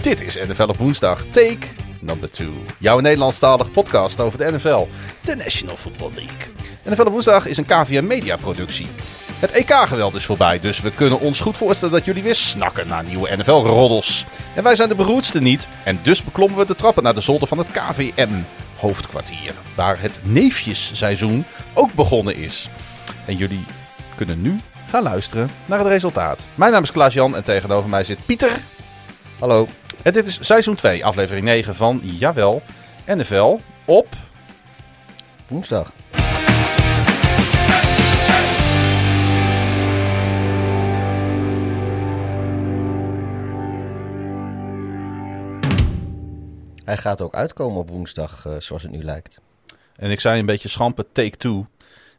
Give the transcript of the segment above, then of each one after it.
Dit is NFL op woensdag, take number 2. Jouw Nederlandstalige podcast over de NFL, de National Football League. NFL op woensdag is een KVM Media productie. Het EK-geweld is voorbij, dus we kunnen ons goed voorstellen dat jullie weer snakken naar nieuwe NFL-roddels. En wij zijn de beroerdste niet, en dus beklommen we de trappen naar de zolder van het KVM-hoofdkwartier. Waar het neefjesseizoen ook begonnen is. En jullie kunnen nu gaan luisteren naar het resultaat. Mijn naam is Klaas-Jan en tegenover mij zit Pieter. Hallo. En dit is seizoen 2, aflevering 9 van Jawel, NFL op... Woensdag. Hij gaat ook uitkomen op woensdag, eh, zoals het nu lijkt. En ik zei een beetje schampen take two.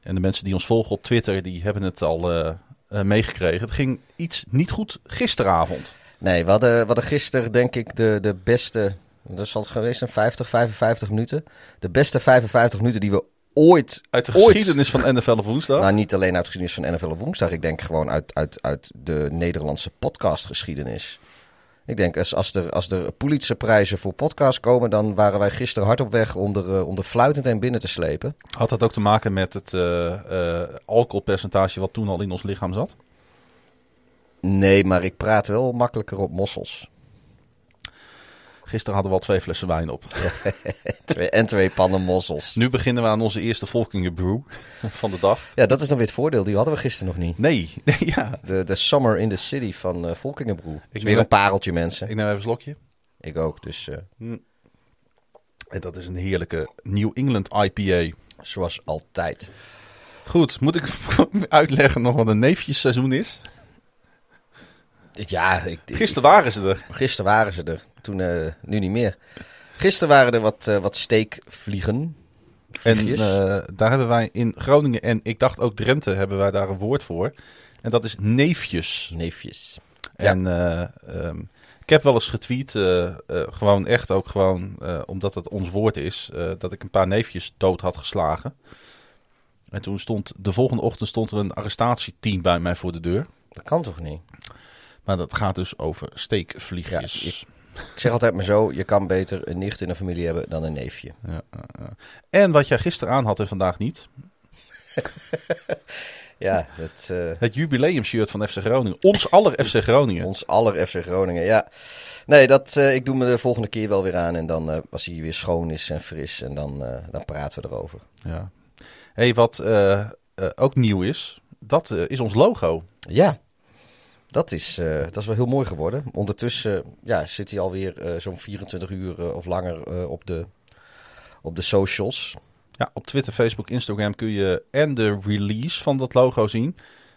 En de mensen die ons volgen op Twitter, die hebben het al eh, eh, meegekregen. Het ging iets niet goed gisteravond. Nee, we hadden, we hadden gisteren denk ik de, de beste, dat zal het geweest zijn, 50, 55 minuten. De beste 55 minuten die we ooit... Uit de ooit- geschiedenis van NFL op woensdag. Nou, niet alleen uit de geschiedenis van NFL op woensdag. Ik denk gewoon uit, uit, uit de Nederlandse podcastgeschiedenis. Ik denk, als, als, er, als er Pulitzerprijzen voor podcast komen... dan waren wij gisteren hard op weg om er, eh, om er fluitend en binnen te slepen. Had dat ook te maken met het eh, eh, alcoholpercentage wat toen al in ons lichaam zat? Nee, maar ik praat wel makkelijker op mossels. Gisteren hadden we al twee flessen wijn op. Twee, en twee pannen mossels. Nu beginnen we aan onze eerste Volkingen Brew van de dag. Ja, dat is dan weer het voordeel. Die hadden we gisteren nog niet. Nee, nee ja. De, de Summer in the City van eh Volkingenbroe. Is neem- weer een pareltje, mensen. Ik neem even een slokje. Ik ook, dus eh, En dat is een heerlijke New England IPA. zoals altijd. Goed, moet ik uitleggen nog wat een neefjesseizoen is? Ja, ik, ik- Gisteren waren ze er. Gisteren waren ze er, toen eh, nu niet meer. Gisteren waren er wat, eh, wat steekvliegen. En Vliegjes. eh, daar hebben wij in Groningen en ik dacht ook Drenthe hebben wij daar een woord voor. En dat is neefjes. Neefjes. En eh, ehm, ik heb wel eens getweet, gewoon echt ook gewoon, omdat het ons woord is, dat ik een paar neefjes dood had geslagen. En toen stond, de volgende ochtend stond er een arrestatieteam bij mij voor de deur. Dat kan toch niet? Maar dat gaat dus over steekvliegjes. Ja, Ik zeg altijd maar zo, je kan beter een nicht in een familie hebben dan een neefje. Ja. En wat jij gisteren aan had en vandaag niet, Ja, eh, het jubileumshirt van FC Groningen. Ons aller FC Groningen. ons aller FC Groningen, ja. Nee, dat, eh, ik doe me de volgende keer wel weer aan. En dan, eh, als hij weer schoon is en fris, en dan, dan praten we erover. Ja. Hey, wat ook nieuw is, dat is ons logo. Ja, dat is, eh, dat is wel heel mooi geworden. Ondertussen ja, zit hij alweer eh zo'n 24 uur eh, of langer eh, op, de, op de socials. Ja, op Twitter, Facebook, Instagram kun je en de release van dat logo zien.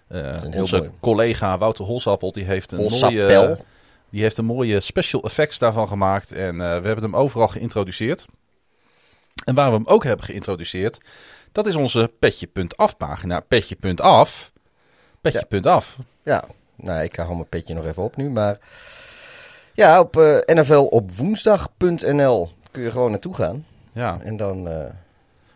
Eh, onze mooi. collega Wouter Holsappel die heeft, een Holsappel. mooie, die heeft een mooie special effects daarvan gemaakt. En eh, we hebben hem overal geïntroduceerd. En waar we hem ook hebben geïntroduceerd, dat is onze petje.af pagina. Petje.af. Petje.af. Ja, nou, ik hou mijn petje nog even op nu. Maar ja, op eh nflopwoensdag.nl kun je gewoon naartoe gaan. Ja. En dan, eh,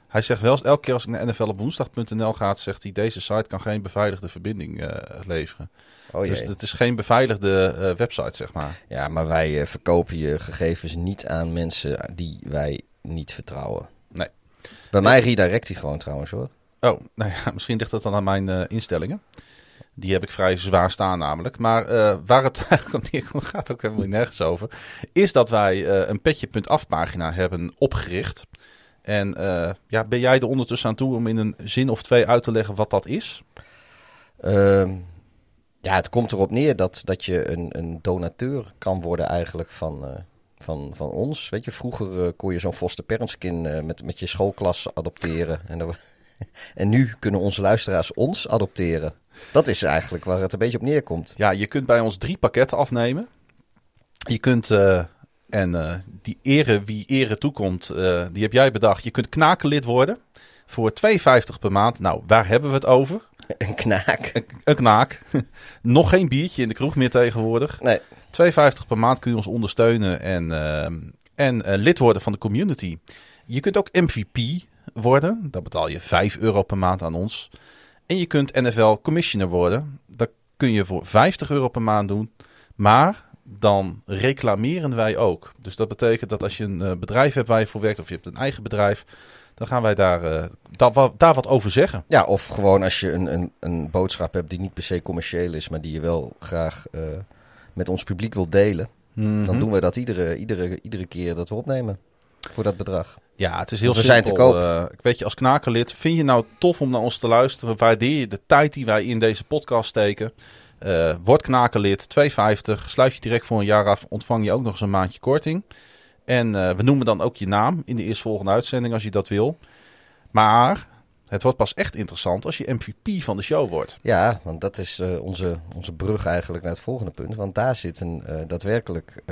Hij zegt wel eens, elke keer als ik naar NFL op woensdag.nl ga, zegt hij, deze site kan geen beveiligde verbinding eh, leveren. oh Dus het is geen beveiligde website, zeg maar. Ja, maar wij verkopen je gegevens niet aan mensen die wij niet vertrouwen. Nee. Bij mij redirect hij gewoon trouwens hoor. Oh, nou ja, misschien ligt dat dan aan mijn instellingen. Die heb ik vrij zwaar staan namelijk. Maar eh, waar het eigenlijk om gaat ook helemaal nergens over. Is dat wij eh, een petje.af pagina hebben opgericht. En eh, ja, ben jij er ondertussen aan toe om in een zin of twee uit te leggen wat dat is? Ehm, ja, het komt erop neer dat, dat je een, een donateur kan worden eigenlijk van, van, van ons. Weet je, vroeger kon je zo'n foster parentskin met, met je schoolklas adopteren. En, dan- en nu kunnen onze luisteraars ons adopteren. Dat is eigenlijk waar het een beetje op neerkomt. Ja, je kunt bij ons drie pakketten afnemen. Je kunt, eh, en eh, die ere wie ere toekomt, eh, die heb jij bedacht. Je kunt knakenlid worden voor 2,50 per maand. Nou, waar hebben we het over? Een knaak. Een, een knaak. Nog geen biertje in de kroeg meer tegenwoordig. Nee, 2,50 per maand kun je ons ondersteunen en, en lid worden van de community. Je kunt ook MVP worden. Daar betaal je 5 euro per maand aan ons. En je kunt NFL Commissioner worden. Dat kun je voor 50 euro per maand doen. Maar dan reclameren wij ook. Dus dat betekent dat als je een eh, bedrijf hebt waar je voor werkt of je hebt een eigen bedrijf, dan gaan wij daar, uh, daar, daar, wat over zeggen. Ja, of gewoon als je een, een, een boodschap hebt die niet per se commercieel is, maar die je wel graag uh, met ons publiek wil delen. Mm -hmm. Dan doen wij dat iedere, iedere, iedere keer dat we opnemen voor dat bedrag. Ja, het is heel we simpel. zijn te koop. Uh, ik weet je, als knakerlid, vind je nou tof om naar ons te luisteren? Waardeer je de tijd die wij in deze podcast steken? Uh, word knakerlid, 2,50. Sluit je direct voor een jaar af, ontvang je ook nog eens een maandje korting. En uh, we noemen dan ook je naam in de eerstvolgende uitzending als je dat wil. Maar het wordt pas echt interessant als je MVP van de show wordt. Ja, want dat is onze, onze brug eigenlijk naar het volgende punt. Want daar zitten daadwerkelijk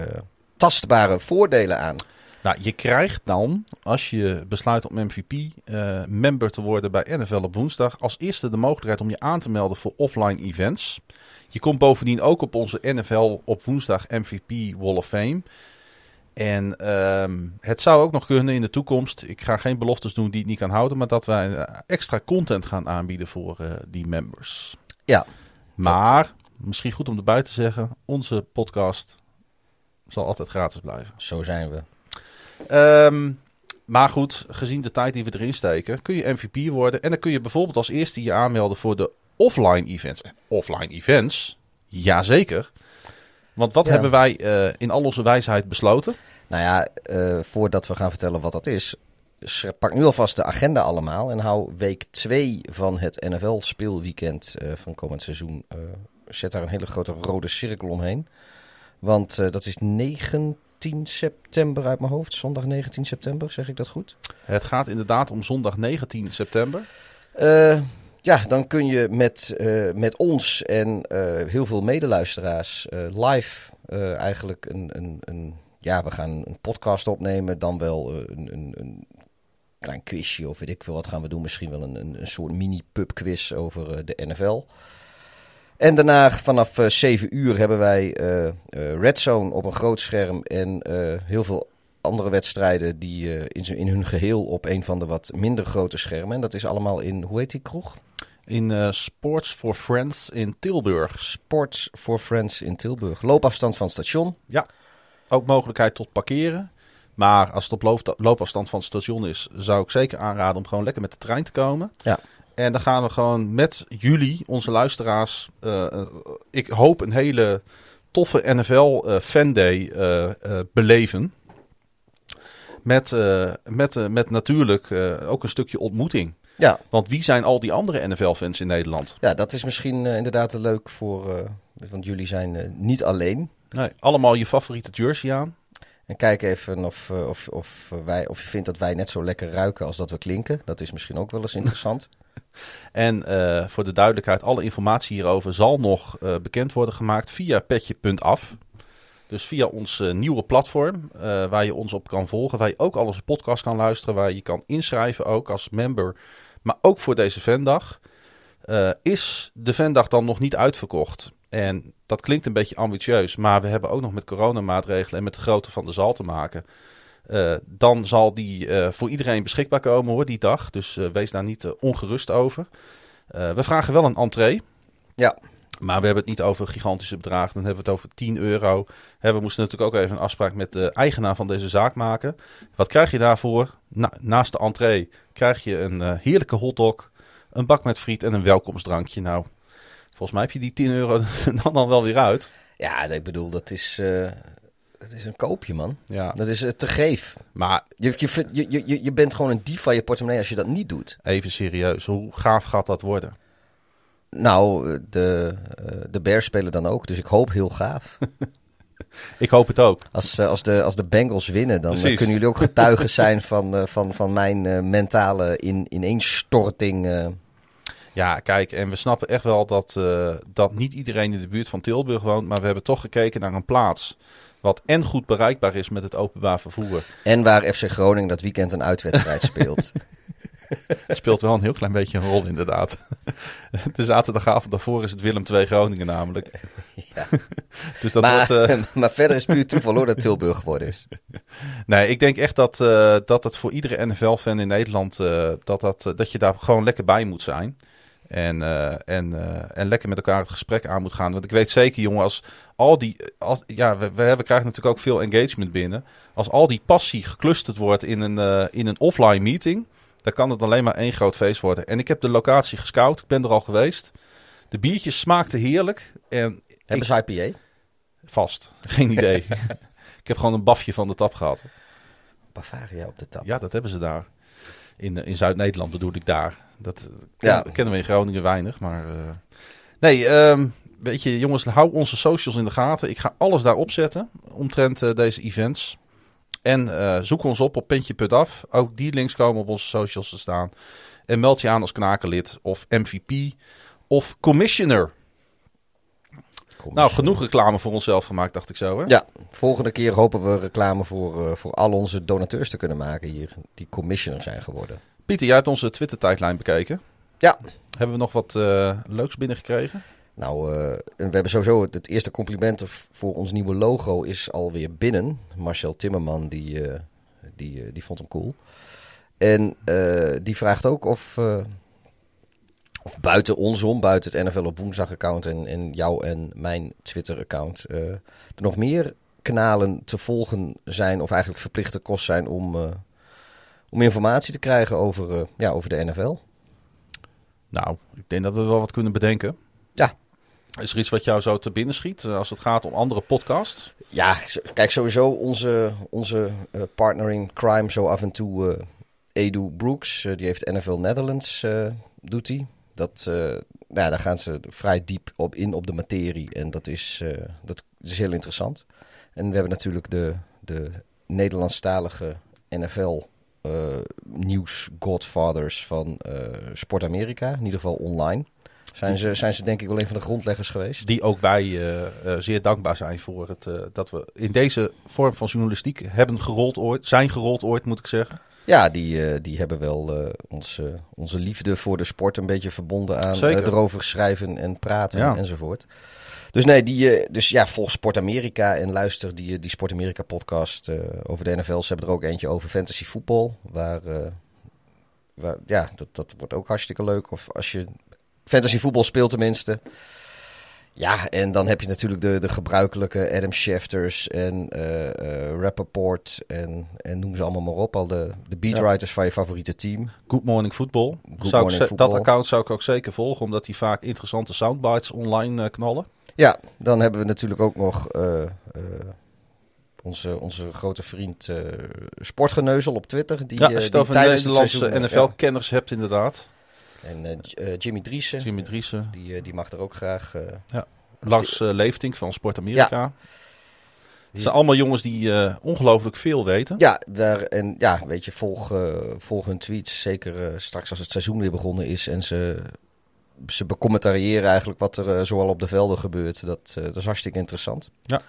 tastbare voordelen aan. Nou, je krijgt dan, als je besluit om MVP-member te worden bij NFL op woensdag, als eerste de mogelijkheid om je aan te melden voor offline events. Je komt bovendien ook op onze NFL op woensdag MVP Wall of Fame. En um, het zou ook nog kunnen in de toekomst. Ik ga geen beloftes doen die ik niet kan houden. Maar dat wij extra content gaan aanbieden voor uh, die members. Ja. Maar, dat... misschien goed om erbij te zeggen. Onze podcast zal altijd gratis blijven. Zo zijn we. Um, maar goed, gezien de tijd die we erin steken, kun je MVP worden. En dan kun je bijvoorbeeld als eerste je aanmelden voor de offline events. Offline events? Jazeker. Want wat ja. hebben wij uh, in al onze wijsheid besloten? Nou ja, uh, voordat we gaan vertellen wat dat is, pak nu alvast de agenda allemaal en hou week 2 van het NFL speelweekend uh, van komend seizoen. zet daar een hele grote rode cirkel omheen. Want dat is 19 september uit mijn hoofd. Zondag 19 september, zeg ik dat goed? Het gaat inderdaad om zondag 19 september. Ja, dan kun je met, uh, met ons en uh, heel veel medeluisteraars live eigenlijk een, een, een, Ja, we gaan een podcast opnemen, dan wel een, een, een klein quizje of weet ik veel wat gaan we doen. Misschien wel een, een, een soort mini-pub quiz over de NFL. En daarna vanaf 7 uur hebben wij Red Zone op een groot scherm en heel veel andere wedstrijden die uh, in, in hun geheel op een van de wat minder grote schermen. En dat is allemaal in, hoe heet die kroeg? In uh, Sports for Friends in Tilburg. Sports for Friends in Tilburg. Loopafstand van het station. Ja, ook mogelijkheid tot parkeren. Maar als het op loop, loopafstand van het station is, zou ik zeker aanraden om gewoon lekker met de trein te komen. Ja. En dan gaan we gewoon met jullie, onze luisteraars, uh, uh, ik hoop een hele toffe NFL uh, fanday beleven. Met, met, met natuurlijk ook een stukje ontmoeting. Ja. Want wie zijn al die andere NFL-fans in Nederland? Ja, dat is misschien uh, inderdaad leuk voor. Uh, want jullie zijn uh, niet alleen. Nee, allemaal je favoriete jersey aan. En kijk even of, of, of, wij, of je vindt dat wij net zo lekker ruiken als dat we klinken. Dat is misschien ook wel eens interessant. en voor de duidelijkheid, alle informatie hierover zal nog bekend worden gemaakt via petje.af. Dus via ons uh, nieuwe platform, waar je ons op kan volgen. Waar je ook al onze podcast kan luisteren. Waar je kan inschrijven ook als member. Maar ook voor deze vendag. Is de vendag dan nog niet uitverkocht? En dat klinkt een beetje ambitieus. Maar we hebben ook nog met coronamaatregelen en met de grootte van de zaal te maken. Dan zal die voor iedereen beschikbaar komen hoor, die dag. Dus wees daar niet ongerust over. we vragen wel een entree. Ja. Maar we hebben het niet over gigantische bedragen. Dan hebben we het over 10 euro. we moesten natuurlijk ook even een afspraak met de eigenaar van deze zaak maken. Wat krijg je daarvoor? Na, naast de entree krijg je een heerlijke hotdog, een bak met friet en een welkomstdrankje. Nou, volgens mij heb je die 10 euro dan, dan wel weer uit. Ja, ik bedoel, dat is, dat is een koopje, man. Ja. Dat is uh, te geef. Maar je, je, je, je, je bent gewoon een dief van je portemonnee als je dat niet doet. Even serieus, hoe gaaf gaat dat worden? Nou, de, de Bears spelen dan ook, dus ik hoop heel gaaf. ik hoop het ook. Als, als, de, als de Bengals winnen, dan Precies. kunnen jullie ook getuigen zijn van, van, van mijn mentale in, ineenstorting. Ja, kijk, en we snappen echt wel dat, uh, dat niet iedereen in de buurt van Tilburg woont, maar we hebben toch gekeken naar een plaats wat en goed bereikbaar is met het openbaar vervoer. En waar FC Groningen dat weekend een uitwedstrijd speelt. Het speelt wel een heel klein beetje een rol, inderdaad. De zaterdagavond daarvoor is het Willem II Groningen namelijk. Ja. Dus dat maar, wordt... eh, maar verder is puur toeval hoor dat Tilburg geworden is. Nee, ik denk echt dat, eh, dat het voor iedere NFL-fan in Nederland... eh, dat, dat, dat je daar gewoon lekker bij moet zijn. En, eh, en, eh, en lekker met elkaar het gesprek aan moet gaan. Want ik weet zeker, jongen, als al die... Als, ja, we, we, hebben, krijgen natuurlijk ook veel engagement binnen. Als al die passie geclusterd wordt in een, eh, in een offline meeting... dan kan het alleen maar één groot feest worden. En ik heb de locatie gescout. Ik ben er al geweest. De biertjes smaakten heerlijk. En Hebben ze IPA? vast. Geen idee. ik heb gewoon een bafje van de tap gehad. Bavaria op de tap. Ja, dat hebben ze daar. In, in Zuid-Nederland bedoel ik daar. Dat eh, Ja. kennen we in Groningen weinig. Maar eh, nee, ehm, weet je jongens, hou onze socials in de gaten. Ik ga alles daarop zetten omtrent eh, deze events. En zoek ons op op Pentje.af. Ook die links komen op onze socials te staan. En meld je aan als knakenlid of MVP of commissioner. Nou, genoeg reclame voor onszelf gemaakt, dacht ik zo. Hè? Ja, volgende keer hopen we reclame voor, voor al onze donateurs te kunnen maken hier. Die commissioner zijn geworden. Pieter, jij hebt onze Twitter-tijdlijn bekeken. Ja. Hebben we nog wat eh, leuks binnengekregen? Nou, eh, we hebben sowieso het, het eerste compliment voor ons nieuwe logo is alweer binnen. Marcel Timmerman, die, eh, die, die vond hem cool. En die vraagt ook of, of buiten ons om, buiten het NFL op woensdag account en, en jou en mijn Twitter account, eh, er nog meer kanalen te volgen zijn of eigenlijk verplichte kost zijn om, om informatie te krijgen over, eh, ja, over de NFL. Nou, ik denk dat we wel wat kunnen bedenken. Ja. Is er iets wat jou zo te binnen schiet eh, als het gaat om andere podcasts? Ja, kijk, sowieso onze, onze eh, partner in crime zo af en toe, Edu Brooks, die heeft NFL Netherlands, doet hij. Dat, nou ja, daar gaan ze vrij diep op in op de materie en dat is, dat is heel interessant. En we hebben natuurlijk de, de Nederlandstalige NFL nieuws godfathers van eh, Sport Amerika, in ieder geval online. Zijn ze, zijn ze denk ik wel een van de grondleggers geweest. Die ook wij eh, eh, zeer dankbaar zijn voor het eh, dat we in deze vorm van journalistiek hebben gerold ooit, zijn gerold ooit, moet ik zeggen. Ja, die, eh, die hebben wel eh, onze, onze liefde voor de sport een beetje verbonden aan eh, erover schrijven en praten Ja. enzovoort. Dus nee, die, eh, dus ja, volg Sport Amerika en luister die, eh, die Sport Amerika podcast eh, over de NFL. Ze hebben er ook eentje over fantasy voetbal, waar, waar ja, dat, dat wordt ook hartstikke leuk. Of als je fantasy voetbal speelt tenminste. Ja, en dan heb je natuurlijk de, de gebruikelijke Adam Schefters en eh, Rappaport en, en noem ze allemaal maar op. Al de, de beatwriters van je favoriete team. Good Morning Football. Good Zou ik Morning ze- Football. Dat account zou ik ook zeker volgen, omdat die vaak interessante soundbites online knallen. Ja, dan hebben we natuurlijk ook nog eh, eh, onze, onze grote vriend eh, Sportgeneuzel op Twitter. Die, ja, als je het die het Nederlandse NFL-kenners hebt inderdaad. ja. En Jimmy Driessen, Jimmy Driessen, die, die mag er ook graag... eh, Lars Leeftink van Sport Amerika. Het die zijn allemaal jongens die ongelooflijk veel weten. Ja, daar, en ja, weet je, volg, volg hun tweets. Zeker straks als het seizoen weer begonnen is. En ze, ze becommentariëren eigenlijk wat er eh, zoal op de velden gebeurt. Dat, eh, dat is hartstikke interessant. Ja,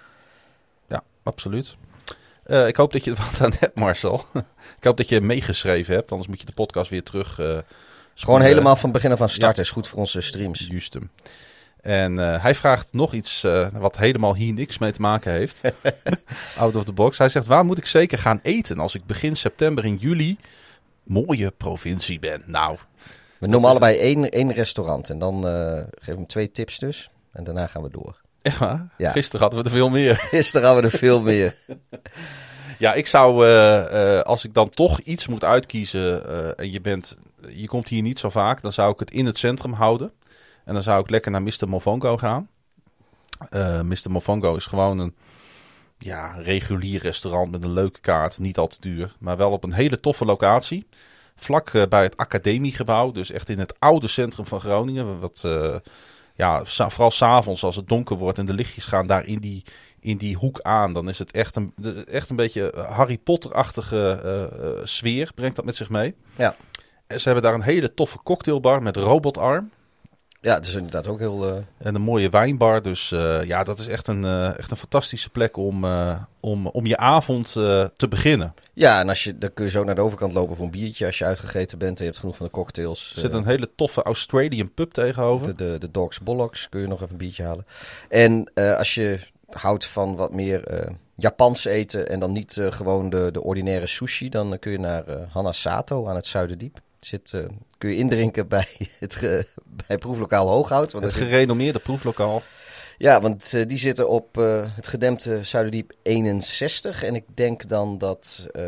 absoluut. Eh, ik hoop dat je er wat aan hebt, Marcel. ik hoop dat je meegeschreven hebt, anders moet je de podcast weer terug. Gewoon helemaal van begin af aan starten is goed voor onze streams. Justum. En hij vraagt nog iets wat helemaal hier niks mee te maken heeft. Out of the box. Hij zegt, waar moet ik zeker gaan eten als ik begin september in juli mooie provincie ben? Nou, We noemen allebei één, één restaurant. En dan eh geven we hem twee tips dus. En daarna gaan we door. Ja. Gisteren hadden we er veel meer. Gisteren hadden we er veel meer. Ja, ik zou, eh, eh, als ik dan toch iets moet uitkiezen en je, bent, je komt hier niet zo vaak, dan zou ik het in het centrum houden. En dan zou ik lekker naar Mr. Mofongo gaan. Mr. Mofongo is gewoon een ja, regulier restaurant met een leuke kaart, niet al te duur, maar wel op een hele toffe locatie. Vlak eh, bij het academiegebouw, dus echt in het oude centrum van Groningen. Wat, eh, ja, vooral s'avonds als het donker wordt en de lichtjes gaan daar in die, in die hoek aan. Dan is het echt een, echt een beetje Harry Potter-achtige eh, sfeer, brengt dat met zich mee. Ja. En ze hebben daar een hele toffe cocktailbar met robotarm. Ja, het is inderdaad ook heel... eh, En een mooie wijnbar. Dus eh, ja, dat is echt een, eh, echt een fantastische plek om, om, om je avond te beginnen. Ja, en als je, dan kun je zo naar de overkant lopen voor een biertje als je uitgegeten bent en je hebt genoeg van de cocktails. Er zit een hele toffe Australian pub tegenover. de, de, de Dogs Bollocks kun je nog even een biertje halen. En als je houdt van wat meer Japans eten en dan niet gewoon de, de ordinaire sushi, dan kun je naar eh Hanasato aan het Zuiderdiep. Zit, eh, kun je indrinken bij het ge- bij proeflokaal Hooghout. Want Het gerenommeerde proeflokaal. ja, want eh, die zitten op eh, het gedempte Zuiderdiep 61. En ik denk dan dat Ja.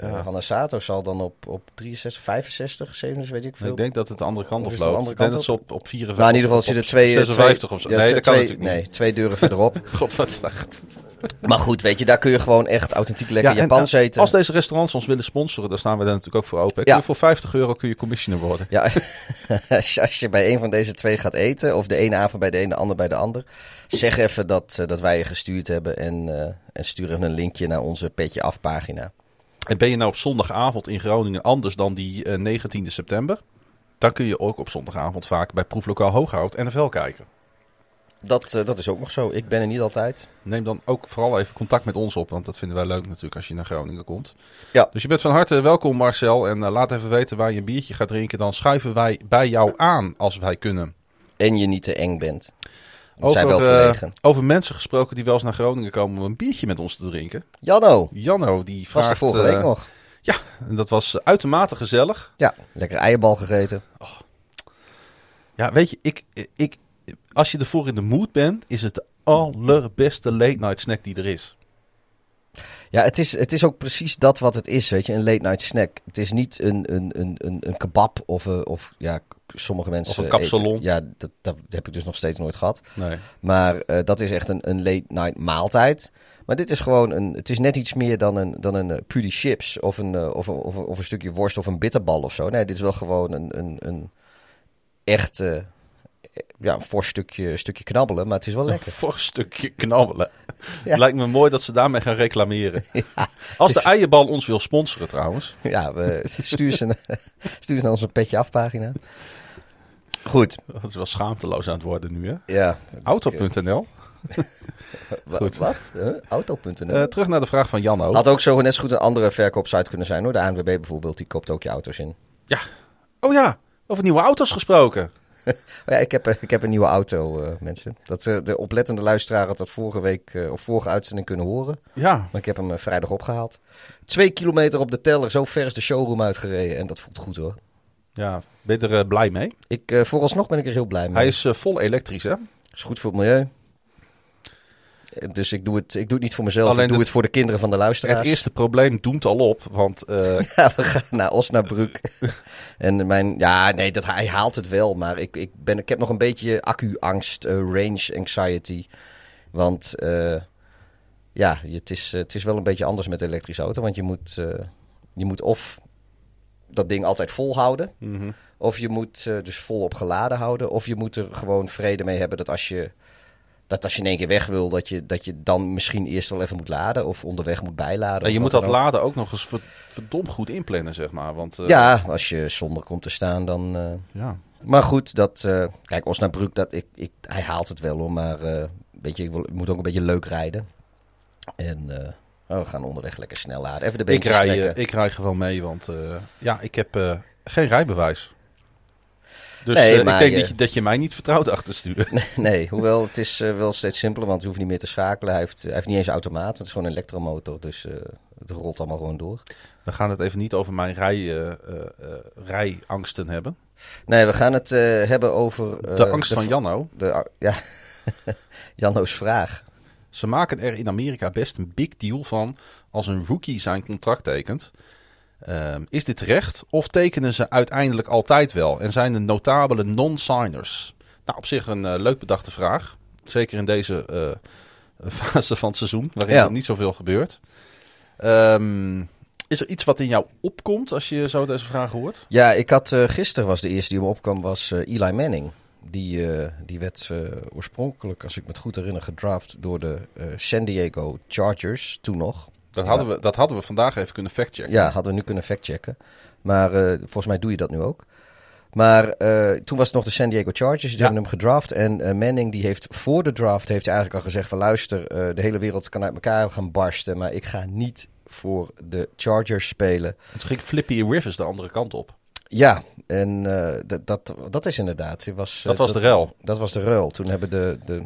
eh, Hanasato zal dan op, op 63, 65, 67, weet ik veel. Ik denk dat het de andere kant Of op loopt. Ik denk dat ze op, op 54 Nou, in ieder geval zitten twee... eh, 56 twee, of zo. ja, nee, dat kan natuurlijk niet. Nee, twee deuren verderop. God, wat slecht. Maar goed, weet je, daar kun je gewoon echt authentiek lekker Ja, Japans eh, eten. Als deze restaurants ons willen sponsoren, dan staan we daar natuurlijk ook voor open. Ja. voor 50 euro kun je commissioner worden. Ja, als je, bij een van deze twee gaat eten, of de ene avond bij de een, de ander bij de ander, zeg even dat, eh, dat wij je gestuurd hebben en, eh, en stuur even een linkje naar onze Petje Af pagina. En ben je nou op zondagavond in Groningen anders dan die eh, 19 september? Dan kun je ook op zondagavond vaak bij proeflokaal Hooghout NFL kijken. Dat, eh, dat is ook nog zo. Ik ben er niet altijd. Neem dan ook vooral even contact met ons op, want dat vinden wij leuk natuurlijk als je naar Groningen komt. Ja. Dus je bent van harte welkom Marcel en eh, laat even weten waar je een biertje gaat drinken. Dan schuiven wij bij jou aan als wij kunnen. En je niet te eng bent. We zijn wel eh, verlegen. over mensen gesproken die wel eens naar Groningen komen om een biertje met ons te drinken. Janno, Janno die was vraagt... er vorige week nog. En dat was uitermate gezellig. Ja, lekker eierbal gegeten. Ja, weet je, ik, ik, als je ervoor in de mood bent, is het de allerbeste late night snack die er is. Ja, het is, het is ook precies dat wat het is, weet je, een late night snack. Het is niet een, een, een, een, een kebab of, een- of ja, sommige mensen... Of een kapsalon. Ja, dat, dat heb ik dus nog steeds nooit gehad. Nee. Maar eh, dat is echt een, een late night maaltijd. Maar dit is gewoon een, het is net iets meer dan een, dan een uh, chips of een, of, of, of een stukje worst of een bitterbal of zo. Nee, dit is wel gewoon een, een, een echt, eh, ja, een fors stukje, stukje knabbelen, maar het is wel lekker. Een stukje knabbelen. Ja. Lijkt me mooi dat ze daarmee gaan reclameren. Als de dus- eierbal ons wil sponsoren trouwens. Ja, we, stuur, ze, naar- stuur ze naar onze petje afpagina. Goed, Dat is wel schaamteloos aan het worden nu hè. ja. Auto.nl. Goed. Wat? Huh? Auto.nl? Eh, terug naar de vraag van Janno. Had ook zo net zo goed een andere verkoopsite kunnen zijn hoor. De ANWB bijvoorbeeld, die koopt ook je auto's in. Oh ja, over nieuwe auto's gesproken. Oh ja, ik heb, eh, ik heb een nieuwe auto, eh, mensen. Dat, eh, de oplettende luisteraar had dat vorige week of vorige uitzending kunnen horen. Ja, Maar ik heb hem vrijdag opgehaald. Twee kilometer op de teller, zo ver is de showroom uitgereden. En dat voelt goed hoor. ja. ben je er blij mee? Ik, vooralsnog ben ik er heel blij mee. Hij is vol elektrisch hè. is goed voor het milieu. Dus ik doe, het, ik doe het niet voor mezelf, Alleen ik doe het- het voor de kinderen van de luisteraars. Het eerste probleem doemt al op, want eh, Ja, we gaan naar Osnabrück. en mijn, ja, nee, dat, hij haalt het wel. Maar ik, ik, ben, ik heb nog een beetje accu-angst, eh, range anxiety. Want eh, ja, het is, het is wel een beetje anders met de elektrische auto. Want je moet, je moet of dat ding altijd vol houden. mhm. Of je moet dus volop geladen houden. Of je moet er gewoon vrede mee hebben dat als je, dat als je in één keer weg wil, dat je, dat je dan misschien eerst wel even moet laden. Of onderweg moet bijladen. En of je moet dat ook. laden ook nog eens ver- verdomd goed inplannen, zeg maar. Want, eh, Ja, als je zonder komt te staan, dan. eh, ja. Maar goed, dat. eh, kijk, Osnabrück, dat ik, ik, hij haalt het wel hoor. Maar weet je, ik, wil, ik moet ook een beetje leuk rijden. En oh, we gaan onderweg lekker snel laden. Even de Ik, rij, ik rij gewoon mee, want ja, ik heb geen rijbewijs. Dus Nee, eh, ik denk je- dat, je, dat je mij niet vertrouwt achter sturen. Nee, hoewel het is eh, wel steeds simpeler, want je hoeft niet meer te schakelen. Hij heeft, hij heeft niet eens automaat, want het is gewoon een elektromotor. Dus eh, het rolt allemaal gewoon door. We gaan het even niet over mijn rij, eh, eh, eh, rijangsten hebben. Nee, we gaan het eh, hebben over... eh, De angst de- van Janno. De, ja, Janno's vraag. Ze maken er in Amerika best een big deal van als een rookie zijn contract tekent. Ehm, is dit terecht of tekenen ze uiteindelijk altijd wel en zijn er notabele non-signers? Nou, op zich een eh, leuk bedachte vraag. Zeker in deze eh, fase van het seizoen, waarin Ja. er niet zoveel gebeurt. Ehm, is er iets wat in jou opkomt als je zo deze vraag hoort? Ja, ik had eh, gisteren was de eerste die me opkwam, was Eli Manning. Die, die werd oorspronkelijk, als ik me het goed herinner, gedraft door de San Diego Chargers, toen nog. Dat, Ja. hadden we, dat hadden we vandaag even kunnen factchecken. Ja, hadden we nu kunnen factchecken. Maar eh, volgens mij doe je dat nu ook. Maar eh, toen was het nog de San Diego Chargers. Die Ja. hebben hem gedraft. En eh, Manning die heeft voor de draft heeft hij eigenlijk al gezegd van... luister, de hele wereld kan uit elkaar gaan barsten... maar ik ga niet voor de Chargers spelen. En toen ging Flippy Rivers de andere kant op. Ja, en dat, dat, dat is inderdaad. Het Was, Dat was de rel. Dat was de ruil. Toen hebben de... de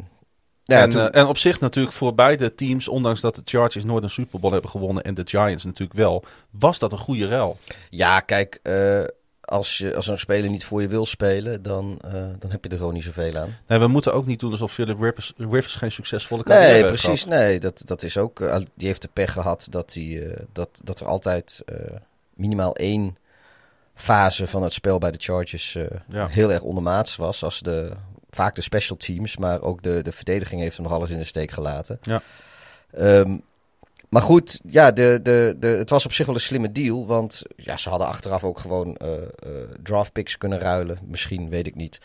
ja, en, toen, eh, en op zich natuurlijk voor beide teams, ondanks dat de Chargers nooit een Super Bowl hebben gewonnen en de Giants natuurlijk wel, was dat een goede rel. ja, kijk, eh, als, je, als een speler niet voor je wil spelen... dan, eh, dan heb je er gewoon niet zoveel aan. Nee, we moeten ook niet doen alsof Philip Rivers, Rivers geen succesvolle carrière Nee, heeft precies. gehad. Nee, dat, dat is ook. die heeft de pech gehad dat, eh, dat, dat er altijd minimaal één fase van het spel bij de Chargers Ja. heel erg ondermaats was. Als de, vaak de special teams, maar ook de, de verdediging heeft hem nog alles in de steek gelaten. Ja. Ehm, maar goed, ja, de, de, de, het was op zich wel een slimme deal. Want ja, ze hadden achteraf ook gewoon eh, draft picks kunnen ruilen. Misschien, weet ik niet.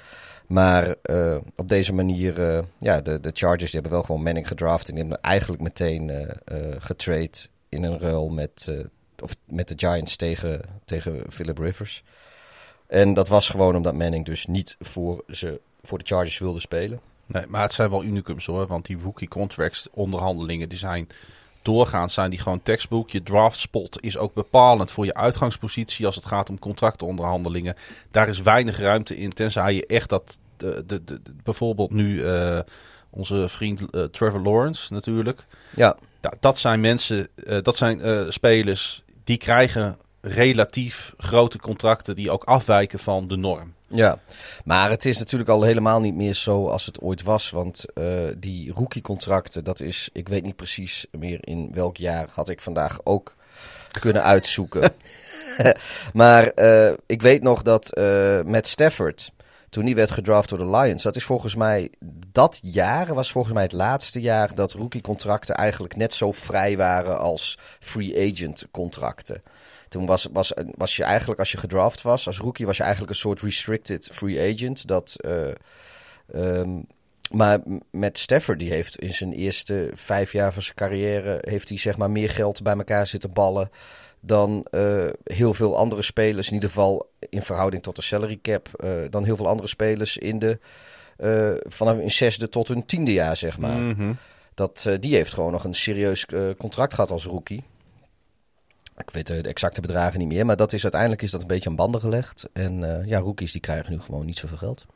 Maar eh, op deze manier, ja, de, de Chargers die hebben wel gewoon Manning gedraft. En die hebben eigenlijk meteen getrade in een ruil met, of met de Giants tegen, tegen Philip Rivers. En dat was gewoon omdat Manning dus niet voor, ze, voor de Chargers wilde spelen. Nee, maar het zijn wel unicums hoor, want die rookie contracts onderhandelingen die zijn doorgaans zijn die gewoon tekstboek. Je draft spot is ook bepalend voor je uitgangspositie als het gaat om contractonderhandelingen. Daar is weinig ruimte in, tenzij je echt dat, de, de, de, bijvoorbeeld nu eh, onze vriend eh, Trevor Lawrence natuurlijk. Ja, dat zijn mensen, eh, dat zijn spelers die krijgen relatief grote contracten die ook afwijken van de norm. Ja, maar het is natuurlijk al helemaal niet meer zo als het ooit was. Want eh, die rookie-contracten, dat is, ik weet niet precies meer in welk jaar, had ik vandaag ook kunnen uitzoeken. maar eh, ik weet nog dat eh Matt Stafford, toen die werd gedraft door de Lions, dat is volgens mij, dat jaar was volgens mij het laatste jaar dat rookie-contracten eigenlijk net zo vrij waren als free agent contracten. Toen was, was, was je eigenlijk, als je gedraft was als rookie, was je eigenlijk een soort restricted free agent. Dat, eh, ehm, maar met Stafford, die heeft in zijn eerste vijf jaar van zijn carrière, heeft hij zeg maar meer geld bij elkaar zitten ballen dan eh, heel veel andere spelers. In ieder geval in verhouding tot de salary cap. eh, dan heel veel andere spelers in de, vanaf hun zesde tot hun tiende jaar, zeg maar. Mhm. Dat, die heeft gewoon nog een serieus contract gehad als rookie. Ik weet de exacte bedragen niet meer, maar dat is, uiteindelijk is dat een beetje aan banden gelegd. En eh, ja, rookies die krijgen nu gewoon niet zoveel geld.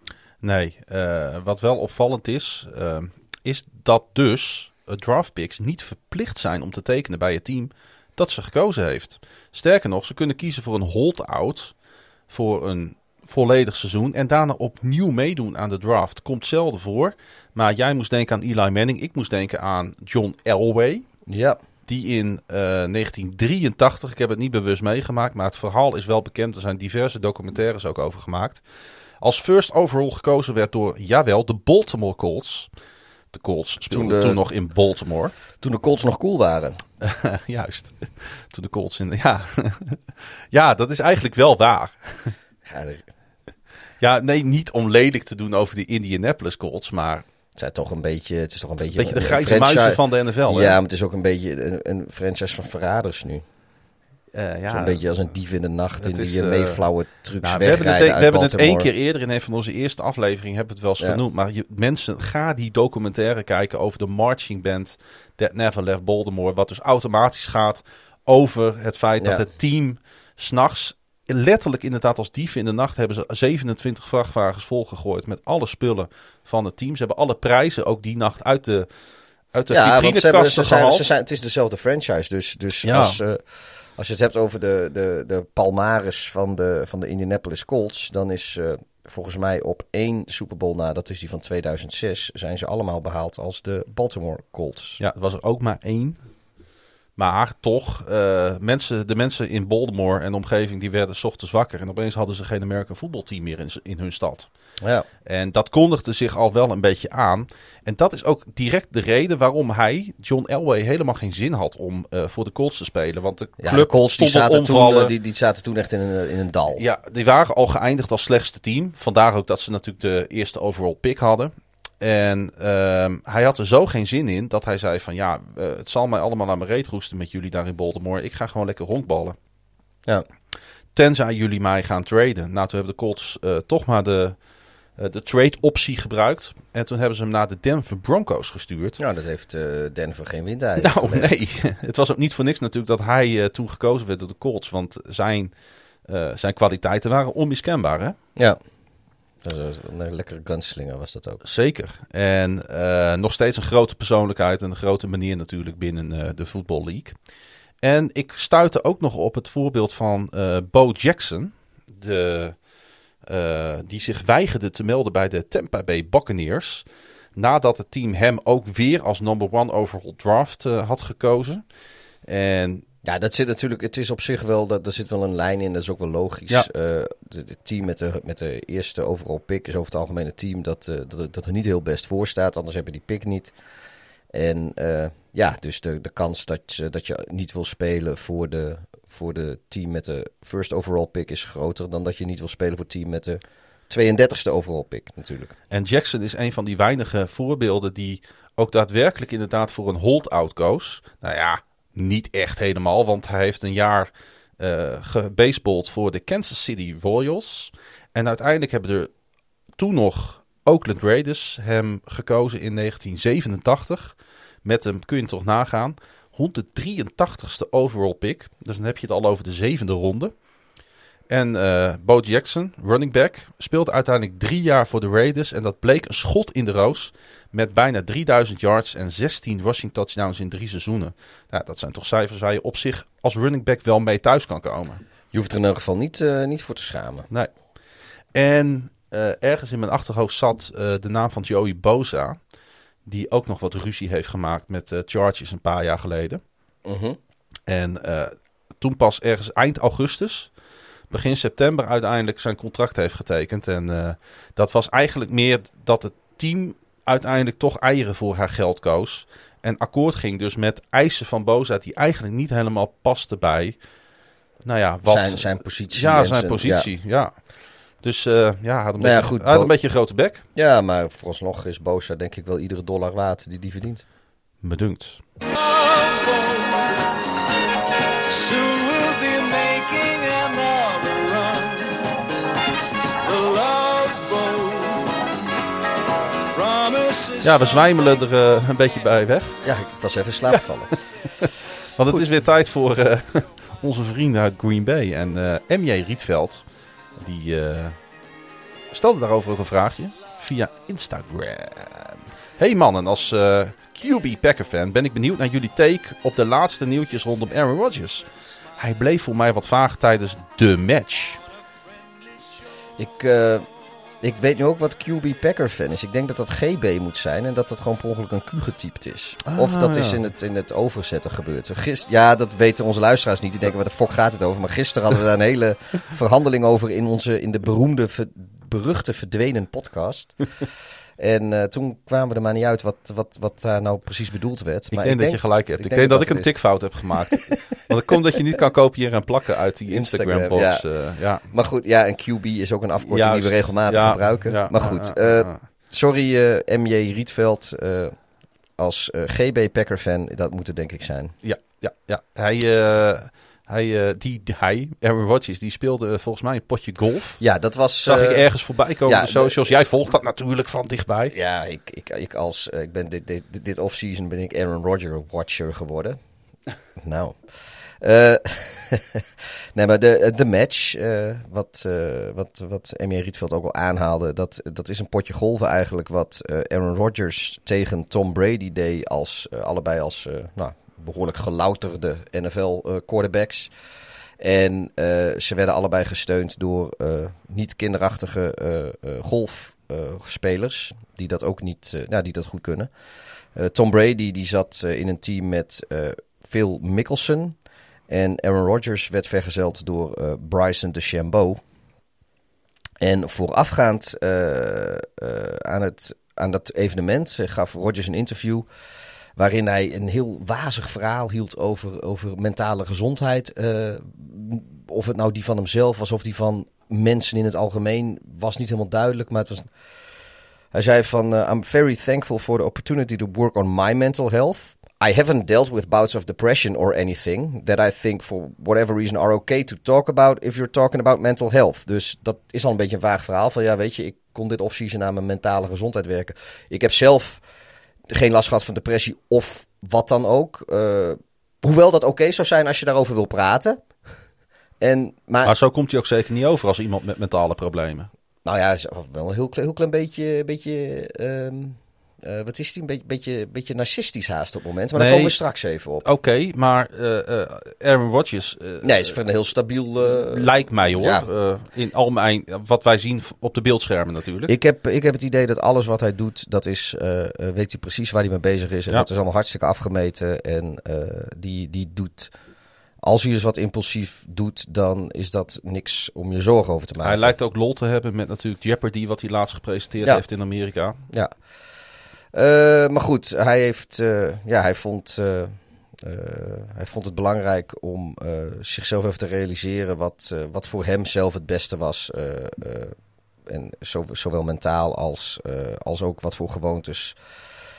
Nee, eh, wat wel opvallend is, eh, is dat dus eh, draft picks niet verplicht zijn om te tekenen bij het team dat ze gekozen heeft. Sterker nog, ze kunnen kiezen voor een hold-out voor een volledig seizoen en daarna opnieuw meedoen aan de draft. Komt zelden voor, maar jij moest denken aan Eli Manning, ik moest denken aan John Elway. Ja, Die in eh, 1983, ik heb het niet bewust meegemaakt, maar het verhaal is wel bekend. Er zijn diverse documentaires ook over gemaakt. Als first overall gekozen werd door, jawel, de Baltimore Colts. De Colts speelden Toen nog in Baltimore. toen de Colts nog cool waren. Juist. Toen de Colts in. Ja. ja, dat is eigenlijk wel waar. Ja, nee, niet om lelijk te doen over de Indianapolis Colts, maar het, zijn toch een beetje, het is toch een beetje, een beetje de een grijze muizen van de NFL. hè? Ja, maar het is ook een beetje een, een franchise van verraders nu. Eh, ja. Zo'n beetje als een dief in de nacht in die eh, uh, Mayflower trucs Nou, we hebben het, we hebben het één keer eerder in een van onze eerste afleveringen hebben het wel eens Ja. genoemd. Maar je, mensen, ga die documentaire kijken over de marching band that never left Baltimore. Wat dus automatisch gaat over het feit dat het team s'nachts, letterlijk inderdaad als dieven in de nacht, hebben ze 27 vrachtwagens volgegooid met alle spullen van het team. Ze hebben alle prijzen ook die nacht uit de, uit de Ja, want ze hebben, ze zijn, ze zijn, het is dezelfde franchise. Dus, dus Ja. als, eh, als je het hebt over de, de, de palmares van de, van de Indianapolis Colts, dan is eh, volgens mij op één Super Bowl na, dat is die van 2006, zijn ze allemaal behaald als de Baltimore Colts. Ja, het was er ook maar één. Maar toch, eh, mensen, de mensen in Baltimore en de omgeving die werden 's ochtends wakker. En opeens hadden ze geen American voetbalteam meer in, in hun stad. Ja, En dat kondigde zich al wel een beetje aan. En dat is ook direct de reden waarom hij, John Elway, helemaal geen zin had om eh, voor de Colts te spelen. Want de ja club de Colts die zaten, toen, eh, die, die zaten toen echt in een, in een dal. Ja, die waren al geëindigd als slechtste team. Vandaar ook dat ze natuurlijk de eerste overall pick hadden. En ehm, hij had er zo geen zin in dat hij zei van ja, eh, het zal mij allemaal aan mijn reet roesten met jullie daar in Baltimore. Ik ga gewoon lekker honkballen. Ja. tenzij jullie mij gaan traden. Nou, toen hebben de Colts eh, toch maar de, eh, de trade-optie gebruikt. En toen hebben ze hem naar de Denver Broncos gestuurd. Nou, dat heeft Denver geen wind uit. Nou, nee. Het was ook niet voor niks natuurlijk dat hij toen gekozen werd door de Colts. Want zijn, zijn kwaliteiten waren onmiskenbaar, hè? Ja. Een lekkere gunslinger was dat ook. Zeker. En eh, nog steeds een grote persoonlijkheid en een grote manier natuurlijk binnen eh, de Football League. En ik stuitte ook nog op het voorbeeld van eh, Bo Jackson, de, die zich weigerde te melden bij de Tampa Bay Buccaneers. Nadat het team hem ook weer als number one overall draft had gekozen. En Ja, dat zit natuurlijk. Het is op zich wel. Dat, er zit wel een lijn in. Dat is ook wel logisch. Ja. Eh, het het team met de, met de eerste overall pick is over het algemeen een team dat, eh, dat, dat er niet heel best voor staat. Anders heb je die pick niet. En eh, ja, dus de, de kans dat je, dat je niet wil spelen voor de, voor de team met de first overall pick is groter dan dat je niet wil spelen voor het team met de 32e overall pick natuurlijk. En Jackson is een van die weinige voorbeelden die ook daadwerkelijk inderdaad voor een hold-out koos. Nou ja, niet echt helemaal, want hij heeft een jaar gebaseballed voor de Kansas City Royals. En uiteindelijk hebben er toen nog Oakland Raiders hem gekozen in 1987. Met hem kun je toch nagaan. 183ste overall pick. Dus dan heb je het al over de zevende ronde. En eh Bo Jackson, running back, speelt uiteindelijk drie jaar voor de Raiders. En dat bleek een schot in de roos. Met bijna 3000 yards en 16 rushing touchdowns in drie seizoenen. Nou, dat zijn toch cijfers waar je op zich als running back wel mee thuis kan komen. Je hoeft er in elk geval niet, eh, niet voor te schamen. Nee. En eh, ergens in mijn achterhoofd zat eh, de naam van Joey Boza. Die ook nog wat ruzie heeft gemaakt met Chargers een paar jaar geleden. Mhm. En toen pas ergens eind augustus, begin september uiteindelijk zijn contract heeft getekend. En dat was eigenlijk meer dat het team uiteindelijk toch eieren voor haar geld koos. En akkoord ging dus met eisen van Boza die eigenlijk niet helemaal pasten bij... Nou ja, wat... Zijn, zijn positie. ja, zijn positie, ja. Dus eh, ja, hij had een, Nou ja, beetje, goed, had een beetje een grote bek. Ja, maar vooralsnog is Bosa denk ik wel iedere dollar waard die die verdient. Bedunkt. Soon Ja, we zwijmelen er eh, een beetje bij weg. Ja, ik was even in slaap gevallen. Want het is weer tijd voor eh, onze vrienden uit Green Bay. En eh, MJ Rietveld, die eh, stelde daarover ook een vraagje via Instagram. Hey mannen, als eh, QB Packer fan ben ik benieuwd naar jullie take op de laatste nieuwtjes rondom Aaron Rodgers. Hij bleef voor mij wat vaag tijdens de match. Ik, eh, ik weet nu ook wat QB Packer fan is. Ik denk dat dat GB moet zijn en dat dat gewoon per ongeluk een Q getypt is. Ah, of dat is in het, in het overzetten gebeurd. Gist, ja, dat weten onze luisteraars niet. Die denken, waar de fok gaat het over? Maar gisteren hadden we daar een hele verhandeling over in, onze, in de beroemde, ver- beruchte verdwenen podcast. En eh, toen kwamen we er maar niet uit wat, wat, wat daar nou precies bedoeld werd. Ik maar denk dat je gelijk hebt. ik Ik, denk denk dat, dat ik een tikfout heb gemaakt. Want het komt dat je niet kan kopiëren en plakken uit die Instagram, Instagram-box. Ja. ja. Maar goed, ja, en QB is ook een afkorting die we regelmatig Ja, gebruiken. maar goed, eh, sorry eh, MJ Rietveld. eh, als eh, GB Packer fan, dat moet het denk ik zijn. Ja, ja, ja. Hij, eh, hij, eh, die, hij, Aaron Rodgers, die speelde eh, volgens mij een potje golf. Ja, dat was... Zag ik eh, ergens voorbij komen ja, op de socials. Jij volgt dat natuurlijk van dichtbij. Ja, ik, ik, ik, als, ik ben dit, dit, dit, offseason ben ik Aaron Rodgers watcher geworden. nou. Nee, maar de, de match, wat, eh wat, wat MJ Rietveld ook al aanhaalde, dat, dat is een potje golven eigenlijk wat Aaron Rodgers tegen Tom Brady deed als allebei als nou, behoorlijk gelouterde NFL eh, quarterbacks. En eh, ze werden allebei gesteund door eh, niet kinderachtige eh, golfspelers, die dat ook niet, nou, die dat goed kunnen. Tom Brady die zat in een team met Phil Mickelson. En Aaron Rodgers werd vergezeld door eh, Bryson DeChambeau. En voorafgaand aan, het, aan dat evenement gaf Rodgers een interview. Waarin hij een heel wazig verhaal hield over, over mentale gezondheid. Eh, of het nou die van hemzelf was of die van mensen in het algemeen, was niet helemaal duidelijk. Maar het was. Hij zei van: eh, I'm very thankful for the opportunity to work on my mental health. I haven't dealt with bouts of depression or anything that I think for whatever reason are okay to talk about if you're talking about mental health. Dus dat is al een beetje een vaag verhaal van ja, weet je, ik kon dit off-season aan mijn mentale gezondheid werken. Ik heb zelf geen last gehad van depressie of wat dan ook. Eh, hoewel dat oké zou zijn als je daarover wil praten. En, maar, Maar zo komt hij ook zeker niet over als iemand met mentale problemen. nou ja, wel een heel, klein- heel klein beetje, beetje ehm, eh, wat is die? Een beetje, beetje, beetje narcistisch haast op het moment. Maar Nee. daar komen we straks even op. Oké, maar eh, eh, Aaron Rodgers Nee, is van een heel stabiel... lijkt mij hoor. Ja. in al mijn, wat wij zien op de beeldschermen natuurlijk. Ik heb, ik heb het idee dat alles wat hij doet, dat is, weet hij precies waar hij mee bezig is. En Ja. dat is allemaal hartstikke afgemeten. En die, die doet, als hij dus wat impulsief doet, dan is dat niks om je zorgen over te maken. Hij lijkt ook lol te hebben met natuurlijk Jeopardy, wat hij laatst gepresenteerd Ja. heeft in Amerika. Ja. Eh, maar goed, hij, heeft, eh, ja, hij, vond, eh, hij vond het belangrijk om zichzelf even te realiseren wat, wat voor hem zelf het beste was. en zo, zowel mentaal als, als ook wat voor gewoontes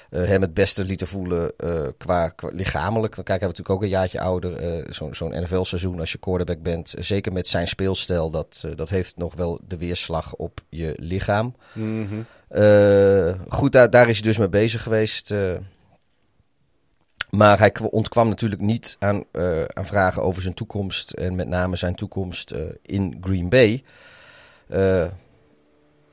hem het beste lieten voelen qua, lichamelijk. Kijk, hij is natuurlijk ook een jaartje ouder. Zo'n NFL-seizoen als je quarterback bent. Zeker met zijn speelstijl, dat, dat heeft nog wel de weerslag op je lichaam. Eh, goed, daar, daar is hij dus mee bezig geweest. eh. maar hij kwa- ontkwam natuurlijk niet aan, eh, aan vragen over zijn toekomst. En met name zijn toekomst eh, in Green Bay. Eh,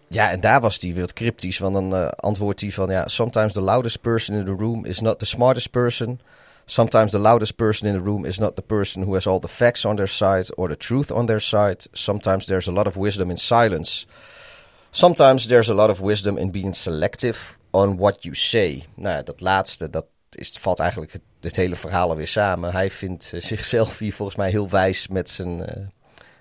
ja, en daar was hij weer cryptisch. Want dan eh, antwoordt hij van... Ja, sometimes the loudest person in the room is not the smartest person. Sometimes the loudest person in the room is not the person who has all the facts on their side... or the truth on their side. Sometimes there's a lot of wisdom in silence. Sometimes there's a lot of wisdom in being selective on what you say. Nou, ja, dat laatste, dat is, valt eigenlijk het, het hele verhaal alweer samen. Hij vindt eh, zichzelf hier volgens mij heel wijs met zijn, eh,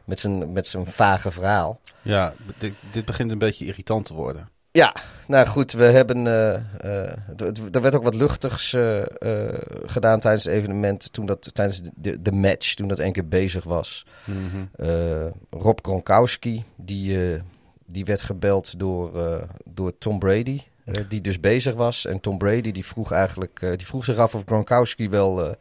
met zijn, met zijn vage verhaal. Ja, dit, dit begint een beetje irritant te worden. Ja, nou goed, we hebben. d- er werd ook wat luchtigs gedaan tijdens het evenement. Toen dat, tijdens de, de, match, toen dat één keer bezig was. Eh, Rob Gronkowski, die, die werd gebeld door, eh, door Tom Brady. eh, die dus bezig was. En Tom Brady die vroeg eigenlijk. eh, die vroeg zich af of Gronkowski wel. eh,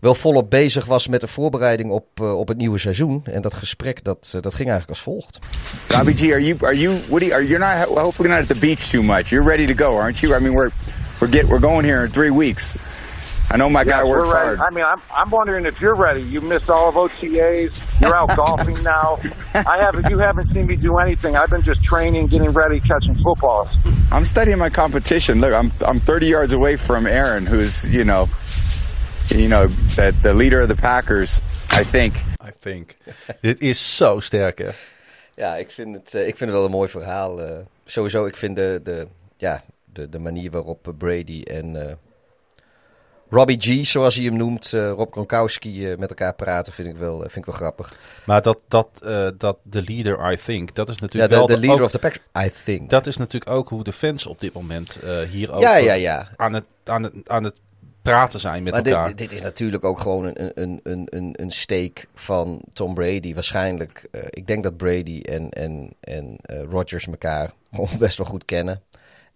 wel volop bezig was met de voorbereiding op, op het nieuwe seizoen. En dat gesprek dat, dat ging eigenlijk als volgt. Bobby G, are you are you you, are you're not ho- hopefully not at the beach too much. You're ready to go, aren't you? I mean, we're we're get we're going here in three weeks. I know my guy works we're hard. I mean, I'm, I'm wondering if you're ready. You missed all of OTAs. You're out golfing now. I haven't. You haven't seen me do anything. I've been just training, getting ready, catching footballs. I'm studying my competition. Look, I'm I'm 30 yards away from Aaron, who's you know, you know, the, the leader of the Packers. I think. I think. dit is zo sterk hè. Ja, ik vind het, eh, ik vind het wel een mooi verhaal. eh. sowieso, ik vind de, de, ja, de, de manier waarop Brady en eh, Robbie G, zoals hij hem noemt, eh, Rob Gronkowski, eh, met elkaar praten, vind ik wel, eh, vind ik wel grappig. Maar dat, dat, dat de leader, I think, dat is Ja, natuurlijk de, wel de de- leader ook- of the Packers, I think. Dat is natuurlijk ook hoe de fans op dit moment hier ook ja, ja, ja. Aan, het, aan, het, aan het praten zijn met Maar elkaar. dit, dit is natuurlijk ook gewoon een, een, een, een, een steek van Tom Brady. Waarschijnlijk, ik denk dat Brady en, en, en Rodgers elkaar gewoon best wel goed kennen.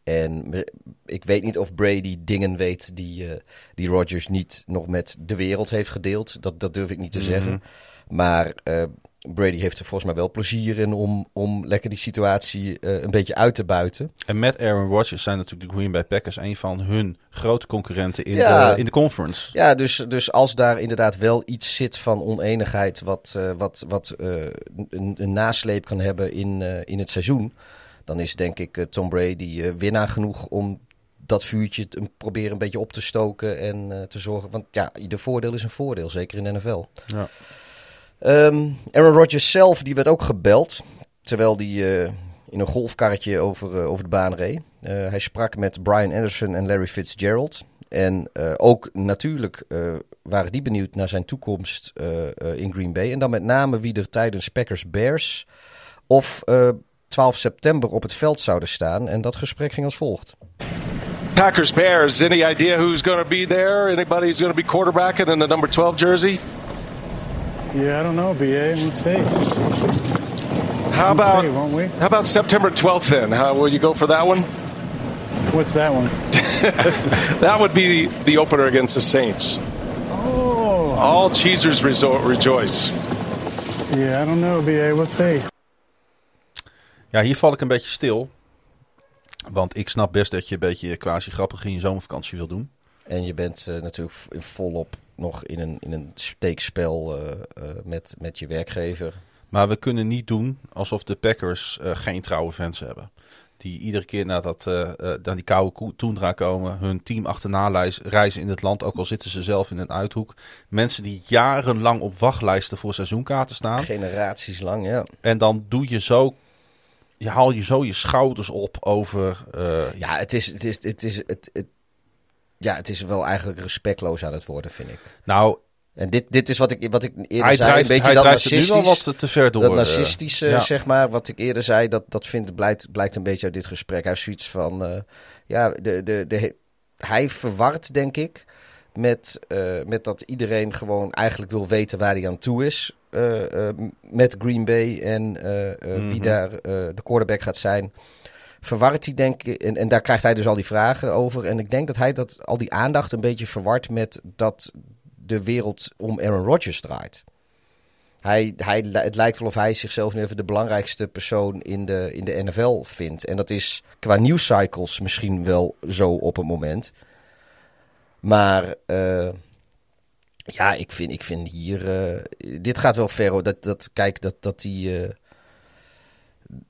En ik weet niet of Brady dingen weet die, eh, die Rodgers niet nog met de wereld heeft gedeeld. Dat, dat durf ik niet te zeggen. Maar eh, Brady heeft er volgens mij wel plezier in om, om lekker die situatie eh, een beetje uit te buiten. En met Aaron Rodgers zijn natuurlijk de Green Bay Packers een van hun grote concurrenten in, Ja. de, in de conference. Ja, dus, dus als daar inderdaad wel iets zit van oneenigheid, wat, wat, wat een, een nasleep kan hebben in, in het seizoen, dan is denk ik eh, Tom Brady eh, winnaar genoeg om dat vuurtje te proberen een beetje op te stoken en eh, te zorgen. Want ja, ieder voordeel is een voordeel, zeker in de NFL. Ja. Ehm, Aaron Rodgers zelf, die werd ook gebeld. Terwijl die in een golfkarretje over, over de baan reed. Hij sprak met Brian Anderson en Larry Fitzgerald. En ook natuurlijk waren die benieuwd naar zijn toekomst in Green Bay. En dan met name wie er tijdens Packers Bears of 12 september op het veld zouden staan. En dat gesprek ging als volgt. Packers Bears. Any idea who's going to be there? Anybody who's going to be quarterbacking in the number 12 jersey? Yeah, I don't know, BA. We'll see. How We'll about see, won't we? how about September 12th then? How will you go for that one? What's that one? That would be the, the opener against the Saints. Oh, All cheesers rejoice. yeah, I don't know, BA. We'll see. Ja, hier val ik een beetje stil. Want ik snap best dat je een beetje quasi grappig in je zomervakantie wil doen. En je bent eh, natuurlijk volop nog in een, in een steekspel eh, eh, met, met je werkgever. Maar we kunnen niet doen alsof de Packers geen trouwe fans hebben. Die iedere keer naar, dat, eh, naar die koude toendra komen. Hun team achterna reizen in het land. Ook al zitten ze zelf in een uithoek. Mensen die jarenlang op wachtlijsten voor seizoenkaarten staan. Generaties lang, ja. En dan doe je zo... Je haal je zo je schouders op over... eh, Ja, het is, het is, het is, het, het, ja, het is wel eigenlijk respectloos aan het worden, vind ik. nou, En dit, dit is wat ik, wat ik eerder hij zei, drijft, een beetje hij dat het nu wel narcistisch. wat te ver door. dat eh, narcistische, ja. zeg maar, wat ik eerder zei, dat, dat vindt, blijkt, blijkt een beetje uit dit gesprek. Hij heeft zoiets van, eh, ja, de, de, de, hij verwart, denk ik, met, eh, met dat iedereen gewoon eigenlijk wil weten waar hij aan toe is. Eh, eh, met Green Bay en eh, wie Mhm. daar de quarterback gaat zijn. Verwart hij, denk ik, en, en daar krijgt hij dus al die vragen over. En ik denk dat hij dat, al die aandacht een beetje verwart met dat de wereld om Aaron Rodgers draait. Hij, hij, het lijkt wel of hij zichzelf nu even de belangrijkste persoon in de, in de NFL vindt. En dat is qua nieuwscycles misschien wel zo op een moment. Maar ja, ik vind, ik vind hier... eh, dit gaat wel ver hoor. Dat, dat, kijk, dat, dat hij... eh,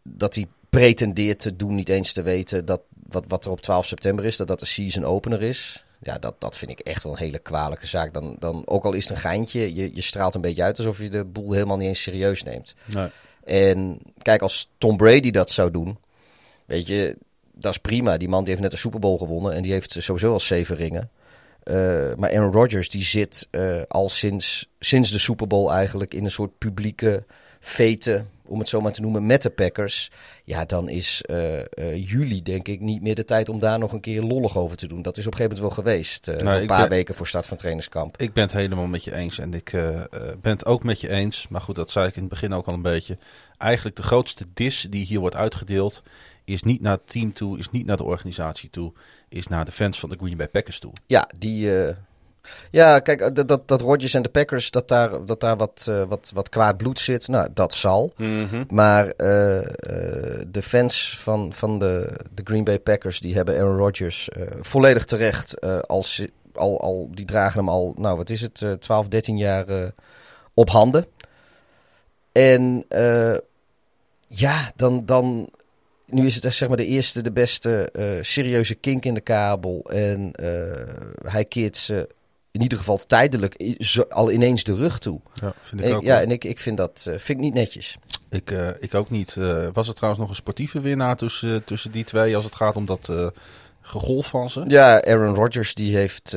dat hij pretendeert te doen, niet eens te weten dat wat, wat er op 12 september is, dat dat de season opener is. Ja, dat, dat vind ik echt wel een hele kwalijke zaak. Dan, dan, ook al is het een geintje, je, je straalt een beetje uit alsof je de boel helemaal niet eens serieus neemt. Nee. En kijk, als Tom Brady dat zou doen, weet je, dat is prima. Die man die heeft net een Super Bowl gewonnen en die heeft sowieso al zeven ringen. Eh, maar Aaron Rodgers die zit eh, al sinds, sinds de Super Bowl eigenlijk in een soort publieke fete, om het zo maar te noemen, met de Packers. Ja, dan is eh, juli denk ik niet meer de tijd om daar nog een keer lollig over te doen. Dat is op een gegeven moment wel geweest. Nou, een paar ben- weken voor start van trainingskamp. Ik ben het helemaal met je eens. En ik ben het ook met je eens. Maar goed, dat zei ik in het begin ook al een beetje. Eigenlijk de grootste dis die hier wordt uitgedeeld... is niet naar het team toe, is niet naar de organisatie toe... is naar de fans van de Green Bay Packers toe. Ja, die. eh, ja, kijk, eh, dat, dat, dat Rodgers en de Packers, dat daar, dat daar wat, eh, wat, wat kwaad bloed zit, nou, dat zal. Maar eh, eh, de fans van, van de, de Green Bay Packers, die hebben Aaron Rodgers volledig terecht. als, al, al, die dragen hem al, nou wat is het, eh 12, 13 jaar op handen. En ja, dan, dan, nu is het echt zeg maar de eerste, de beste eh, serieuze kink in de kabel. En eh, hij keert ze in ieder geval tijdelijk zo- al ineens de rug toe. Ja, vind ik En, ook. ja, wel. en ik, ik vind dat eh, vind ik niet netjes. Ik, ik ook niet. Was er trouwens nog een sportieve winnaar tussen, tussen die twee... als het gaat om dat gegolf van ze? Ja, Aaron Rodgers die heeft,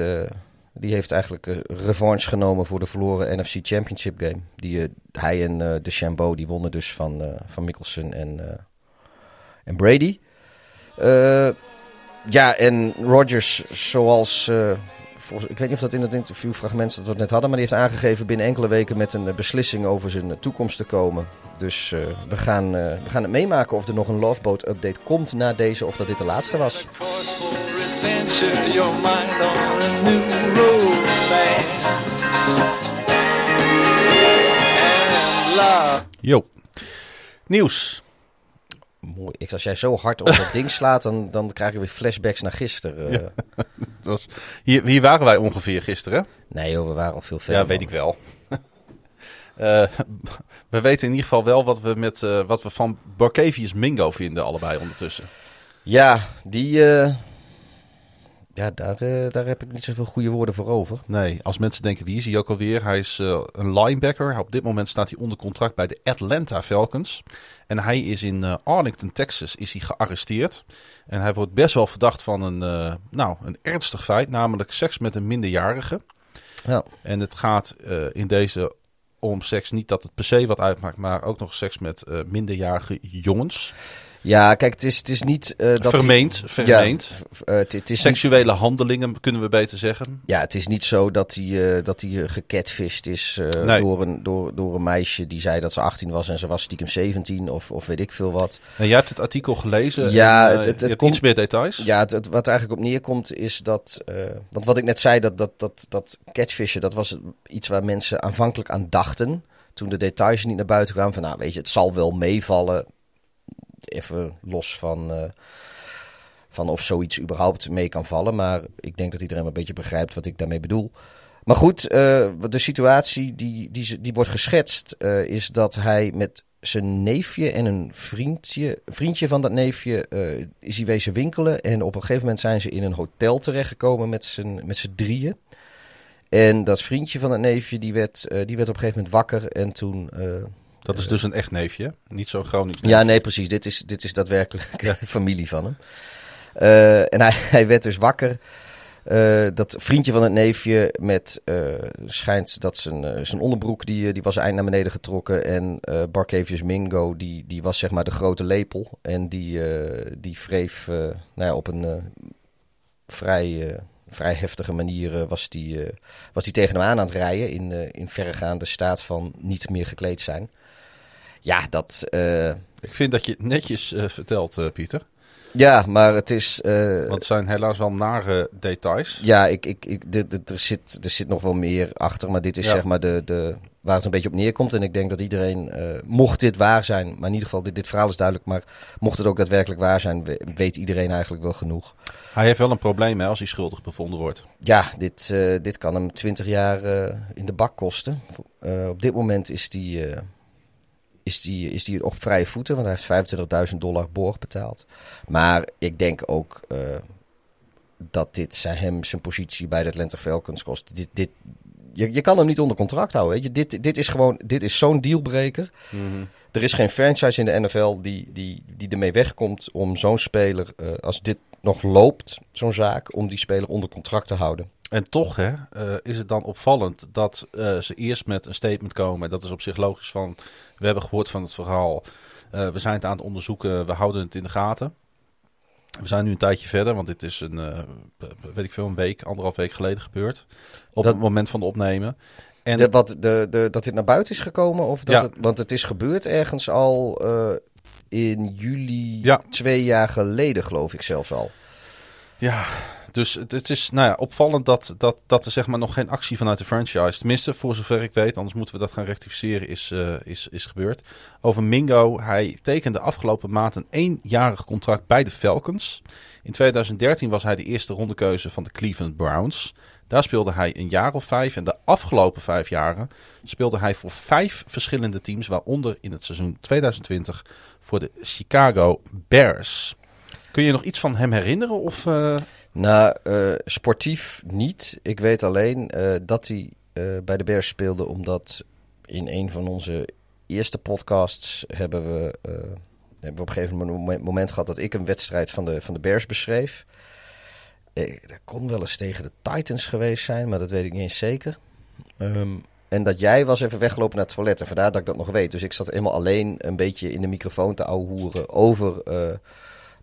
die heeft eigenlijk revanche genomen voor de verloren NFC Championship game. Die, hij en de Chambeau die wonnen dus van, van Mickelson en, en Brady. Eh, ja, en Rodgers zoals... eh, volgens, ik weet niet of dat in het interviewfragment dat we het net hadden... maar die heeft aangegeven binnen enkele weken met een eh, beslissing over zijn toekomst te komen. Dus we, gaan, we gaan het meemaken of er nog een Loveboat update komt na deze... of dat dit de laatste was. Jo. Nieuws. Mooi. Ik, als jij zo hard op dat ding slaat, dan, dan krijg je weer flashbacks naar gisteren. eh. Dat was, hier, hier waren wij ongeveer gisteren. Nee joh, we waren al veel verder. Ja, weet ik wel. Eh, we weten in ieder geval wel wat we, met, eh, wat we van Barkevius Mingo vinden, allebei ondertussen. Ja, die... ja, daar, eh, daar heb ik niet zoveel goede woorden voor over. Nee, als mensen denken, wie is hij ook alweer? Hij is eh, een linebacker. Op dit moment staat hij onder contract bij de Atlanta Falcons. En hij is in eh, Arlington, Texas, is hij gearresteerd. En hij wordt best wel verdacht van een, nou, een ernstig feit, namelijk seks met een minderjarige. Ja. En het gaat in deze om seks niet dat het per se wat uitmaakt, maar ook nog seks met minderjarige jongens. Ja, kijk, het is, het is niet... eh, dat vermeend, vermeend. Ja, eh, is niet, Seksuele handelingen, kunnen we beter zeggen. ja, het is niet zo dat hij, eh, dat hij gecatfished is Nee. door, een, door, door een meisje die zei dat ze 18 was en ze was stiekem 17 of, of weet ik veel wat. En jij hebt het artikel gelezen. Ja, en, het- het- komt- iets meer details. Ja, het, het- wat er eigenlijk op neerkomt is dat... want wat ik net zei, dat, dat, dat, dat catfishen, dat was iets waar mensen aanvankelijk aan dachten. Toen de details niet naar buiten kwamen. Van nou, weet je, het zal wel meevallen. Even los van, eh, van of zoiets überhaupt mee kan vallen. Maar ik denk dat iedereen een beetje begrijpt wat ik daarmee bedoel. Maar goed, eh, de situatie die, die, die wordt geschetst eh, is dat hij met zijn neefje en een vriendje, vriendje van dat neefje eh, is hij wezen winkelen. En op een gegeven moment zijn ze in een hotel terechtgekomen met z'n, met z'n drieën. En dat vriendje van het neefje die werd, die werd op een gegeven moment wakker en toen... eh, Dat is dus een echt neefje, niet zo'n Gronings ja, nee, precies. Dit is, dit is daadwerkelijk familie van hem. Eh, en hij, hij werd dus wakker. Eh, dat vriendje van het neefje met eh, schijnt dat zijn, eh, zijn onderbroek die, eh, die was eind naar beneden getrokken en eh Barkevius Mingo die, die was zeg maar de grote lepel en die, eh, die wreef eh, nou ja, op een eh, vrij, eh, vrij heftige manier eh, was die, eh, was die tegen hem aan aan het rijden in, eh, in verregaande staat van niet meer gekleed zijn. Ja, dat, eh, Ik vind dat je het netjes eh, vertelt, eh, Pieter. ja, maar het is. eh, Want het zijn helaas wel nare details. ja, ik, ik, ik, dit- dit- er, zit, er zit nog wel meer achter. Maar dit is Ja. zeg maar de, de, waar het een beetje op neerkomt. En ik denk dat iedereen, mocht dit waar zijn. Maar in ieder geval, dit, dit verhaal is duidelijk. Maar mocht het ook daadwerkelijk waar zijn, we- weet iedereen eigenlijk wel genoeg. Hij heeft wel een probleem hè, als hij schuldig bevonden wordt. Ja, dit, dit kan hem 20 jaar in de bak kosten. Op dit moment is die, is, die, is die op vrije voeten, want hij heeft 25.000 dollar borg betaald. Maar ik denk ook eh, dat dit zijn, hem zijn positie bij de Atlanta Falcons kost. Dit, dit, je, je kan hem niet onder contract houden. Weet je? Dit, dit is gewoon dit is zo'n dealbreaker. Er is geen franchise in de NFL die, die, die ermee wegkomt om zo'n speler, eh, als dit nog loopt, zo'n zaak, om die speler onder contract te houden. En toch hè, eh, is het dan opvallend dat ze eerst met een statement komen. Dat is op zich logisch van, we hebben gehoord van het verhaal. eh, we zijn het aan het onderzoeken, we houden het in de gaten. We zijn nu een tijdje verder, want dit is een, eh, weet ik veel, een week, anderhalf week geleden gebeurd. Op Dat- het moment van de opnemen. En De, wat, de, de, dat dit naar buiten is gekomen? Of dat Ja. het, want het is gebeurd ergens al eh, in juli Ja. twee jaar geleden, geloof ik zelfs al. Ja, dus het, het is nou ja, opvallend dat, dat, dat er zeg maar nog geen actie vanuit de franchise, tenminste voor zover ik weet, anders moeten we dat gaan rectificeren, is, eh, is, is gebeurd. Over Mingo, hij tekende afgelopen maand een eenjarig contract bij de Falcons. In 2013 was hij de eerste rondekeuze van de Cleveland Browns. Daar speelde hij een jaar of vijf en de afgelopen vijf jaren speelde hij voor vijf verschillende teams, waaronder in het seizoen 2020 voor de Chicago Bears. Kun je nog iets van hem herinneren? Of, eh, Nou, sportief niet. Ik weet alleen eh, dat hij eh, bij de Bears speelde omdat in een van onze eerste podcasts hebben we, op een gegeven moment, gehad dat ik een wedstrijd van de, van de Bears beschreef. Dat kon wel eens tegen de Titans geweest zijn, maar dat weet ik niet eens zeker. Ehm, en dat jij was even weggelopen naar het toilet. En vandaar dat ik dat nog weet. Dus ik zat helemaal alleen een beetje in de microfoon te ouwehoeren over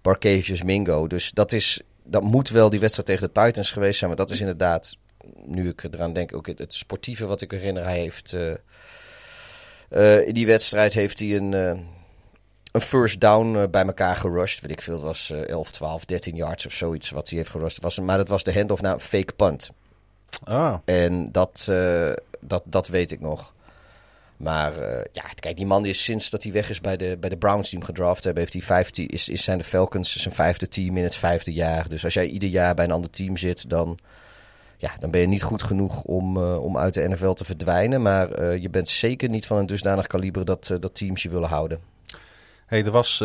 Barcavius Mingo. Dus dat, is, dat moet wel die wedstrijd tegen de Titans geweest zijn. Maar dat is inderdaad, nu ik eraan denk, ook het, het sportieve wat ik herinner. Hij heeft eh, eh, in die wedstrijd heeft hij een, eh, een first down bij elkaar gerushed. Weet ik veel, het was eh 11, 12, 13 yards of zoiets wat hij heeft gerushed. Was, maar dat was de handoff naar een fake punt. ah, En dat, dat, dat weet ik nog. Maar eh, ja, kijk, die man is sinds dat hij weg is bij de, bij de Browns team gedraft hebben, heeft hij vijftien, is, is zijn de Falcons zijn vijfde team in het vijfde jaar. Dus als jij ieder jaar bij een ander team zit, dan, ja, dan ben je niet goed genoeg om, eh, om uit de NFL te verdwijnen. Maar eh, je bent zeker niet van een dusdanig kaliber dat, dat teams je willen houden. hey, er was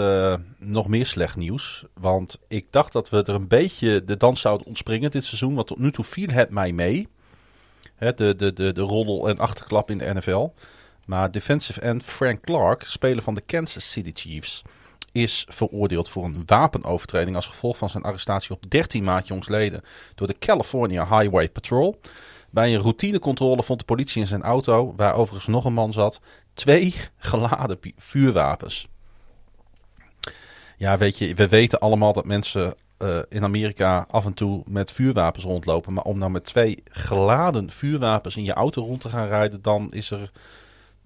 nog meer slecht nieuws. Want ik dacht dat we er een beetje de dans zouden ontspringen dit seizoen. Want tot nu toe viel het mij mee. Hè, de, de, de, de roddel en achterklap in de NFL. Maar defensive end Frank Clark, speler van de Kansas City Chiefs, is veroordeeld voor een wapenovertreding als gevolg van zijn arrestatie op 13 maart jongsleden door de California Highway Patrol. Bij een routinecontrole vond de politie in zijn auto, waar overigens nog een man zat, twee geladen vuurwapens. Ja, weet je, we weten allemaal dat mensen eh, in Amerika af en toe met vuurwapens rondlopen. Maar om nou met twee geladen vuurwapens in je auto rond te gaan rijden, dan is er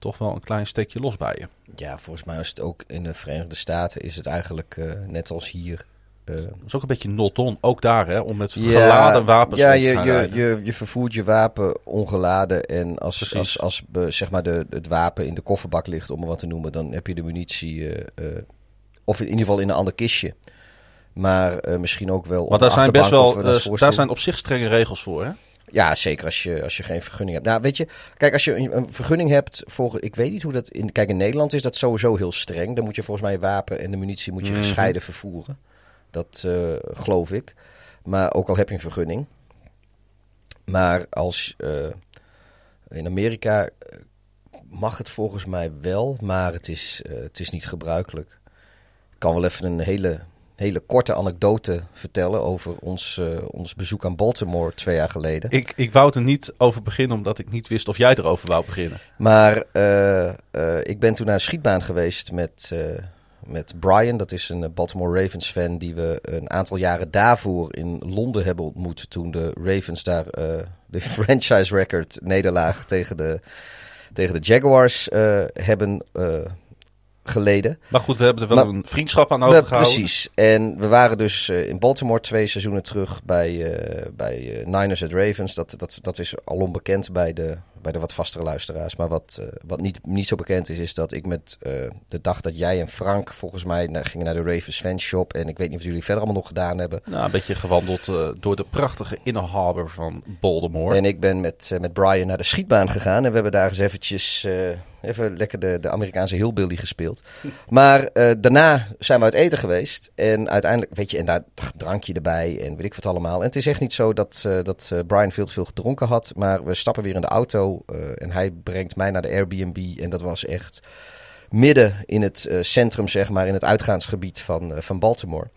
toch wel een klein steekje los bij je. Ja, volgens mij is het ook in de Verenigde Staten is het eigenlijk eh, net als hier. Dat is ook een beetje not on, ook daar hè, om met geladen wapens ja, rond te je, gaan je, rijden. je, je vervoert je wapen ongeladen. En als, Precies. als, als zeg maar de, het wapen in de kofferbak ligt, om maar wat te noemen, dan heb je de munitie. eh, of in ieder geval in een ander kistje. Maar misschien ook wel. Maar daar zijn best wel, daar zijn op zich strenge regels voor hè. Ja, zeker als je, als je geen vergunning hebt. Nou, weet je, kijk, als je een, vergunning hebt voor. Ik weet niet hoe dat. In, kijk, in Nederland is dat sowieso heel streng. Dan moet je volgens mij je wapen en de munitie moet je Mhm. gescheiden vervoeren. Dat eh, geloof ik. Maar ook al heb je een vergunning. Maar als. eh, in Amerika eh, mag het volgens mij wel, maar het is, het is niet gebruikelijk. Ik kan wel even een hele, hele korte anekdote vertellen over ons, eh, ons bezoek aan Baltimore twee jaar geleden. Ik, ik wou er niet over beginnen omdat ik niet wist of jij erover wou beginnen. Maar eh, eh, ik ben toen naar een schietbaan geweest met, met Brian. Dat is een Baltimore Ravens fan die we een aantal jaren daarvoor in Londen hebben ontmoet. Toen de Ravens daar de franchise record nederlaag tegen de, tegen de Jaguars hebben geleden. Maar goed, we hebben er wel Maar- een vriendschap aan overgehouden. precies. En we waren dus eh, in Baltimore twee seizoenen terug bij, eh, bij eh, Niners at Ravens. Dat, dat, dat is al onbekend bij de, bij de wat vastere luisteraars. Maar wat, wat niet, niet zo bekend is, is dat ik met de dag dat jij en Frank volgens mij naar, gingen naar de Ravens fanshop. En ik weet niet of jullie verder allemaal nog gedaan hebben. Nou, een beetje gewandeld door de prachtige inner harbor van Baltimore. En ik ben met, met Brian naar de schietbaan gegaan. En we hebben daar eens eventjes even lekker de, de Amerikaanse hillbilly gespeeld. Maar eh, daarna zijn we uit eten geweest. En uiteindelijk, weet je, en daar drankje erbij en weet ik wat allemaal. En het is echt niet zo dat, eh, dat eh, Brian veel te veel gedronken had. Maar we stappen weer in de auto en hij brengt mij naar de Airbnb. En dat was echt midden in het centrum, zeg maar, in het uitgaansgebied van, van Baltimore.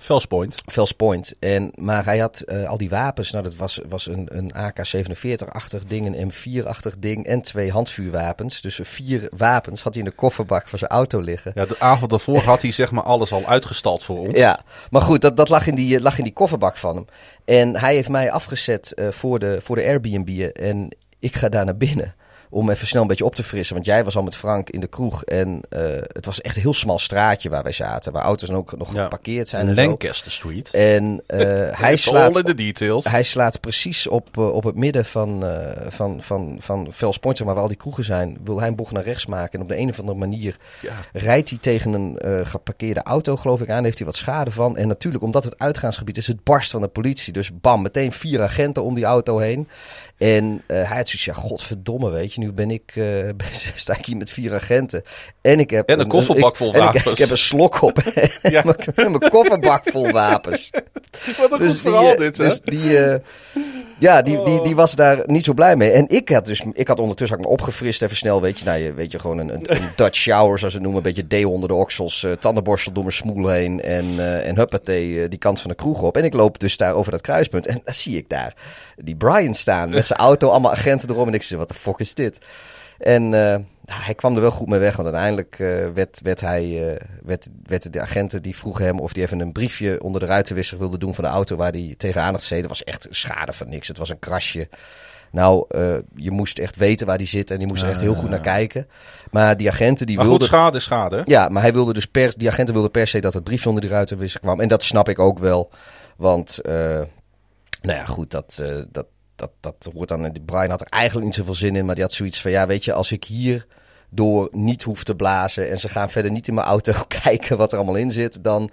Fells Point. Fells Point. En, maar hij had eh, al die wapens. Nou, dat was, was een, een AK-47-achtig ding, een M4-achtig ding en twee handvuurwapens. Dus vier wapens had hij in de kofferbak van zijn auto liggen. Ja, de avond daarvoor had hij zeg maar alles al uitgestald voor ons. Ja, maar goed, dat, dat lag, in die, eh, lag in die kofferbak van hem. En hij heeft mij afgezet eh, voor, de, voor de Airbnb. En ik ga daar naar binnen. Om even snel een beetje op te frissen. Want jij was al met Frank in de kroeg. En eh, het was echt een heel smal straatje waar wij zaten. Waar auto's dan ook nog Ja. geparkeerd zijn. En, zo. Lancaster Street. en eh, hij slaat all in the details. hij slaat precies op, eh, op het midden van, van, van, van Fells Point, zeg maar, waar al die kroegen zijn. Wil hij een bocht naar rechts maken. En op de een of andere manier Ja. rijdt hij tegen een geparkeerde auto, geloof ik, aan. Heeft hij wat schade van. En natuurlijk, omdat het uitgaansgebied is, het barst van de politie. Dus bam, meteen vier agenten om die auto heen. En eh, hij had zoiets, ja, godverdomme, weet je. Nu ben ik, eh, sta ik hier met vier agenten. En ik heb En een kofferbak vol en ik- wapens. Ik, heb een slok op. Ja. en mijn kofferbak vol wapens. Wat een Dus goed die, verhaal eh, dit, hè? Dus die, ja, die, die, die was daar niet zo blij mee. En ik had dus, ik had ondertussen had ik me opgefrist even snel, weet je. Nou, je, weet je, gewoon een, een, een Dutch shower, zoals ze het noemen. Een beetje deo onder de oksels, eh, tandenborstel door mijn smoel heen. En, eh en huppatee, eh, die kant van de kroeg op. En ik loop dus daar over dat kruispunt. En dan zie ik daar die Brian staan met zijn auto, allemaal agenten erom. En ik zeg, wat de fuck is dit? En hij kwam er wel goed mee weg, want uiteindelijk eh, werd, werd hij, eh, werd, werd de agenten die vroegen hem of hij even een briefje onder de ruitenwisser wilde doen van de auto waar hij tegenaan had gezeten. Was echt schade van niks. Het was een krasje. Nou, eh, je moest echt weten waar die zit en je moest er echt heel goed naar kijken. Maar die agenten die Maar goed, wilden... schade is schade. hè? Ja, maar hij wilde dus per, die agenten wilden per se dat het briefje onder die ruitenwisser kwam. En dat snap ik ook wel. Want, nou ja, goed, dat, dat, dat, dat hoort dan. Brian had er eigenlijk niet zoveel zin in, maar die had zoiets van: ja, weet je, als ik hier door niet hoef te blazen en ze gaan verder niet in mijn auto kijken wat er allemaal in zit, dan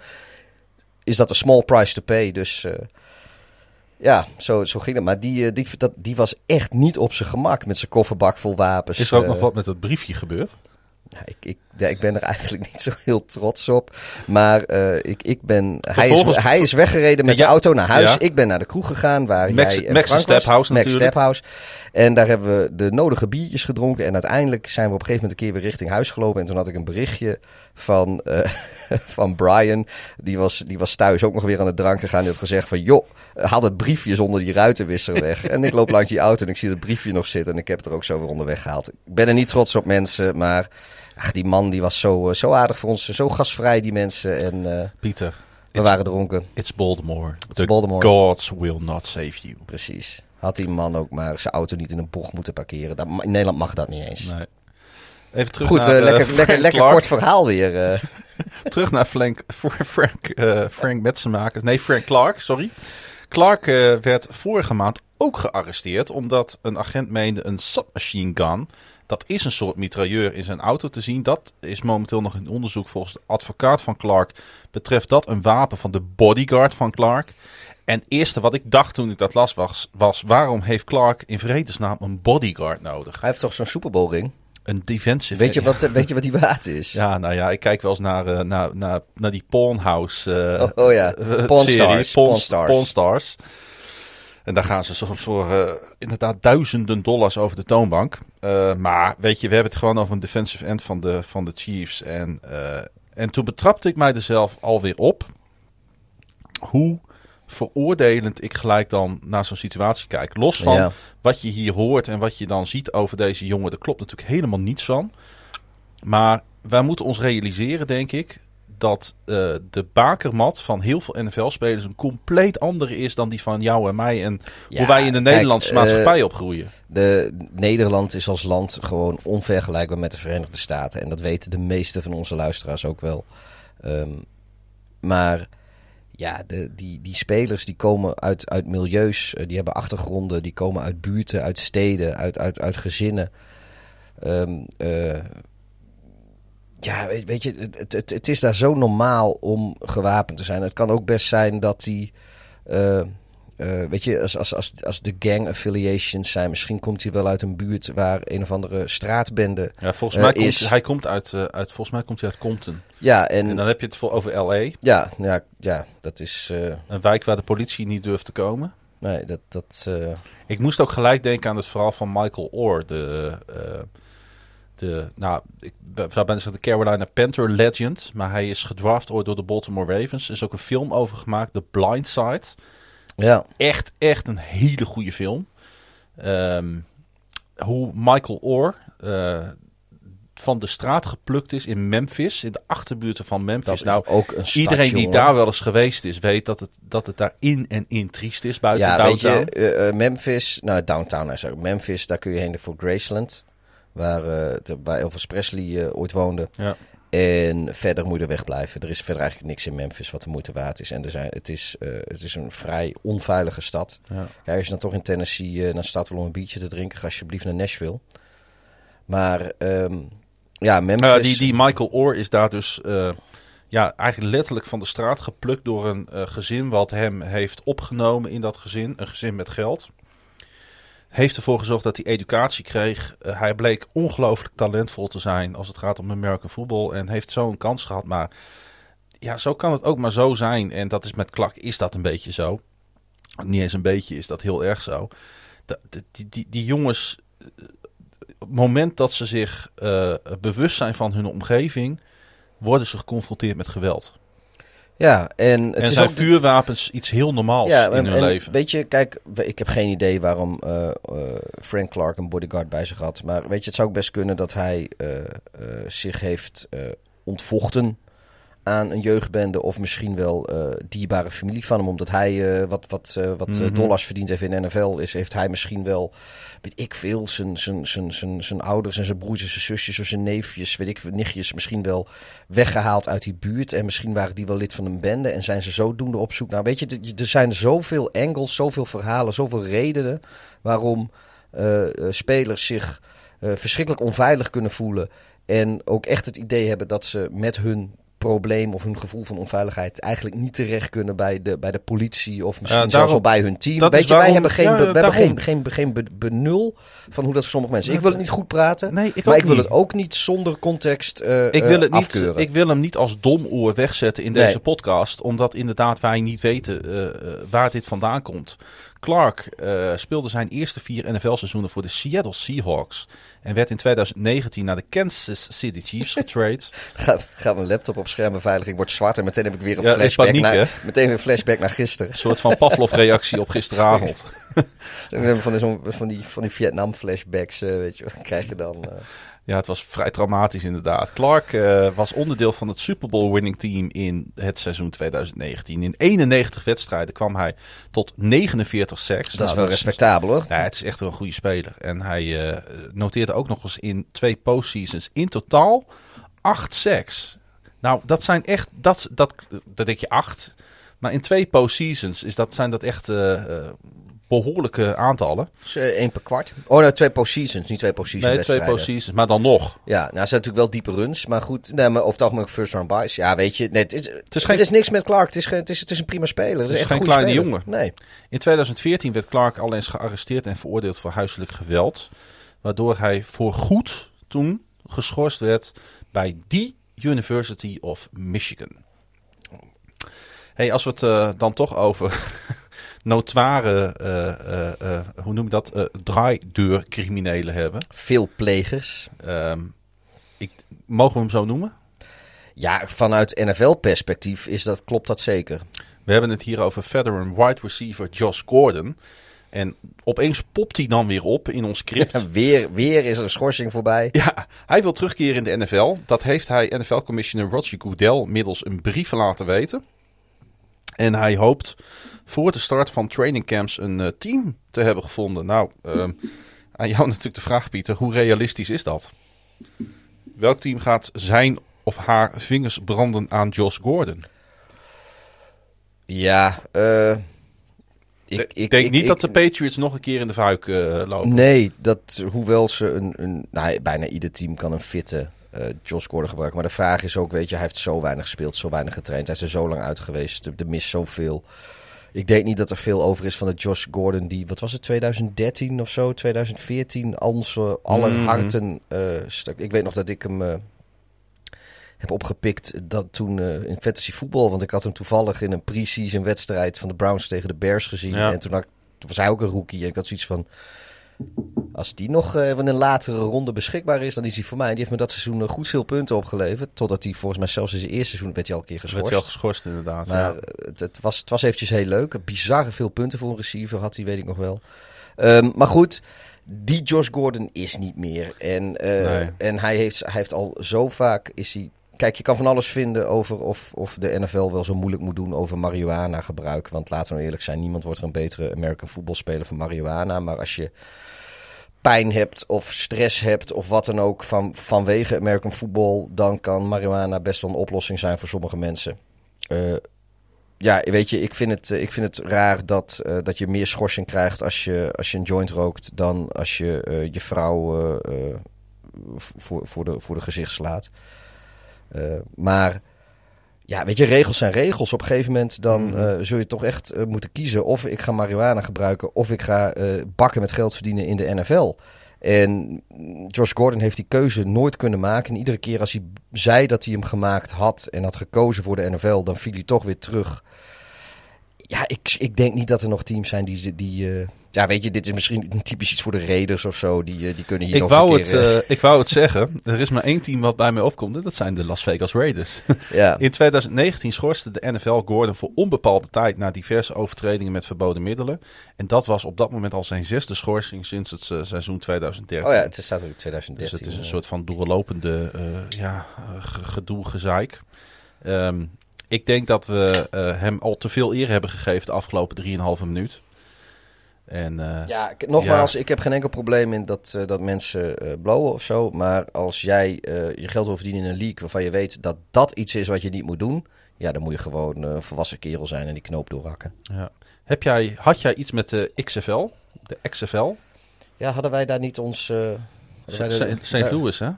is dat een small price to pay. Dus eh, ja, zo, zo ging het. Maar die, eh, die, dat, die was echt niet op zijn gemak met zijn kofferbak vol wapens. Is er ook Eh, nog wat met dat briefje gebeurd? ja, ik, ik, ja, ik ben er eigenlijk niet zo heel trots op. Maar eh, ik, ik ben, hij, is, hij is weggereden met Ja, de auto naar huis. ja. Ik ben naar de kroeg gegaan waar Max- jij en Max Frank was. Stephouse Max natuurlijk. Stephouse. En daar hebben we de nodige biertjes gedronken. En uiteindelijk zijn we op een gegeven moment een keer weer richting huis gelopen. En toen had ik een berichtje van, eh, van Brian. Die was, die was thuis ook nog weer aan het drank gegaan. Die had gezegd van, joh, haal het briefje zonder die ruitenwisser weg. en ik loop langs die auto en ik zie het briefje nog zitten. En ik heb het er ook zo weer onderweg gehaald. Ik ben er niet trots op mensen, maar... Ach, die man die was zo, eh, zo aardig voor ons, zo gastvrij die mensen. En eh, Pieter, we waren dronken, it's Baltimore. The Baltimore. gods will not save you. precies. Had die man ook maar zijn auto niet in een bocht moeten parkeren. Dat, in Nederland mag dat niet eens. Nee. Even terug Goed, naar eh, lekker, Frank lekker, lekker Clark. kort verhaal weer. Terug naar Frank, Frank, Frank Metsenmakers. Nee, Frank Clark, sorry. Clark werd vorige maand ook gearresteerd omdat een agent meende een submachine gun. Dat is een soort mitrailleur in zijn auto te zien. Dat is momenteel nog in onderzoek volgens de advocaat van Clark. Betreft dat een wapen van de bodyguard van Clark. En het eerste wat ik dacht toen ik dat las was, was waarom heeft Clark in vredesnaam een bodyguard nodig? Hij heeft toch zo'n Super Bowl ring? Een defensive... Weet je wat, eh, weet je wat die waard is? Ja, nou ja, ik kijk wel eens naar, eh, naar, naar, naar die Pornhouse eh, Oh, oh ja, eh, Pawn serie, Stars, Pawn, Pawn Stars. Pawn Stars. En daar gaan ze soms voor eh, inderdaad duizenden dollars over de toonbank. Eh, maar weet je, we hebben het gewoon over een defensive end van de, van de Chiefs. En, eh, en toen betrapte ik mij er zelf alweer op hoe veroordelend ik gelijk dan naar zo'n situatie kijk. Los van Ja. wat je hier hoort en wat je dan ziet over deze jongen, daar klopt natuurlijk helemaal niets van. Maar wij moeten ons realiseren, denk ik, dat eh, de bakermat van heel veel NFL-spelers een compleet andere is dan die van jou en mij. En Ja, hoe wij in de Nederlandse eh, maatschappij opgroeien. De, Nederland is als land gewoon onvergelijkbaar met de Verenigde Staten. En dat weten de meeste van onze luisteraars ook wel. Ehm, maar ja, de, die, die spelers die komen uit, uit milieus, eh, die hebben achtergronden, die komen uit buurten, uit steden, uit, uit, uit gezinnen. Ehm, eh, ja, weet, weet je, het, het, het is daar zo normaal om gewapend te zijn. Het kan ook best zijn dat die. eh, eh, weet je, als, als, als, als de gang affiliations zijn, misschien komt hij wel uit een buurt waar een of andere straatbende. Ja, volgens eh, mij komt is- hij komt uit, eh, uit, volgens mij komt hij uit Compton. Ja, en, En dan heb je het over LA, ja, ja, ja, dat is. eh, een wijk waar de politie niet durft te komen. nee, dat. dat eh, Ik moest ook gelijk denken aan het verhaal van Michael Orr, de, eh, de nou, ik zou bijna zeggen de Carolina Panther legend, maar hij is gedraft ooit door de Baltimore Ravens. Er is ook een film over gemaakt, The Blind Side. ja, Echt, echt een hele goede film. Ehm, hoe Michael Orr eh, van de straat geplukt is in Memphis, in de achterbuurten van Memphis. is Nou, ook een stad, iedereen die daar wel eens geweest is, weet dat het, dat het daar in en in triest is buiten Ja, weet downtown. je, eh, eh, Memphis, nou downtown is ook. Memphis, daar kun je heen voor Graceland, waar, eh, de- waar Elvis Presley eh, ooit woonde. Ja. En verder moet je er wegblijven. Er is verder eigenlijk niks in Memphis wat de moeite waard is. En er zijn, het, is, eh, het is een vrij onveilige stad. Ja. Ja, als je dan toch in Tennessee eh, naar stad wil om een biertje te drinken, ga alsjeblieft naar Nashville. Maar ehm, ja, Memphis... Die, die Michael Orr is daar dus ja, eigenlijk letterlijk van de straat geplukt door een gezin wat hem heeft opgenomen in dat gezin. Een gezin met geld. Heeft ervoor gezorgd dat hij educatie kreeg. Eh, hij bleek ongelooflijk talentvol te zijn als het gaat om American football. En heeft zo een kans gehad. Maar ja, zo kan het ook maar zo zijn. En dat is met Klak is dat een beetje zo. Niet eens een beetje, is dat heel erg zo. Die, die, die jongens op het moment dat ze zich eh, bewust zijn van hun omgeving, worden ze geconfronteerd met geweld. Ja, en het en is zijn ook... vuurwapens iets heel normaals ja, in en- hun en leven. Weet je, kijk, ik heb geen idee waarom eh, eh, Frank Clark een bodyguard bij zich had. Maar weet je, het zou ook best kunnen dat hij eh, zich heeft ontvochten aan een jeugdbende. Of misschien wel eh dierbare familie van hem. Omdat hij eh, wat, wat, eh, wat Mhm. dollars verdient heeft in de NFL. Is, heeft hij misschien wel, weet ik veel, zijn, zijn, zijn, zijn, zijn ouders en zijn broers en zijn zusjes of zijn neefjes, weet ik nichtjes misschien wel weggehaald uit die buurt. En misschien waren die wel lid van een bende en zijn ze zodoende op zoek. Nou, weet je, er zijn zoveel angles, zoveel verhalen, zoveel redenen waarom spelers zich verschrikkelijk onveilig kunnen voelen. En ook echt het idee hebben dat ze met hun probleem of hun gevoel van onveiligheid eigenlijk niet terecht kunnen bij de, bij de politie of misschien Ja, zelfs wel bij hun team. Weet je, wij hebben geen, ja, we hebben geen, geen, geen be- benul van hoe dat voor sommige mensen. Ik wil het niet goed praten, Nee, ik maar ik wil niet. het ook niet zonder context eh, ik wil, eh, niet, afkeuren. ik wil hem niet als domoor wegzetten in Nee. deze podcast, omdat inderdaad wij niet weten eh, eh, waar dit vandaan komt. Clark eh, speelde zijn eerste vier NFL-seizoenen voor de Seattle Seahawks en werd in 2019 naar de Kansas City Chiefs getrade. Gaat gaat mijn laptop op schermbeveiliging, wordt zwart en meteen heb ik weer een Ja, flashback paniek, naar, meteen weer een flashback naar gisteren. Een soort van Pavlov-reactie op gisteravond. Van die, van die, van die Vietnam flashbacks, eh, weet je, krijg je dan. eh. Ja, het was vrij traumatisch inderdaad. Clark eh, was onderdeel van het Super Bowl winning team in het seizoen 2019. In 91 wedstrijden kwam hij tot 49 sacks. Dat is Nou, wel respectabel hoor. Ja, het is echt wel een goede speler. En hij eh, noteerde ook nog eens in twee postseasons in totaal acht sacks. Nou, dat zijn echt, dat, dat, dat denk je acht. Maar in twee postseasons is dat, zijn dat echt eh, behoorlijke aantallen. Dus, één per kwart. Oh, nou, twee postseasons, niet twee postseason Nee, twee postseasons, maar dan nog. Ja, nou, het zijn natuurlijk wel diepe runs, maar goed. Nee, maar over het algemeen first round buys. Ja, weet je, nee, het is, is geen- is niks met Clark. Het is, geen, het is, het is een prima speler. Het is, is echt een geen goede kleine speler. jongen. Nee. In 2014 werd Clark al eens gearresteerd en veroordeeld voor huiselijk geweld. Waardoor hij voorgoed toen geschorst werd bij die University of Michigan. Hey, als we het eh, dan toch over notoire, eh, eh, eh, hoe noem je dat, draaideurcriminelen hebben. Veel plegers. Ehm, ik, mogen we hem zo noemen? Ja, vanuit NFL-perspectief is dat, klopt dat zeker. We hebben het hier over veteran wide receiver Josh Gordon. En opeens popt hij dan weer op in ons script. Ja, weer, weer is er een schorsing voorbij. Ja, hij wil terugkeren in de NFL. Dat heeft hij NFL-commissioner Roger Goodell middels een brief laten weten. En hij hoopt voor de start van training camps een eh, team te hebben gevonden. Nou, ehm, aan jou natuurlijk de vraag, Pieter. Hoe realistisch is dat? Welk team gaat zijn of haar vingers branden aan Josh Gordon? Ja, eh... Ik, denk niet dat de Patriots nog een keer in de vuik eh, lopen. Nee, dat, hoewel ze een, een nou, bijna ieder team kan een fitte eh Josh Gordon gebruiken. Maar de vraag is ook, weet je, hij heeft zo weinig gespeeld, zo weinig getraind. Hij is er zo lang uit geweest, er, mist zoveel. Ik denk niet dat er veel over is van de Josh Gordon die, wat was het, 2013 of zo, 2014, onze aller Mhm. harten eh, stuk. Ik weet nog dat ik hem eh, heb opgepikt dat toen in fantasy voetbal. Want ik had hem toevallig in een pre-season wedstrijd van de Browns tegen de Bears gezien. Ja. En toen, had, toen was hij ook een rookie. En ik had zoiets van, als die nog eh, in een latere ronde beschikbaar is, dan is hij voor mij. Die heeft me dat seizoen eh, goed veel punten opgeleverd. Totdat hij volgens mij zelfs in zijn eerste seizoen werd hij al een keer Werd geschorst. hij al geschorst inderdaad. Maar ja. eh, het, het, was, het was eventjes heel leuk. Bizarre veel punten voor een receiver had hij, weet ik nog wel. Ehm, maar goed, die Josh Gordon is niet meer. En, Nee. en hij, heeft, hij heeft al zo vaak... Is hij, kijk, je kan van alles vinden over of, of de NFL wel zo moeilijk moet doen over marihuana gebruik. Want laten we nou eerlijk zijn, niemand wordt er een betere American voetbalspeler van marihuana. Maar als je pijn hebt of stress hebt of wat dan ook van, vanwege American football, dan kan marihuana best wel een oplossing zijn voor sommige mensen. Eh, ja, weet je, ik vind het, eh, ik vind het raar dat, eh, dat je meer schorsing krijgt als je, als je een joint rookt dan als je je vrouw voor, voor, de, voor de gezicht slaat. Maar ja, weet je, regels zijn regels. Op een gegeven moment dan eh, zul je toch echt eh, moeten kiezen of ik ga marihuana gebruiken of ik ga eh, bakken met geld verdienen in de NFL. En Josh Gordon heeft die keuze nooit kunnen maken. En iedere keer als hij zei dat hij hem gemaakt had en had gekozen voor de NFL, dan viel hij toch weer terug. Ja, ik, ik denk niet dat er nog teams zijn die... die ja, weet je, dit is misschien typisch iets voor de Raiders of zo. Die, eh, die kunnen hier Ik nog wou, het, een keer... eh, eh, ik wou het zeggen. Er is maar één team wat bij mij opkomt. En dat zijn de Las Vegas Raiders. ja. In 2019 schorste de NFL Gordon voor onbepaalde tijd na diverse overtredingen met verboden middelen. En dat was op dat moment al zijn zesde schorsing sinds het seizoen 2013. Oh ja, het staat ook dus 2013. het is een soort van doorlopende eh, ja, ge- gedoe, gezeik. Ehm, ik denk dat we hem al te veel eer hebben gegeven de afgelopen 3,5 minuut. En eh, Ja, nogmaals, ik heb geen enkel probleem in dat, eh, dat mensen eh blowen of zo. Maar als jij je geld wil verdienen in een league waarvan je weet dat dat iets is wat je niet moet doen. Ja, dan moet je gewoon een volwassen kerel zijn en die knoop doorhakken. ja. Heb jij, had jij iets met de XFL? De XFL? Ja, hadden wij daar niet ons... St. Louis, hè?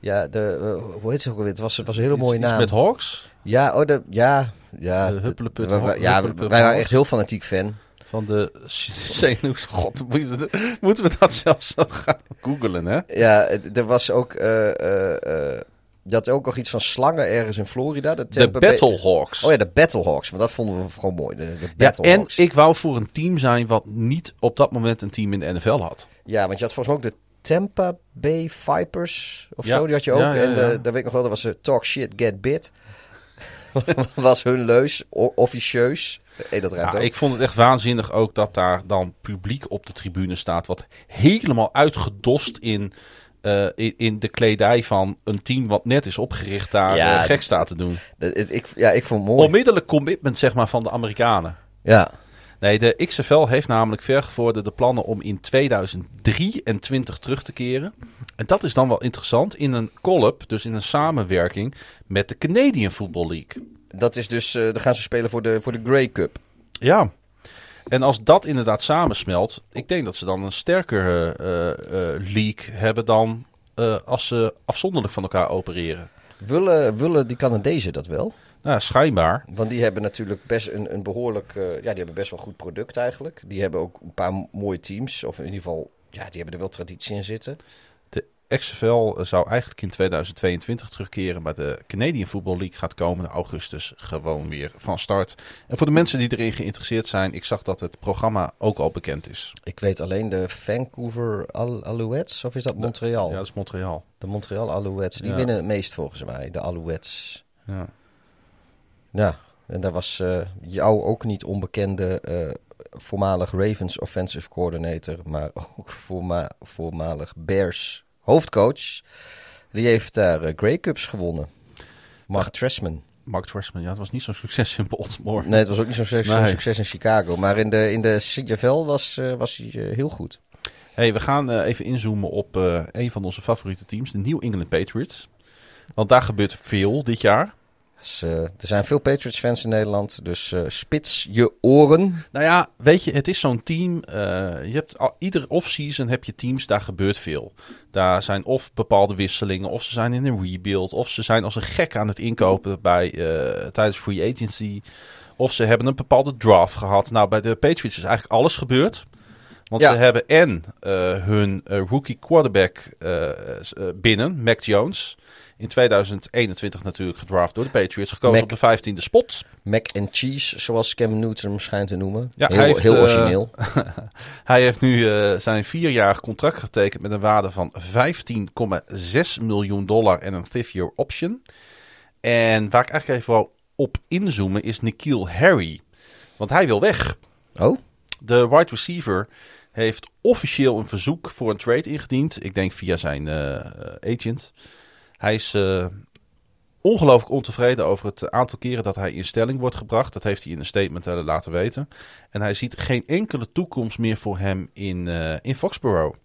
Ja, de, hoe heet ze ook alweer? Het was, het was een hele mooie Iets- iets naam. met Hawks? Ja, oh, de, ja, ja. De ja, wij waren echt heel fanatiek fan. Van de. Louis. God, moeten we, dat zelfs zo gaan googelen, hè? Ja, er was ook... eh, je had ook nog iets van slangen ergens in Florida. De, Bay- Battlehawks. Oh ja, de Battlehawks. Maar dat vonden we gewoon mooi. De, de Ja, en Battlehawks. ik wou voor een team zijn wat niet op dat moment een team in de NFL had. Ja, want je had volgens mij ook de Tampa Bay Vipers of Ja. zo. Die had je ook. Ja, En daar weet ik nog wel, dat was de Talk Shit Get Bit. was hun leus, o- officieus. Hey, dat ruimt Ja, ik vond het echt waanzinnig ook dat daar dan publiek op de tribune staat. Wat helemaal uitgedost in eh, in, in de kledij van een team wat net is opgericht daar Ja, eh, gek dat- staat te doen. Dat- ik, ja, ik vond het mooi. Onmiddellijk commitment zeg maar van de Amerikanen. Ja, Nee, de XFL heeft namelijk vergevorderde plannen om in 2023 terug te keren. En dat is dan wel interessant in een collab, dus in een samenwerking met de Canadian Football League. Dat is dus... eh, dan gaan ze spelen voor de, voor de Grey Cup. Ja. En als dat inderdaad samensmelt, ik denk dat ze dan een sterkere eh, eh, league hebben dan als ze afzonderlijk van elkaar opereren. Willen, willen die Canadezen dat wel? Nou, schijnbaar. Want die hebben natuurlijk best een, een behoorlijk... eh, ja, die hebben best wel goed product eigenlijk. Die hebben ook een paar mooie teams. Of in ieder geval... Ja, die hebben er wel traditie in zitten. XFL zou eigenlijk in 2022 terugkeren, maar de Canadian Football League gaat komende augustus gewoon weer van start. En voor de mensen die erin geïnteresseerd zijn, ik zag dat het programma ook al bekend is. Ik weet alleen de Vancouver Al- Alouettes. Of is dat Montreal? Ja, dat is Montreal. De Montreal Alouettes. Die Ja. winnen het meest volgens mij. De Alouettes. Ja. Ja, en daar was eh jou ook niet onbekende eh, voormalig Ravens offensive coordinator, maar ook voorma voormalig Bears hoofdcoach. Die heeft daar eh, Grey Cups gewonnen. Mark Trestman. Mark Trestman, ja, het was niet zo'n succes in Baltimore. Nee, het was ook niet zo'n succes, succes in Chicago. Maar in de, in de CFL was, eh, was hij eh, heel goed. Hey, we gaan even inzoomen op een van onze favoriete teams, de New England Patriots. Want daar gebeurt veel dit jaar. Dus, eh, er zijn veel Patriots-fans in Nederland, dus eh, spits je oren. Nou ja, weet je, het is zo'n team. eh, je hebt al, iedere off-season heb je teams, daar gebeurt veel. Daar zijn of bepaalde wisselingen, of ze zijn in een rebuild, of ze zijn als een gek aan het inkopen bij, tijdens free agency. Of ze hebben een bepaalde draft gehad. Nou, bij de Patriots is eigenlijk alles gebeurd. Want Ja. ze hebben en hun rookie quarterback binnen, Mac Jones. In 2021 natuurlijk gedraft door de Patriots. Gekozen Mac- op de 15e spot. Mac and cheese, zoals Cam Newton hem schijnt te noemen. Ja, heel hij heeft, heel eh, origineel. Hij heeft nu eh, zijn vierjarig contract getekend met een waarde van 15,6 miljoen dollar en een fifth year option. En waar ik eigenlijk even wou op inzoomen is Nikhil Harry. Want hij wil weg. Oh, De wide receiver heeft officieel een verzoek voor een trade ingediend. Ik denk via zijn eh, agent. Hij is eh, ongelooflijk ontevreden over het aantal keren dat hij in stelling wordt gebracht. Dat heeft hij in een statement eh, laten weten. En hij ziet geen enkele toekomst meer voor hem in, eh, in Foxborough.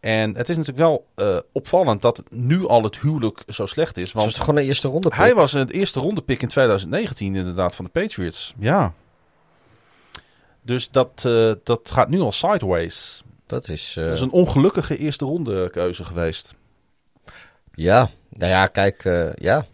En het is natuurlijk wel opvallend dat nu al het huwelijk zo slecht is. het was Want toch gewoon een eerste ronde pick? hij was het eerste ronde pick in 2019 inderdaad van de Patriots. Ja. Dus dat, dat gaat nu al sideways. Dat is... Dat is een ongelukkige eerste ronde keuze geweest. Ja, nou ja, kijk, eh, ja.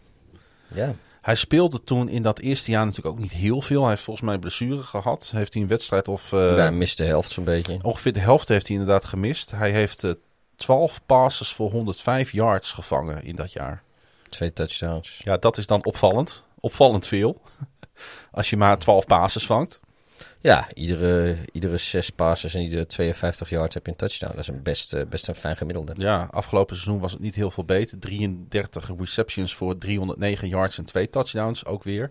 Ja, Hij speelde toen in dat eerste jaar natuurlijk ook niet heel veel. Hij heeft volgens mij blessure gehad. Heeft hij een wedstrijd of... eh, ja miste de helft zo'n beetje. Ongeveer de helft heeft hij inderdaad gemist. Hij heeft eh 12 passes voor 105 yards gevangen in dat jaar. Twee touchdowns. Ja, dat is dan opvallend. Opvallend veel. Als je maar 12 passes vangt. Ja, iedere, iedere zes passes en iedere 52 yards heb je een touchdown. Dat is een best, eh, best een fijn gemiddelde. Ja, afgelopen seizoen was het niet heel veel beter. 33 receptions voor 309 yards en twee touchdowns ook weer.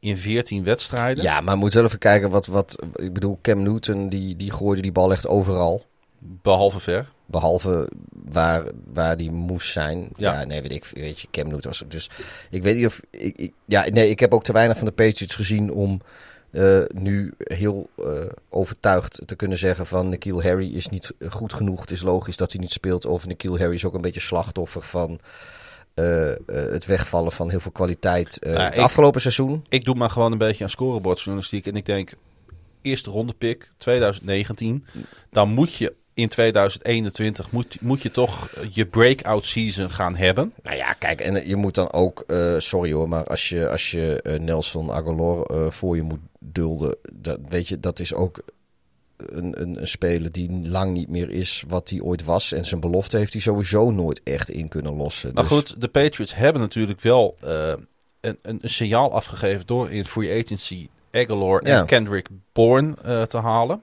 In 14 wedstrijden. Ja, maar we moeten wel even kijken wat, wat... Ik bedoel, Cam Newton, die, die gooide die bal echt overal. Behalve ver. Behalve waar, waar die moest zijn. Ja. Ja. nee, weet ik. Weet je, Cam Newton was... Dus ik weet niet of... Ik, ik- ja, nee, ik heb ook te weinig van de Patriots gezien om... eh, nu heel eh, overtuigd te kunnen zeggen van Nikhil Harry is niet goed genoeg. Het is logisch dat hij niet speelt. Of Nikhil Harry is ook een beetje slachtoffer van eh, het wegvallen van heel veel kwaliteit. Nou, het ik- afgelopen seizoen. Ik doe maar gewoon een beetje aan scorebordjournalistiek. En ik denk, eerste ronde pick 2019. Dan moet je in 2021 moet, moet je toch je breakout season gaan hebben. Nou ja, kijk, en je moet dan ook, sorry hoor, maar als je, als je Nelson Aguilar eh, voor je moet dulden, dat, weet je, dat is ook een, een, een speler die lang niet meer is wat hij ooit was. En zijn belofte heeft hij sowieso nooit echt in kunnen lossen. Maar Dus- goed, de Patriots hebben natuurlijk wel eh, een, een, een signaal afgegeven door in free agency Aguilar en Ja. Kendrick Bourne eh, te halen.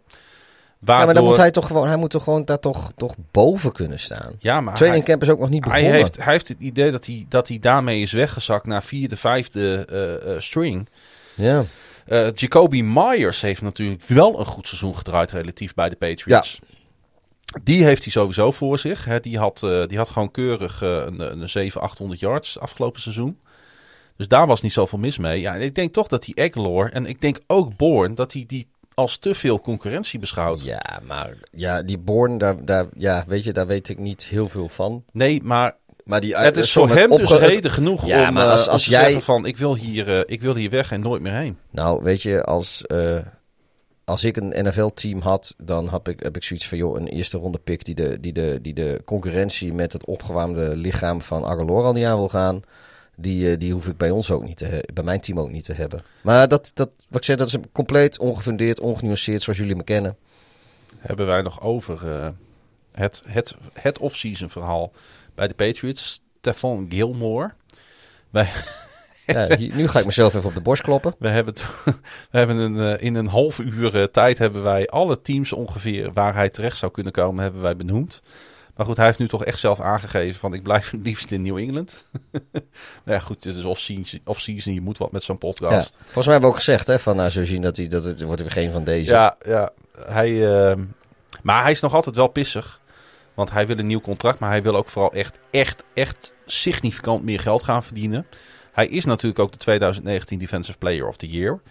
Ja, maar dan Waardoor- moet hij toch gewoon, hij moet toch gewoon daar toch, toch boven kunnen staan. Ja, maar Training hij, camp is ook nog niet hij, begonnen. heeft, hij heeft het idee dat hij, dat hij daarmee is weggezakt naar vierde, vijfde eh, string. Ja. Eh, Jacoby Myers heeft natuurlijk wel een goed seizoen gedraaid relatief bij de Patriots. Die heeft hij sowieso voor zich. Hè. Die, had, eh, die had gewoon keurig eh, een, een 700, 800 yards afgelopen seizoen. Dus daar was niet zoveel mis mee. Ja, en ik denk toch dat die Aguilar en ik denk ook Bourne, dat hij die als te veel concurrentie beschouwt. Ja, maar ja, die Born, daar, daar, ja, weet je, daar weet ik niet heel veel van. Nee, maar Maar die, het is eh, voor met hem dus reden genoeg Ja, om, maar eh, als- om als jij- zeggen van ik wil, hier, eh, ik wil hier weg en nooit meer heen. Nou, weet je, als, eh, als ik een NFL-team had, dan heb ik, heb ik zoiets van, joh, een eerste ronde pick die de, die, de, die de concurrentie met het opgewarmde lichaam van Aguilar al niet aan wil gaan. Die, eh, die hoef ik bij ons ook niet te bij mijn team ook niet te hebben. Maar dat, dat, wat ik zeg, dat is compleet ongefundeerd, ongenuanceerd zoals jullie me kennen. Hebben wij nog over eh, het, het, het off-season verhaal bij de Patriots. Stefan Gilmore. Wij, Ja, nu ga ik mezelf even op de borst kloppen. we hebben, we hebben een, eh, in een half uur eh, tijd hebben wij alle teams ongeveer waar hij terecht zou kunnen komen, hebben wij benoemd. Maar goed, hij heeft nu toch echt zelf aangegeven van ik blijf het liefst in New England. nou ja, goed, dit is off-season, je moet wat met zo'n Ja, podcast. volgens mij hebben we ook gezegd, hè, van nou, zo zien dat, hij, dat het wordt weer geen van deze. Ja, ja. Hij, ehm, maar hij is nog altijd wel pissig. Want hij wil een nieuw contract. Maar hij wil ook vooral echt, echt, echt significant meer geld gaan verdienen. Hij is natuurlijk ook de 2019 Defensive Player of the Year.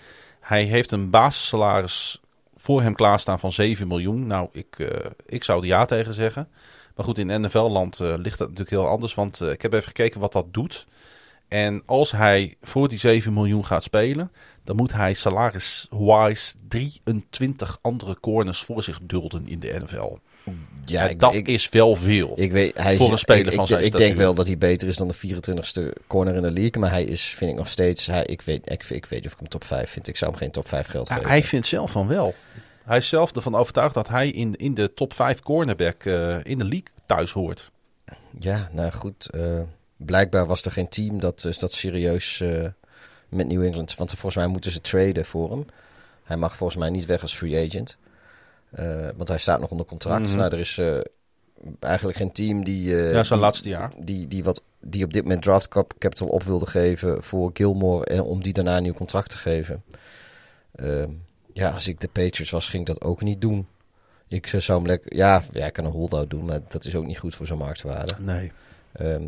Hij heeft een basissalaris voor hem klaarstaan van 7 miljoen. Nou, ik, eh, ik zou er ja tegen zeggen. Maar goed, in NFL-land eh, ligt dat natuurlijk heel anders. Want eh, ik heb even gekeken wat dat doet. En als hij voor die 7 miljoen gaat spelen, dan moet hij salaris-wise 23 andere corners voor zich dulden in de NFL. Ja, ik- dat ik- is wel veel. Ik weet, hij Voor is- een speler ik, van ik, zijn Ik denk wel dat hij beter is dan de 24ste corner in de league. Maar hij is, vind ik nog steeds... Hij, ik, weet, ik, ik weet niet of ik hem top 5 vind. Ik zou hem geen top 5 geld Ja, geven. hij vindt zelf van wel. Hij is zelf ervan overtuigd dat hij in, in de top 5 cornerback eh, in de league thuis hoort. Ja, nou goed. eh, blijkbaar was er geen team dat, is dat serieus eh, met New England... Want volgens mij moeten ze traden voor hem. Hij mag volgens mij niet weg als free agent. Eh, want hij staat nog onder contract. Mhm. Nou, er is eh, eigenlijk geen team die... eh, Ja, zijn die- laatste jaar. Die, die, wat, die op dit moment draft cap- capital op wilde geven voor Gilmore... en om die daarna een nieuw contract te geven. Ehm, ja, als ik de Patriots was, ging ik dat ook niet doen. Ik zou hem lekker... Ja, ja, ik kan een holdout doen, maar dat is ook niet goed voor zijn marktwaarde. Nee. Ehm,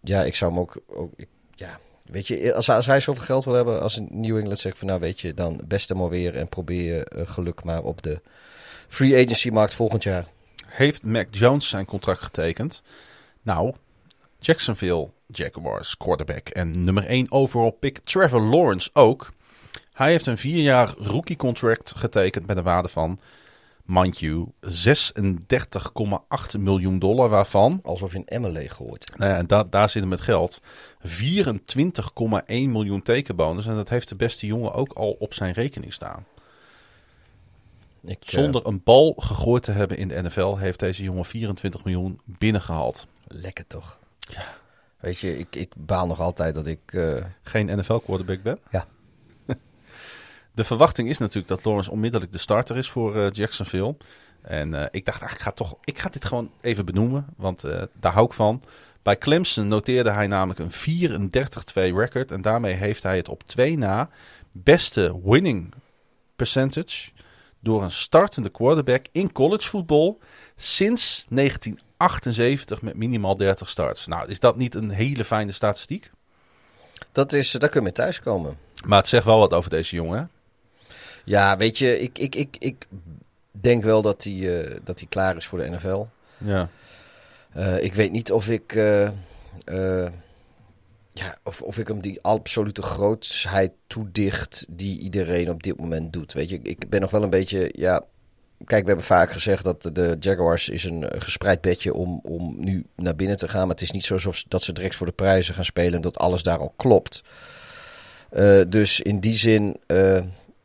ja, ik zou hem ook... ook ik- ja, weet je, als, hij- als hij zoveel geld wil hebben als een New England zegt van... Nou, weet je, dan best hem maar weer en probeer je geluk maar op de free agency markt volgend jaar. Heeft Mac Jones zijn contract getekend? Nou, Jacksonville Jaguars quarterback en nummer 1 overall pick Trevor Lawrence ook. Hij heeft een vier jaar rookie contract getekend met een waarde van, mind you, 36,8 miljoen dollar. Waarvan, Alsof je een emmer leeg gooit. nou ja, da- daar zit hem met geld, 24,1 miljoen tekenbonus. En dat heeft de beste jongen ook al op zijn rekening staan. Ik, eh, Zonder een bal gegooid te hebben in de NFL heeft deze jongen 24 miljoen binnengehaald. Lekker toch? Weet je, ik, ik baal nog altijd dat ik... eh, geen NFL-quarterback ben. Ja. De verwachting is natuurlijk dat Lawrence onmiddellijk de starter is voor eh, Jacksonville. En ik dacht, ah, ik, ga toch, ik ga dit gewoon even benoemen, want daar hou ik van. Bij Clemson noteerde hij namelijk een 34-2 record. En daarmee heeft hij het op twee na beste winning percentage door een startende quarterback in college football sinds 1978 met minimaal 30 starts. Nou, is dat niet een hele fijne statistiek? dat is, daar kun je thuiskomen. Maar het zegt wel wat over deze jongen. hè? Ja, weet je, ik, ik, ik, ik denk wel dat hij, eh, dat hij klaar is voor de NFL. Ja. Eh, ik weet niet of ik, eh, eh, ja, of, of ik hem die absolute grootsheid toedicht die iedereen op dit moment doet. Weet je, ik ben nog wel een beetje, ja. Kijk, we hebben vaak gezegd dat de Jaguars is een gespreid bedje om, om nu naar binnen te gaan. Maar het is niet zo alsof dat ze direct voor de prijzen gaan spelen en dat alles daar al klopt. Eh, dus in die zin eh,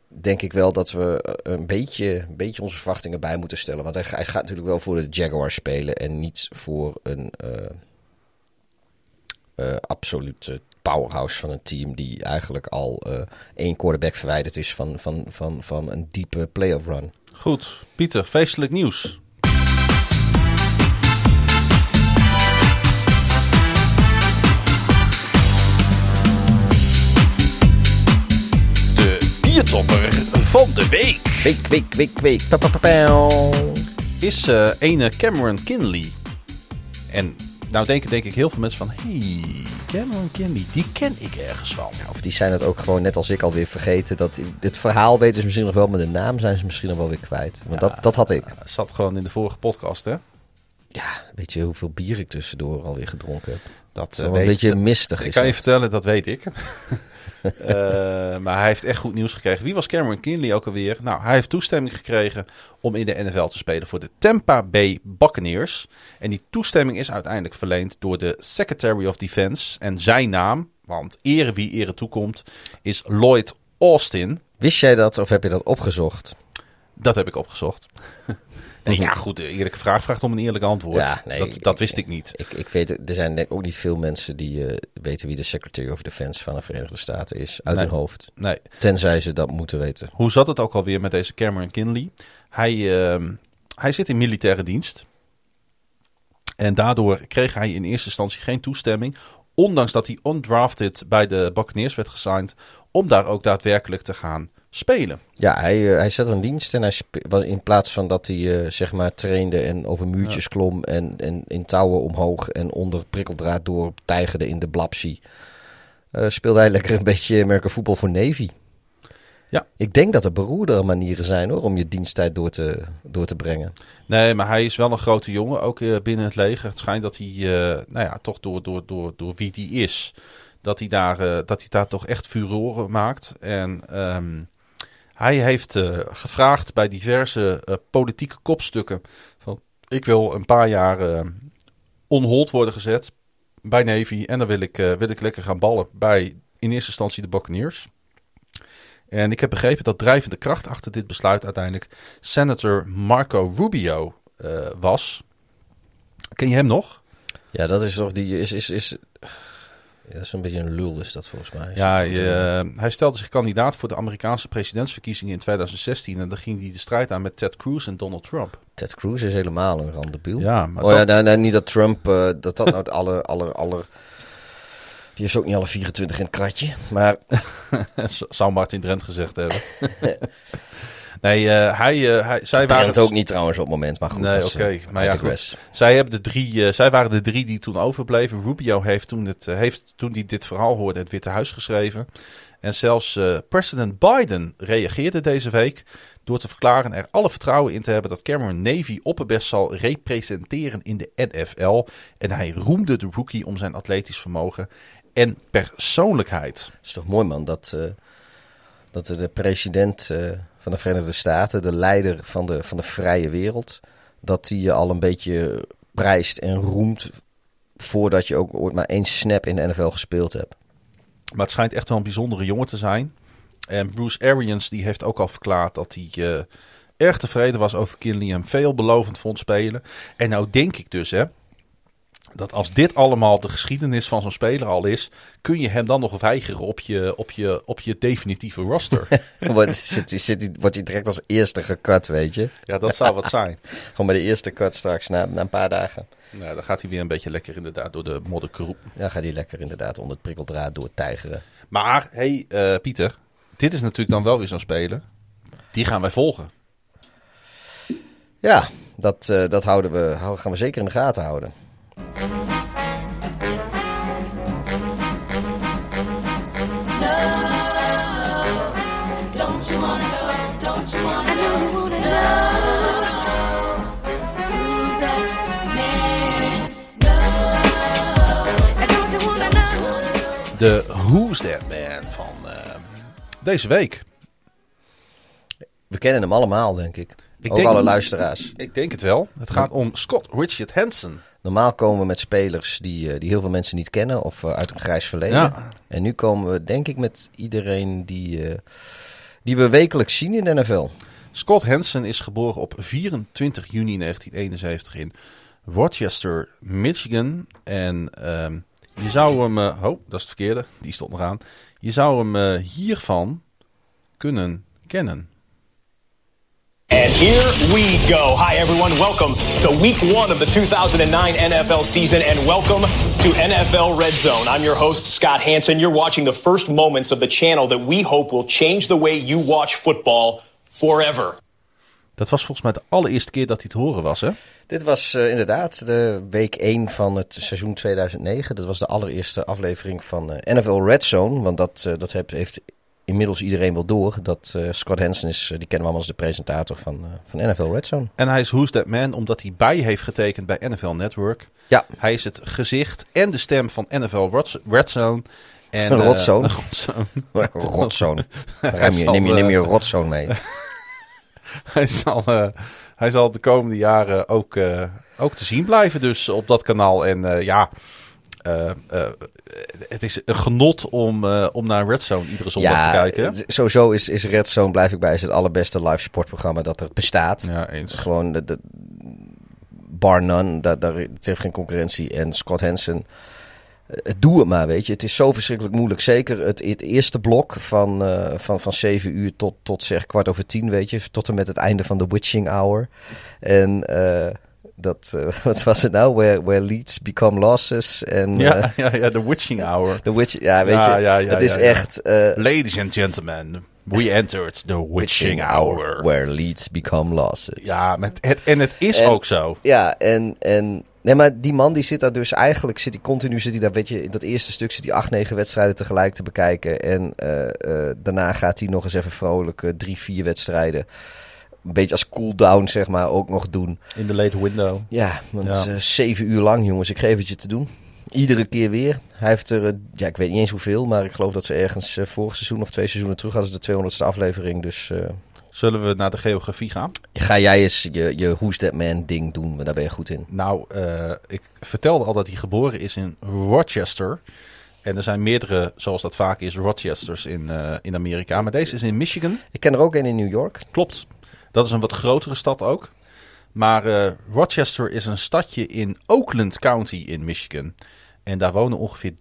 denk ik wel dat we eh, een beetje, een beetje onze verwachtingen bij moeten stellen. Want hij, ga- hij gaat natuurlijk wel voor de Jaguars spelen en niet voor een absolute powerhouse van een team die eigenlijk al eh, één quarterback verwijderd is van, van, van, van een diepe playoff run. Goed, Pieter, feestelijk nieuws. De biertopper van de week. Week, week, week, week. Pa, pa, pa, is eh ene Cameron Kinley. En nou denken denk ik heel veel mensen van... hey, Cameron Kinley, die ken ik ergens van. Of die zijn het ook gewoon net als ik alweer vergeten. Dat, dit verhaal weten ze misschien nog wel, maar de naam zijn ze misschien nog wel weer kwijt. Want dat, dat had ik. Zat gewoon in de vorige podcast, hè? Ja, weet je hoeveel bier ik tussendoor alweer gedronken heb? Dat eh, een weet- beetje mistig Ik is kan je vertellen, dat weet ik. Eh, maar hij heeft echt goed nieuws gekregen. Wie was Cameron Kinley ook alweer? Nou, hij heeft toestemming gekregen om in de NFL te spelen voor de Tampa Bay Buccaneers. En die toestemming is uiteindelijk verleend door de Secretary of Defense. En zijn naam, want ere wie ere toekomt, is Lloyd Austin. Wist jij dat of heb je dat opgezocht? Dat heb ik opgezocht. nee, ja, goed, eerlijke vraag vraagt om een eerlijk antwoord. Ja, nee, dat, dat wist ik niet. Ik, ik weet, er zijn denk ik ook niet veel mensen die eh, weten wie de Secretary of Defense van de Verenigde Staten is. Uit Nee. hun hoofd. Nee. Tenzij ze dat moeten weten. Hoe zat het ook alweer met deze Cameron Kinley? Hij, ehm, hij zit in militaire dienst. En daardoor kreeg hij in eerste instantie geen toestemming. Ondanks dat hij undrafted bij de Buccaneers werd gesigned. Om daar ook daadwerkelijk te gaan spelen. Ja, hij, eh, hij zat in dienst en hij spe- wa- in plaats van dat hij eh, zeg maar trainde en over muurtjes klom en, en in touwen omhoog en onder prikkeldraad door tijgerde in de blapsie, eh, speelde hij lekker een beetje American voetbal voor Navy. Ja. Ik denk dat er beroerdere manieren zijn hoor, om je diensttijd door te, door te brengen. Nee, maar hij is wel een grote jongen, ook binnen het leger. Het schijnt dat hij, nou ja, toch door, door, door, door wie die is, dat hij daar, dat hij daar toch echt furoren maakt. En ehm, hij heeft eh, gevraagd bij diverse eh, politieke kopstukken van, ik wil een paar jaar eh on hold worden gezet bij Navy en dan wil ik, wil ik lekker gaan ballen bij in eerste instantie de Buccaneers. En ik heb begrepen dat drijvende kracht achter dit besluit uiteindelijk Senator Marco Rubio was. Ken je hem nog? Ja, dat is toch die is is is. Dat is een beetje een lul is dat volgens mij. Ja, je- hij stelde zich kandidaat voor de Amerikaanse presidentsverkiezingen in 2016. En dan ging hij de strijd aan met Ted Cruz en Donald Trump. Ted Cruz is helemaal een randebiel. Ja, maar oh ja, nou, nou, niet dat Trump, eh, dat dat nou het aller, aller, aller... Die heeft ook niet alle 24 in het kratje. Maar zou Martin Drent gezegd hebben. nee, eh, hij, eh, hij, zij waren het ook niet trouwens op het moment. Maar goed, Nee, oké. eh, Maar ja, goed. Zij, hebben de drie, zij waren de drie die toen overbleven. Rubio heeft toen, het, heeft toen hij dit verhaal hoorde het Witte Huis geschreven. En zelfs president Biden reageerde deze week door te verklaren er alle vertrouwen in te hebben dat Cameron Navy opperbest zal representeren in de NFL. En hij roemde de rookie om zijn atletisch vermogen en persoonlijkheid. Het is toch mooi man dat, dat de president van de Verenigde Staten, de leider van de, van de vrije wereld, dat hij je al een beetje prijst en roemt voordat je ook ooit maar één snap in de NFL gespeeld hebt. Maar het schijnt echt wel een bijzondere jongen te zijn. En Bruce Arians die heeft ook al verklaard dat hij eh, erg tevreden was over Kinley en veelbelovend vond spelen. En nou denk ik dus hè, dat als dit allemaal de geschiedenis van zo'n speler al is, kun je hem dan nog weigeren op je, op je, op je definitieve roster. wordt, zit, hij- zit, wordt hij direct als eerste gecut, weet je. ja, dat zou wat zijn. Gewoon bij de eerste cut straks, na, na een paar dagen. Nou, dan gaat hij weer een beetje lekker inderdaad door de modderkroep. Ja, gaat hij lekker inderdaad onder het prikkeldraad door tijgeren. Maar, hey eh, Pieter, dit is natuurlijk dan wel weer zo'n speler. Die gaan wij volgen. Ja, dat, eh, dat houden we, gaan we zeker in de gaten houden. De Who's That Man van eh, deze week. We kennen hem allemaal, denk ik. Ik Ook denk- alle luisteraars. Ik denk het wel. Het gaat om Scott Richard Hansen. Normaal komen we met spelers die, eh, die heel veel mensen niet kennen of eh, uit een grijs verleden. Ja. En nu komen we, denk ik, met iedereen die, eh, die we wekelijks zien in de NFL. Scott Hansen is geboren op 24 juni 1971 in Rochester, Michigan. En ehm, je zou hem... eh, oh, dat is het verkeerde. Die stond nog aan. Je zou hem hiervan kunnen kennen. And here we go. Hi, everyone. Welcome to week one of the 2009 NFL season, and welcome to NFL Red Zone. I'm your host, Scott Hansen. You're watching the first moments of the channel that we hope will change the way you watch football forever. Dat was volgens mij de allereerste keer dat hij te horen was, hè? Dit was eh, inderdaad de week 1 van het seizoen 2009. Dat was de allereerste aflevering van eh, NFL Red Zone. Want dat, eh, dat heeft, heeft inmiddels iedereen wel door. Dat eh, Scott Hansen is, eh, die kennen we allemaal als de presentator van, eh, van NFL Red Zone. En hij is Who's That Man omdat hij bij heeft getekend bij NFL Network. Ja, Hij is het gezicht en de stem van NFL Red- Red Zone. En, Een eh, rotzone. een je, neem, je, neem je rotzone mee. hij, zal, hij zal de komende jaren ook, ook te zien blijven dus op dat kanaal. En ja, eh, eh, het is een genot om, eh, om naar Red Zone iedere zondag Ja, te kijken. sowieso is, is Red Zone, blijf ik bij, is het allerbeste live sportprogramma dat er bestaat. Ja, eens. Gewoon de, de bar none, daar, daar, het heeft geen concurrentie. En Scott Hansen, doe het maar, weet je. Het is zo verschrikkelijk moeilijk. Zeker het, het eerste blok van, van, van 7 uur tot, tot zeg kwart over tien, weet je. Tot en met het einde van de witching hour. En eh, dat, eh, wat was het nou? Where, where leads become losses. En, eh, Ja, ja, ja, de Witching Hour. The Witch, ja, weet Ja, je, ja, ja, het is ja, ja. echt eh, Ladies and gentlemen, we entered the Witching Hour. where leads become losses. Ja, met het, en het is En- ook zo. Ja, en, en nee, maar die man die zit daar dus eigenlijk, zit hij continu, zit hij daar, weet je, in dat eerste stuk zit hij acht, negen wedstrijden tegelijk te bekijken. En daarna gaat hij nog eens even vrolijk drie, vier wedstrijden, een beetje als cool-down zeg maar, ook nog doen. In de late window. Ja, want Ja. eh, zeven uur lang jongens, ik geef het je te doen. Iedere keer weer. Hij heeft er, eh, ja, ik weet niet eens hoeveel, maar ik geloof dat ze ergens eh, vorig seizoen of twee seizoenen terug hadden ze de 200ste aflevering. Dus Zullen we naar de geografie gaan? ga jij eens je, je Who's That Man ding doen, want daar ben je goed in. Nou, ik vertelde al dat hij geboren is in Rochester. En er zijn meerdere, zoals dat vaak is, Rochesters in, in Amerika. Maar deze is in Michigan. Ik ken er ook een in New York. Klopt. Dat is een wat grotere stad ook. Maar eh, Rochester is een stadje in Oakland County in Michigan. En daar wonen ongeveer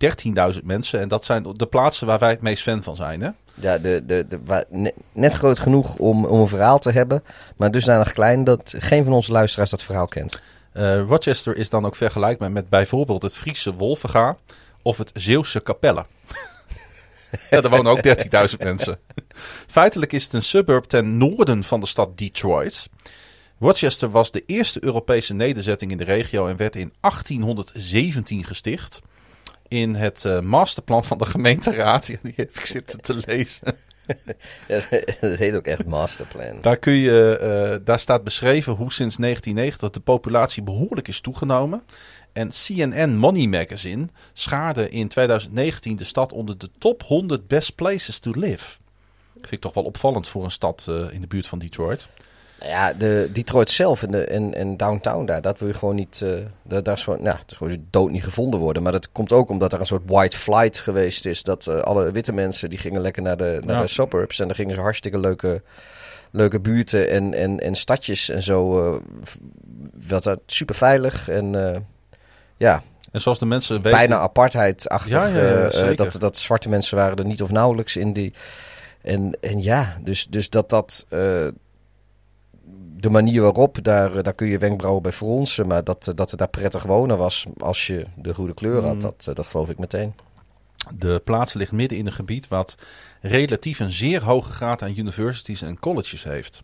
13.000 mensen. En dat zijn de plaatsen waar wij het meest fan van zijn. Hè? Ja, de, de, de, net groot genoeg om, om een verhaal te hebben, maar dusdanig klein dat geen van onze luisteraars dat verhaal kent. Eh, Rochester is dan ook vergelijkbaar met bijvoorbeeld het Friese Wolvenga of het Zeeuwse Capelle. ja, daar wonen ook 13.000 mensen. Feitelijk is het een suburb ten noorden van de stad Detroit. Rochester was de eerste Europese nederzetting in de regio en werd in 1817 gesticht. In het eh, masterplan van de gemeenteraad. Ja, die heb ik zitten te lezen. Ja, dat heet ook echt masterplan. Daar, kun je, eh, daar staat beschreven hoe sinds 1990 de populatie behoorlijk is toegenomen. En CNN Money Magazine schaarde in 2019 de stad onder de top 100 best places to live. Vind ik toch wel opvallend voor een stad eh, in de buurt van Detroit. Nou ja, de Detroit zelf en, de, en, en downtown daar, dat wil je gewoon niet, eh daar, daar is gewoon, nou, het is gewoon dood niet gevonden worden. Maar dat komt ook omdat er een soort white flight geweest is. Dat eh, alle witte mensen, die gingen lekker naar de, naar Ja. de suburbs. En dan gingen ze hartstikke leuke, leuke buurten en, en, en stadjes en zo. wat dat super veilig en ja, En zoals de mensen weten... bijna apartheidachtig. Ja, dat, dat zwarte mensen waren er niet of nauwelijks in die. En, en ja, dus, dus dat dat. eh, de manier waarop, daar, eh, daar kun je wenkbrauwen bij fronsen. Maar dat, eh, dat het daar prettig wonen was als je de goede kleur had, Mm. dat, dat geloof ik meteen. De plaats ligt midden in een gebied wat relatief een zeer hoge graad aan universities en colleges heeft.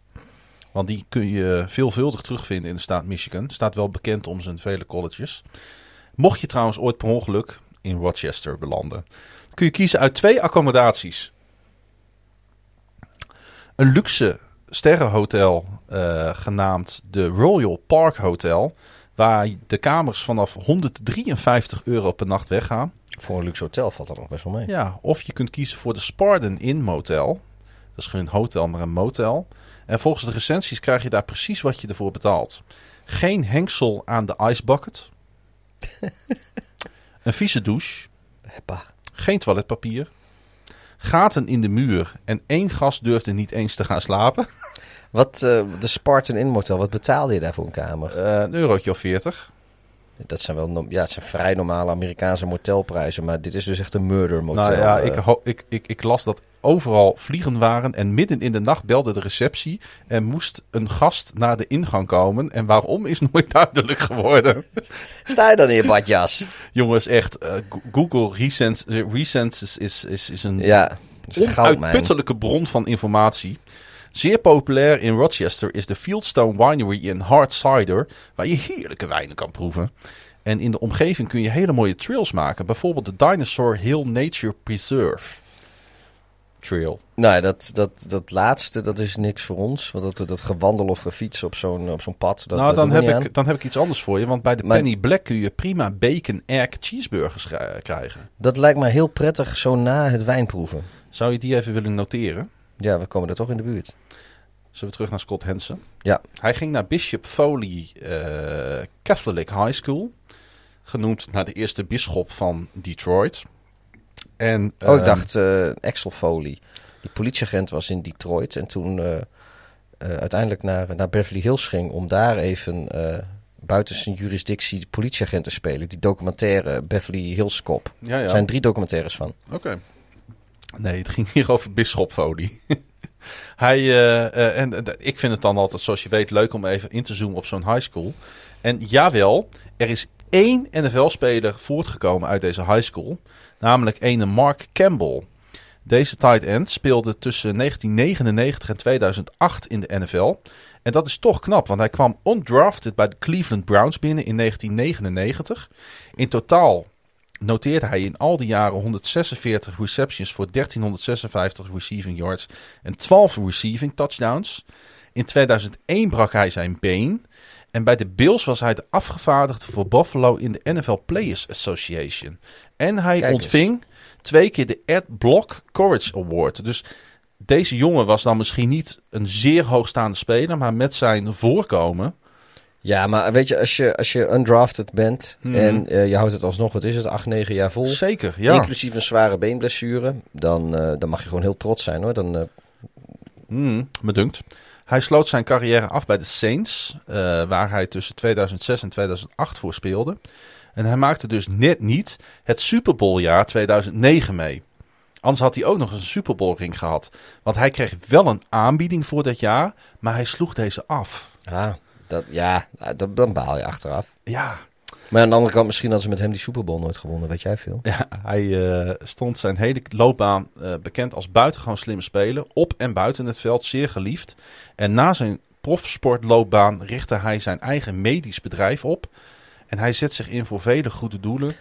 Want die kun je veelvuldig terugvinden in de staat Michigan. Staat wel bekend om zijn vele colleges. Mocht je trouwens ooit per ongeluk in Rochester belanden, kun je kiezen uit twee accommodaties. Een luxe sterrenhotel eh, genaamd de Royal Park Hotel, waar de kamers vanaf 153 euro per nacht weggaan. Voor een luxe hotel valt dat nog best wel mee. Ja, of je kunt kiezen voor de Spartan Inn Motel. Dat is geen hotel, maar een motel. En volgens de recensies krijg je daar precies wat je ervoor betaalt. Geen hengsel aan de ice bucket. een vieze douche. Heppa. Geen toiletpapier. Gaten in de muur. En één gast durfde niet eens te gaan slapen. Wat, eh, de Spartan Inn Motel, wat betaalde je daar voor een kamer? Eh, een eurotje of 40. Dat zijn wel no- ja, het zijn vrij normale Amerikaanse motelprijzen, maar dit is dus echt een murder motel. Nou ja, eh. ik, ik, ik las dat overal vliegen waren. En midden in de nacht belde de receptie. En moest een gast naar de ingang komen. En waarom is nooit duidelijk geworden. Sta je dan in je badjas? Jongens, echt. eh, Go- Google Recens- eh, Recensus is, is, is een Ja, is een goudmijn. onuitputtelijke bron van informatie. Zeer populair in Rochester is de Fieldstone Winery in Hard Cider, waar je heerlijke wijnen kan proeven. En in de omgeving kun je hele mooie trails maken. Bijvoorbeeld de Dinosaur Hill Nature Preserve Trail. Nou, dat, dat, dat laatste, dat is niks voor ons. Want dat, dat gewandel of gefietsen op zo'n op zo'n pad, dat, nou, dan heb, ik, dan heb ik iets anders voor je. Want bij de Maar- Penny Black kun je prima bacon egg cheeseburgers kri- krijgen. Dat lijkt me heel prettig zo na het wijnproeven. Zou je die even willen noteren? Ja, we komen er toch in de buurt. Zullen we terug naar Scott Hansen? Ja. Hij ging naar Bishop Foley eh, Catholic High School. Genoemd naar de eerste bisschop van Detroit. En, Oh, ik ehm, dacht eh Axel Foley. Die politieagent was in Detroit en toen eh, eh, uiteindelijk naar, naar Beverly Hills ging om daar even buiten zijn jurisdictie de politieagent te spelen. Die documentaire Beverly Hills Cop. Ja, ja. Er zijn drie documentaires van. Oké. Nee, het ging hier over Bisschop Foley. Hij, en ik vind het dan altijd, zoals je weet, leuk om even in te zoomen op zo'n high school. En jawel, er is één NFL-speler voortgekomen uit deze high school. Namelijk ene Mark Campbell. Deze tight end speelde tussen 1999 en 2008 in de NFL. En dat is toch knap, want hij kwam undrafted bij de Cleveland Browns binnen in 1999. In totaal noteerde hij in al die jaren 146 receptions voor 1356 receiving yards en 12 receiving touchdowns. In 2001 brak hij zijn been. En bij de Bills was hij de afgevaardigde voor Buffalo in de NFL Players Association. En hij Kijk eens. ontving twee keer de Ed Block Courage Award. Dus deze jongen was dan misschien niet een zeer hoogstaande speler, maar met zijn voorkomen. Ja, maar weet je, als je, als je undrafted bent Mhm. en eh, je houdt het alsnog, wat is het, 8, 9 jaar vol. Zeker, ja. Inclusief een zware beenblessure. Dan, eh, dan mag je gewoon heel trots zijn hoor. Dan, Mm, me dunkt. Hij sloot zijn carrière af bij de Saints, waar hij tussen 2006 en 2008 voor speelde. En hij maakte dus net niet het Super Bowl jaar 2009 mee. Anders had hij ook nog een Super Bowl ring gehad. Want hij kreeg wel een aanbieding voor dat jaar, maar hij sloeg deze af. ah, dat, ja, dat, dan baal je achteraf. Ja, Maar aan de andere kant, misschien hadden ze met hem die Super Bowl nooit gewonnen, weet jij veel. Ja, hij eh, stond zijn hele loopbaan eh, bekend als buitengewoon slimme speler. Op en buiten het veld zeer geliefd. En na zijn profsportloopbaan richtte hij zijn eigen medisch bedrijf op. En hij zet zich in voor vele goede doelen.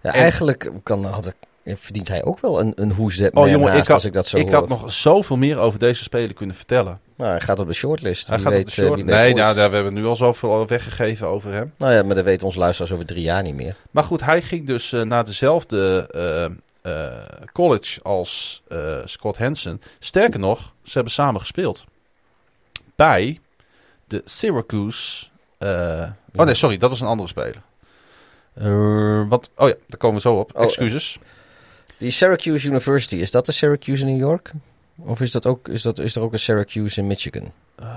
Ja, En- eigenlijk kan, had ik, verdient hij ook wel een, een That Oh jongen, ik had, als ik dat zo ik hoor. had nog zoveel meer over deze speler kunnen vertellen. Nou, hij gaat op de shortlist. Hij Wie gaat weet, op de eh, short. wie weet Nee, ooit. nou, we hebben nu al zoveel weggegeven over hem. Nou ja, maar dat weten onze luisteraars over drie jaar niet meer. Maar goed, hij ging dus eh, naar dezelfde eh, college als Scott Hansen. Sterker nog, ze hebben samen gespeeld. Bij de Syracuse. Eh, Oh nee, sorry, dat was een andere speler. Eh, wat, oh ja, daar komen we zo op. Oh, Excuses. Die Syracuse University, is dat de Syracuse in New York? Of is, dat ook, is, dat, is er ook een Syracuse in Michigan? Ehm,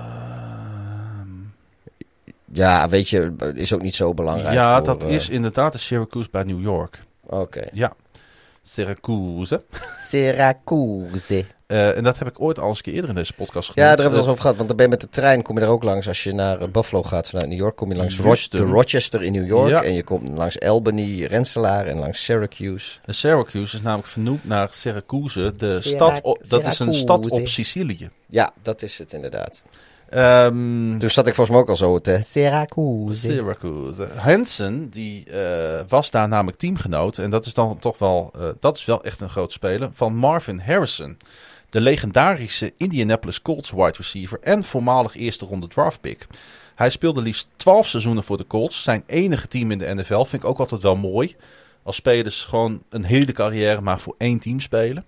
Ja, weet je, is ook niet zo belangrijk. ja, voor, dat eh, is inderdaad de Syracuse bij New York. Oké. Ja, Syracuse. Syracuse. Eh, en dat heb ik ooit al eens een keer eerder in deze podcast Ja, genoemd. daar hebben we het al eens over gehad. Want dan ben je met de trein, kom je er ook langs. Als je naar eh, Buffalo gaat vanuit New York, kom je langs Ro- de Rochester in New York. Ja. En je komt langs Albany, Rensselaer en langs Syracuse. En Syracuse is namelijk vernoemd naar Syracuse, de stad op, dat is een stad op. Sicilië. Ja, dat is het inderdaad. Ehm, Toen zat ik volgens mij ook al zo te Syracuse. Syracuse. Hansen, die eh, was daar namelijk teamgenoot. En dat is dan toch wel, eh, dat is wel echt een groot speler. Van Marvin Harrison. De legendarische Indianapolis Colts wide receiver en voormalig eerste ronde draft pick. Hij speelde liefst 12 seizoenen voor de Colts. Zijn enige team in de NFL. Vind ik ook altijd wel mooi. Als spelers gewoon een hele carrière maar voor één team spelen.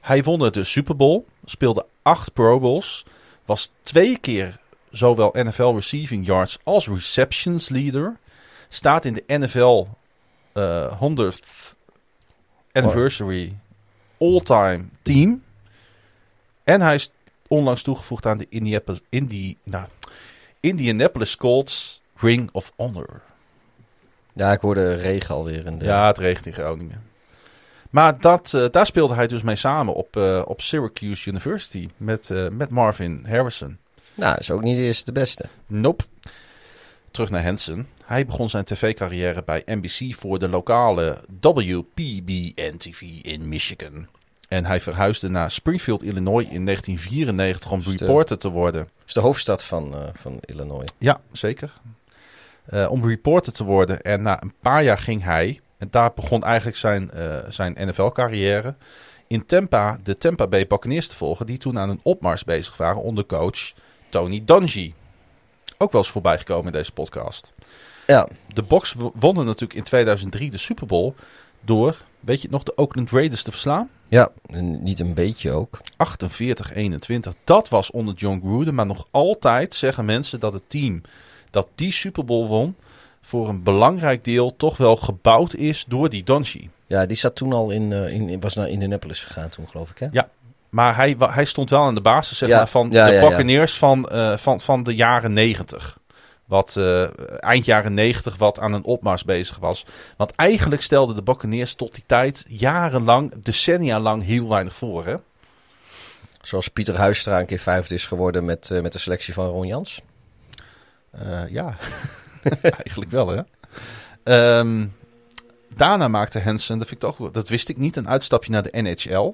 Hij won de Super Bowl. Speelde acht Pro Bowls. Was twee keer zowel NFL receiving yards als receptions leader. Staat in de NFL eh 100th anniversary all-time team. En hij is onlangs toegevoegd aan de Indianapolis, Indi, nou, Indianapolis Colts Ring of Honor. Ja, ik hoorde regen alweer. In de... Ja, het regent in Groningen. Maar dat, eh, daar speelde hij dus mee samen op, eh, op Syracuse University met, eh, met Marvin Harrison. Nou, is ook niet eerst de beste. Nope. Terug naar Hansen. Hij begon zijn tv-carrière bij NBC voor de lokale WPBN-TV in Michigan. En hij verhuisde naar Springfield, Illinois in 1994 om de- reporter te worden. is de hoofdstad van, van Illinois. Ja, zeker. Om reporter te worden. En na een paar jaar ging hij, en daar begon eigenlijk zijn, eh, zijn NFL-carrière, in Tampa de Tampa Bay Buccaneers te volgen, die toen aan een opmars bezig waren onder coach Tony Dungy. Ook wel eens voorbij gekomen in deze podcast. Ja, De Box wonnen natuurlijk in 2003 de Super Bowl door, weet je het nog, de Oakland Raiders te verslaan. ja niet een beetje ook. 48-21. Dat was onder John Gruden. Maar nog altijd zeggen mensen dat het team dat die Super Bowl won... voor een belangrijk deel toch wel gebouwd is door die Donchi. Ja, die zat toen al in, eh, in, was naar Indianapolis gegaan toen, geloof ik, hè? Ja. Maar hij, hij stond wel aan de basis zeg Ja, maar, van ja, de ja. Buccaneers van, eh, van, van de jaren 90. Wat eh, eind jaren 90 wat aan een opmars bezig was. Want eigenlijk stelden de Buccaneers tot die tijd jarenlang, decennia lang heel weinig voor. Hè? Zoals Pieter Huistra een keer vijfde is geworden met, met de selectie van Ron Jans. Ja, eigenlijk wel hè. Ehm, daarna maakte Hansen, dat, vind ik toch, dat wist ik niet, een uitstapje naar de NHL.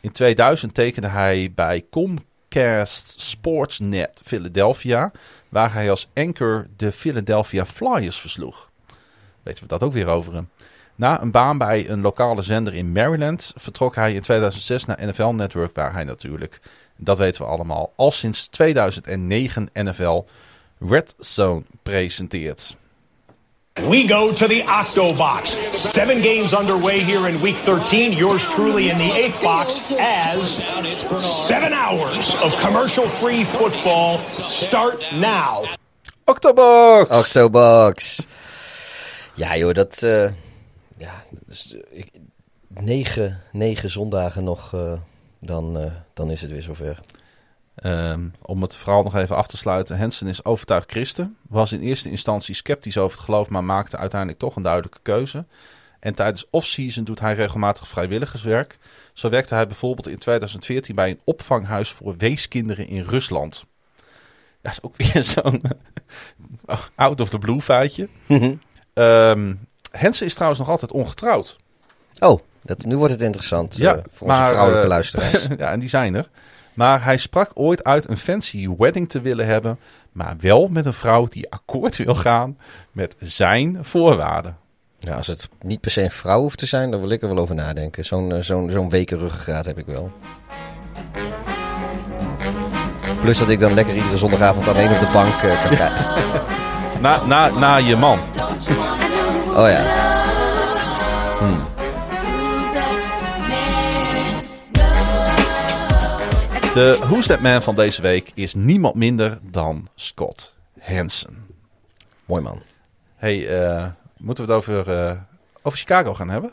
In 2000 tekende hij bij Comcast Sportsnet Philadelphia, waar hij als anchor de Philadelphia Flyers versloeg. Weten we dat ook weer over hem. Na een baan bij een lokale zender in Maryland vertrok hij in 2006 naar NFL Network, waar hij natuurlijk, dat weten we allemaal, al sinds 2009 NFL Red Zone presenteert. We go to the Octobox. Seven games underway here in week 13. Yours truly in the eighth box as seven hours of commercial free football start now. Octobox! Octobox. Ja, joh, dat. eh, ja, dus, ik- negen, negen zondagen nog. eh, dan, eh, dan is het weer zover. Ehm, om het verhaal nog even af te sluiten. Hensen is overtuigd christen. Was in eerste instantie sceptisch over het geloof, maar maakte uiteindelijk toch een duidelijke keuze. En tijdens off-season doet hij regelmatig vrijwilligerswerk. Zo werkte hij bijvoorbeeld in 2014 bij een opvanghuis voor weeskinderen in Rusland. Dat is ook weer zo'n out of the blue feitje. Ehm Hensen is trouwens nog altijd ongetrouwd. Oh, dat, nu wordt het interessant Ja, eh, voor onze maar, vrouwelijke eh, luisteraars. ja, en die zijn er. Maar hij sprak ooit uit een fancy wedding te willen hebben, maar wel met een vrouw die akkoord wil gaan met zijn voorwaarden. Als het niet per se een vrouw hoeft te zijn, dan wil ik er wel over nadenken. Zo'n eh, zo'n zo'n weken ruggengraat heb ik wel. Plus dat ik dan lekker iedere zondagavond alleen op de bank eh, kan kijken. Na, na, na je man. Oh ja. who's De Who's That Man van deze week is niemand minder dan Scott Hansen. Mooi man. Hey, eh, moeten we het over, eh, over Chicago gaan hebben?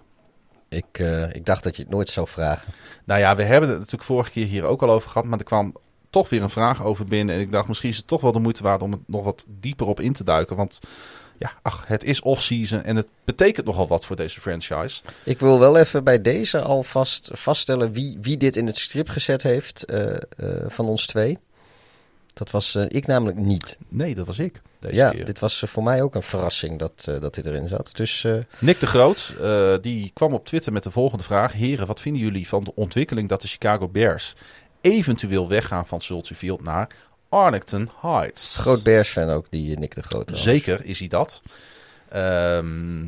Ik, eh, ik dacht dat je het nooit zou vragen. Nou ja, we hebben het natuurlijk vorige keer hier ook al over gehad, maar er kwam toch weer een vraag over binnen. En ik dacht, misschien is het toch wel de moeite waard om het nog wat dieper op in te duiken. Want ja, ach, het is off-season en het betekent nogal wat voor deze franchise. Ik wil wel even bij deze alvast vaststellen wie, wie dit in het strip gezet heeft eh, eh, van ons twee. Dat was eh, ik namelijk niet. Nee, dat was ik. Deze ja, keer. dit was voor mij ook een verrassing dat, dat dit erin zat. Dus Nick de Groot, die kwam op Twitter met de volgende vraag. Heren, wat vinden jullie van de ontwikkeling dat de Chicago Bears eventueel weggaan van Soldier Field naar Arlington Heights? groot Bears-fan ook, die eh, Nick de Groot. was. Zeker is hij dat. Ehm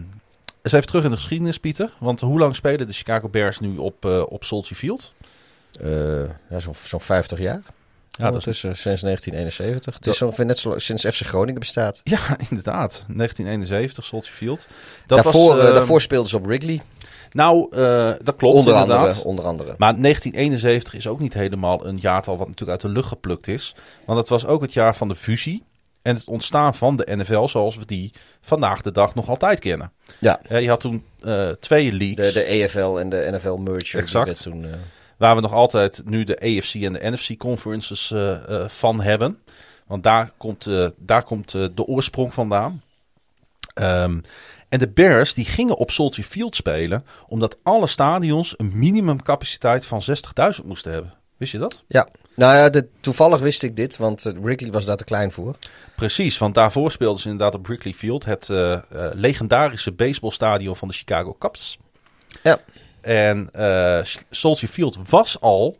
eens even terug in de geschiedenis, Pieter. Want hoe lang spelen de Chicago Bears nu op, eh op Soldier Field? Eh, ja, zo'n zo'n 50 jaar. Ja, dat is, sinds 1971. Het is ongeveer net zo sinds FC Groningen bestaat. ja inderdaad. 1971, Soldier Field. Dat daarvoor, was, eh, eh, daarvoor speelden ze op Wrigley. Nou, eh, dat klopt onder, inderdaad. andere, onder andere. Maar 1971 is ook niet helemaal een jaartal wat natuurlijk uit de lucht geplukt is. Want het was ook het jaar van de fusie en het ontstaan van de NFL zoals we die vandaag de dag nog altijd kennen. Ja, Eh, je had toen eh, twee leagues. de, de EFL en de NFL merger. Exact. Toen, Waar we nog altijd nu de AFC en de NFC conferences van hebben. Want daar komt, daar komt de oorsprong vandaan. Ehm, en de Bears die gingen op Soldier Field spelen. Omdat alle stadions een minimumcapaciteit van 60.000 moesten hebben. Wist je dat? ja, nou ja, de, toevallig wist ik dit, want eh, Wrigley was daar te klein voor. Precies, want daarvoor speelden ze inderdaad op Wrigley Field. Het eh, eh, legendarische baseballstadion van de Chicago Cubs. Ja. En eh, Soldier Field was al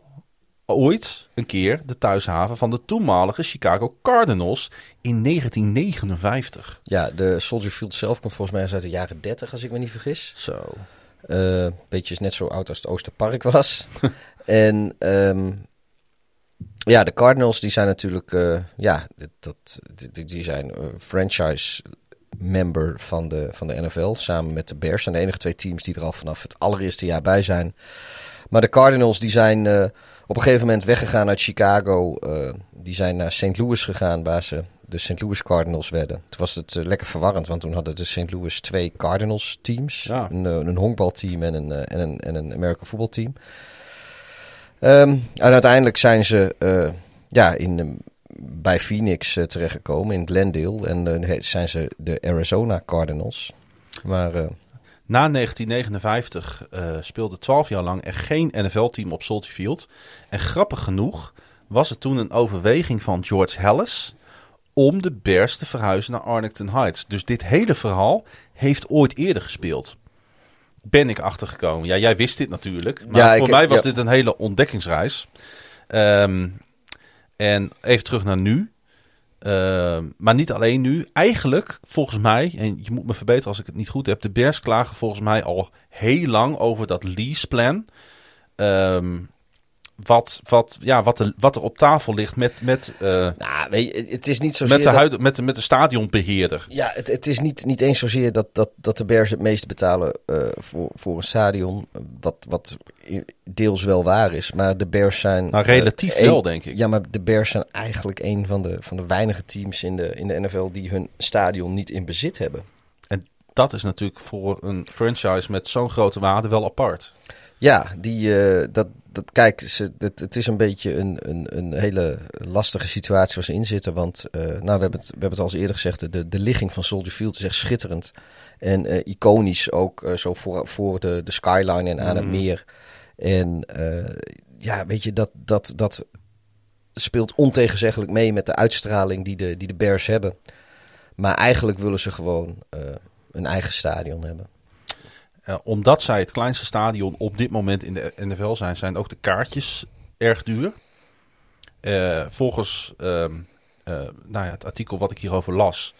ooit een keer de thuishaven van de toenmalige Chicago Cardinals in 1959. Ja, de Soldier Field zelf komt volgens mij uit de jaren 30, als ik me niet vergis. Zo. Eh beetje is net zo oud als het Oosterpark was. en ehm, ja, de Cardinals die zijn natuurlijk, eh, ja, dat, die, die zijn eh, franchise member van de, van de NFL samen met de Bears. zijn de enige twee teams die er al vanaf het allereerste jaar bij zijn. Maar de Cardinals die zijn op een gegeven moment weggegaan uit Chicago. eh, die zijn naar St. Louis gegaan, waar ze de St. Louis Cardinals werden. Toen was het eh, lekker verwarrend, want toen hadden de St. Louis twee Cardinals teams. Ja. Een, eh, een honkbalteam en een, en een, en een American voetbalteam. Ehm, en uiteindelijk zijn ze ja, in, bij Phoenix terechtgekomen, in Glendale. En zijn ze de Arizona Cardinals. Maar Na 1959 eh, speelde 12 jaar lang er geen NFL-team op Soldier Field. En grappig genoeg was er toen een overweging van George Hallis om de Bears te verhuizen naar Arlington Heights. Dus dit hele verhaal heeft ooit eerder gespeeld. Ben ik achtergekomen. Ja, jij wist dit natuurlijk. Maar Ja, voor ik- mij was ja. dit een hele ontdekkingsreis. Ehm, en even terug naar nu. Ehm, maar niet alleen nu. Eigenlijk, volgens mij, en je moet me verbeteren als ik het niet goed heb. De Bears klagen volgens mij al heel lang over dat leaseplan. Ehm wat, wat, ja, wat, er, wat er op tafel ligt met, met, eh, nou, weet je, het is niet zozeer met, de, dat- huid, met, de, met de stadionbeheerder. Ja, het, het is niet, niet eens zozeer dat, dat, dat de Bears het meeste betalen eh, voor, voor een stadion. Wat, wat deels wel waar is. Maar de Bears zijn... Nou, relatief eh, wel, een- denk ik. Ja, maar de Bears zijn eigenlijk een van de, van de weinige teams in de, in de NFL die hun stadion niet in bezit hebben. En dat is natuurlijk voor een franchise met zo'n grote waarde wel apart. Ja, die, eh, dat, dat, kijk, ze, het, het is een beetje een, een, een hele lastige situatie waar ze in zitten. Want eh, nou, we, hebben het, we hebben het al eens eerder gezegd, de, de ligging van Soldier Field is echt schitterend. En eh, iconisch ook eh, zo voor, voor de, de skyline en aan het meer. En ja, weet je, dat, dat, dat speelt ontegenzeggelijk mee met de uitstraling die de, die de Bears hebben. Maar eigenlijk willen ze gewoon een eigen stadion hebben. Eh, omdat zij het kleinste stadion op dit moment in de NFL zijn, zijn ook de kaartjes erg duur. Eh, volgens ehm, eh, nou ja, het artikel wat ik hierover las,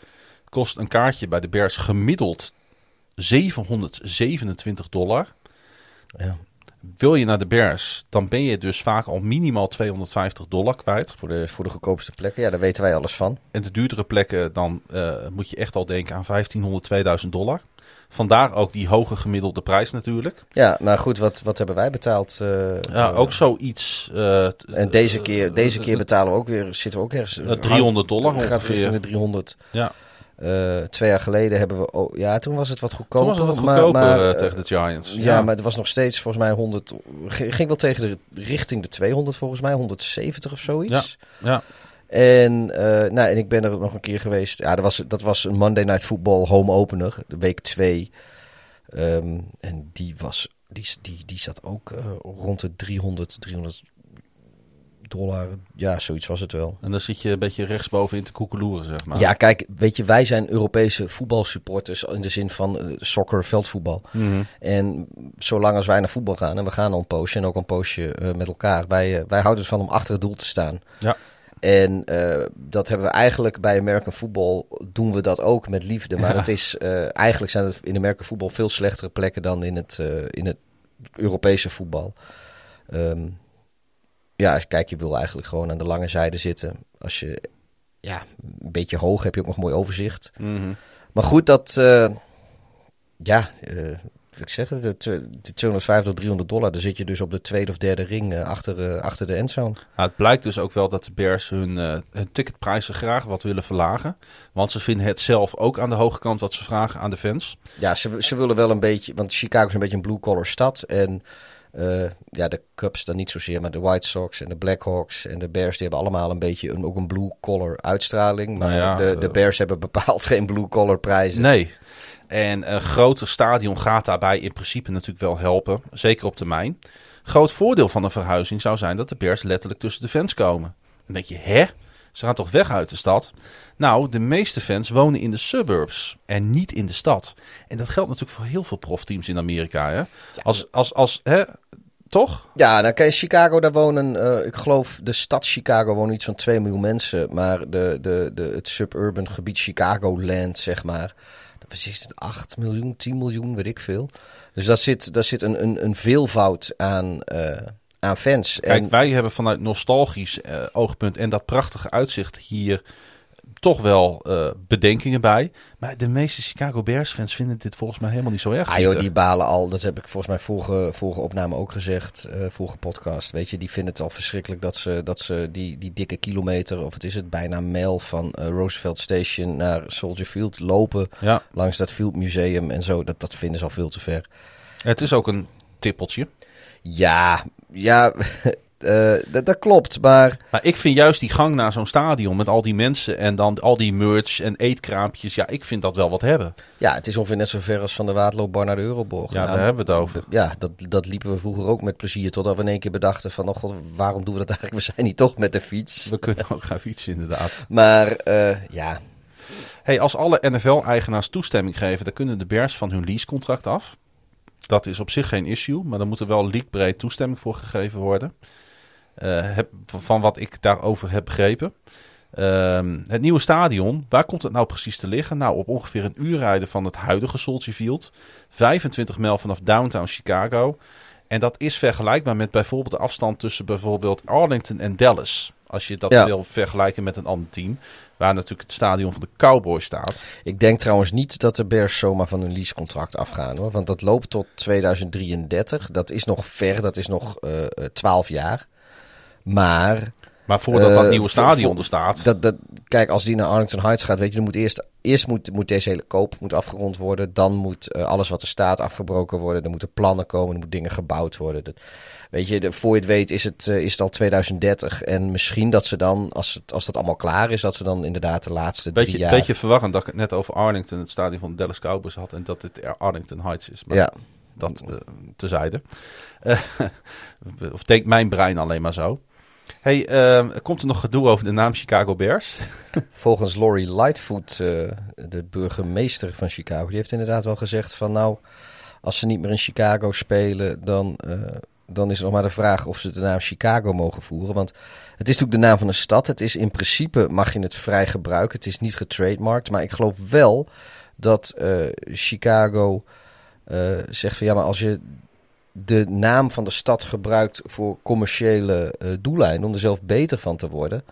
kost een kaartje bij de Bears gemiddeld 727 dollar. Ja. Wil je naar de Bears, dan ben je dus vaak al minimaal 250 dollar kwijt. Voor de, voor de goedkoopste plekken, ja, daar weten wij alles van. En de duurdere plekken, dan moet je echt al denken aan 1500, 2000 dollar. Vandaar ook die hoge gemiddelde prijs natuurlijk. Ja, maar goed, wat, wat hebben wij betaald? eh, Ja, eh, ook zoiets. eh, En deze keer, deze keer betalen we ook weer, zitten we ook ergens... Eh, 300 dollar Het gaat richting de 300. Ja, twee jaar geleden hebben we... Oh, ja, toen was het wat toen goedkoper. was het wat goedkoper maar, tegen de Giants. ja, maar het was nog steeds volgens mij 100... Ging ging wel tegen de richting de 200 volgens mij, 170 of zoiets. ja. En, eh, nou, en ik ben er nog een keer geweest. Ja, dat was, dat was een Monday Night Football home opener, de week 2. Ehm, en die, was, die, die, die zat ook eh, rond de 300, 300 dollar. Ja, zoiets was het wel. En dan zit je een beetje rechtsboven in te koekeloeren, zeg maar. Ja, kijk, weet je, wij zijn Europese voetbalsupporters in de zin van eh, soccer, veldvoetbal. Mhm. En zolang als wij naar voetbal gaan, en we gaan al een poosje en ook een poosje met elkaar, wij, wij houden ervan om achter het doel te staan. Ja. En eh, dat hebben we eigenlijk bij American Football doen we dat ook met liefde. Maar Ja. het is, eh, eigenlijk zijn het in American Football veel slechtere plekken dan in het, eh, in het Europese voetbal. Ehm, ja, kijk, je wil eigenlijk gewoon aan de lange zijde zitten. Als je ja, een beetje hoog heb je ook nog mooi overzicht. Mhm. Maar goed, dat. ja, ik zeg, de, tw- de 250 of 300 dollar. Dan zit je dus op de tweede of derde ring eh, achter, eh, achter de endzone. Nou, het blijkt dus ook wel dat de Bears hun, eh, hun ticketprijzen graag wat willen verlagen. Want ze vinden het zelf ook aan de hoge kant wat ze vragen aan de fans. Ja, ze, ze willen wel een beetje. Want Chicago is een beetje een blue-collar stad. En ja, de Cubs dan niet zozeer. Maar de White Sox en de Blackhawks en de Bears. die hebben allemaal een beetje een, ook een blue-collar uitstraling. Maar Nou ja, de, de Bears hebben bepaald geen blue-collar prijzen. Nee. En een groter stadion gaat daarbij in principe natuurlijk wel helpen. Zeker op termijn. Groot voordeel van een verhuizing zou zijn dat de Bears letterlijk tussen de fans komen. Dan denk je, hè? Ze gaan toch weg uit de stad? Nou, de meeste fans wonen in de suburbs en niet in de stad. En dat geldt natuurlijk voor heel veel profteams in Amerika. Hè? Als, als, als, hè? Toch? Ja, nou kijk, Chicago, daar wonen, eh, ik geloof, de stad Chicago wonen iets van 2 miljoen mensen. Maar de, de, de, het suburban gebied Chicagoland, zeg maar, dat is het 8 miljoen, 10 miljoen, weet ik veel. Dus daar zit, daar zit een, een, een veelvoud aan, eh, aan fans. Kijk, En- wij hebben vanuit nostalgisch eh, oogpunt en dat prachtige uitzicht hier toch wel eh, bedenkingen bij. Maar de meeste Chicago Bears fans vinden dit volgens mij helemaal niet zo erg. Ah joh, die balen al. Dat heb ik volgens mij vorige, vorige opname ook gezegd. eh, vorige podcast. Weet je, die vinden het al verschrikkelijk dat ze, dat ze die, die dikke kilometer, of het is het bijna mijl van eh, Roosevelt Station naar Soldier Field lopen. Ja, Langs dat Field Museum en zo. Dat, dat vinden ze al veel te ver. het is ook een tippeltje. Ja, ja, eh, dat, klopt. Maar Maar ik vind juist die gang naar zo'n stadion met al die mensen en dan al die merch en eetkraampjes. Ja, ik vind dat wel wat hebben. ja, het is ongeveer net zo ver als van de Waterloopbar naar de Euroborg. Ja, Nou, daar hebben we het over. Ja, dat, dat liepen we vroeger ook met plezier. Totdat we in één keer bedachten van, oh god, waarom doen we dat eigenlijk? We zijn niet toch met de fiets. We kunnen ook gaan fietsen inderdaad. Maar eh, ja, Hey, als alle NFL-eigenaars toestemming geven, dan kunnen de Bears van hun leasecontract af. Dat is op zich geen issue, maar dan moet er wel leaguebreed toestemming voor gegeven worden. Eh, heb, van- wat ik daarover heb begrepen. Ehm, het nieuwe stadion, waar komt het nou precies te liggen? Nou, op ongeveer een uur rijden van het huidige Soldier Field. 25 mijl vanaf downtown Chicago. En dat is vergelijkbaar met bijvoorbeeld de afstand tussen bijvoorbeeld Arlington en Dallas. Als je dat Ja. wil vergelijken met een ander team. Waar natuurlijk het stadion van de Cowboys staat. ik denk trouwens niet dat de Bears zomaar van hun leasecontract afgaan hoor. Want dat loopt tot 2033. Dat is nog ver, dat is nog eh, eh, 12 jaar. Maar Maar voordat Eh, dat nieuwe voor- stadion voor- er staat. dat, dat, kijk, als die naar Arlington Heights gaat, weet je, dan moet eerst, eerst moet, moet deze hele koop moet afgerond worden. Dan moet eh, alles wat er staat afgebroken worden. Er moeten plannen komen, er moeten dingen gebouwd worden. Dat, weet je, de, voor je het weet is het, eh, is het al 2030. En misschien dat ze dan, als, het, als dat allemaal klaar is, dat ze dan inderdaad de laatste drie Beetje, jaar... beetje verwarrend dat ik het net over Arlington, het stadion van de Dallas Cowboys had. En dat het Arlington Heights is. Maar ja, dat eh, tezijde. Eh, of denkt mijn brein alleen maar zo. Hey, eh, komt er nog gedoe over de naam Chicago Bears? volgens Laurie Lightfoot, eh, de burgemeester van Chicago, die heeft inderdaad wel gezegd van nou, als ze niet meer in Chicago spelen, dan, eh, dan is nog maar de vraag of ze de naam Chicago mogen voeren. Want het is natuurlijk de naam van een stad. Het is in principe, mag je het vrij gebruiken. Het is niet getrademarkt. Maar ik geloof wel dat eh, Chicago zegt van ja, maar als je de naam van de stad gebruikt voor commerciële eh, doeleinden, om er zelf beter van te worden,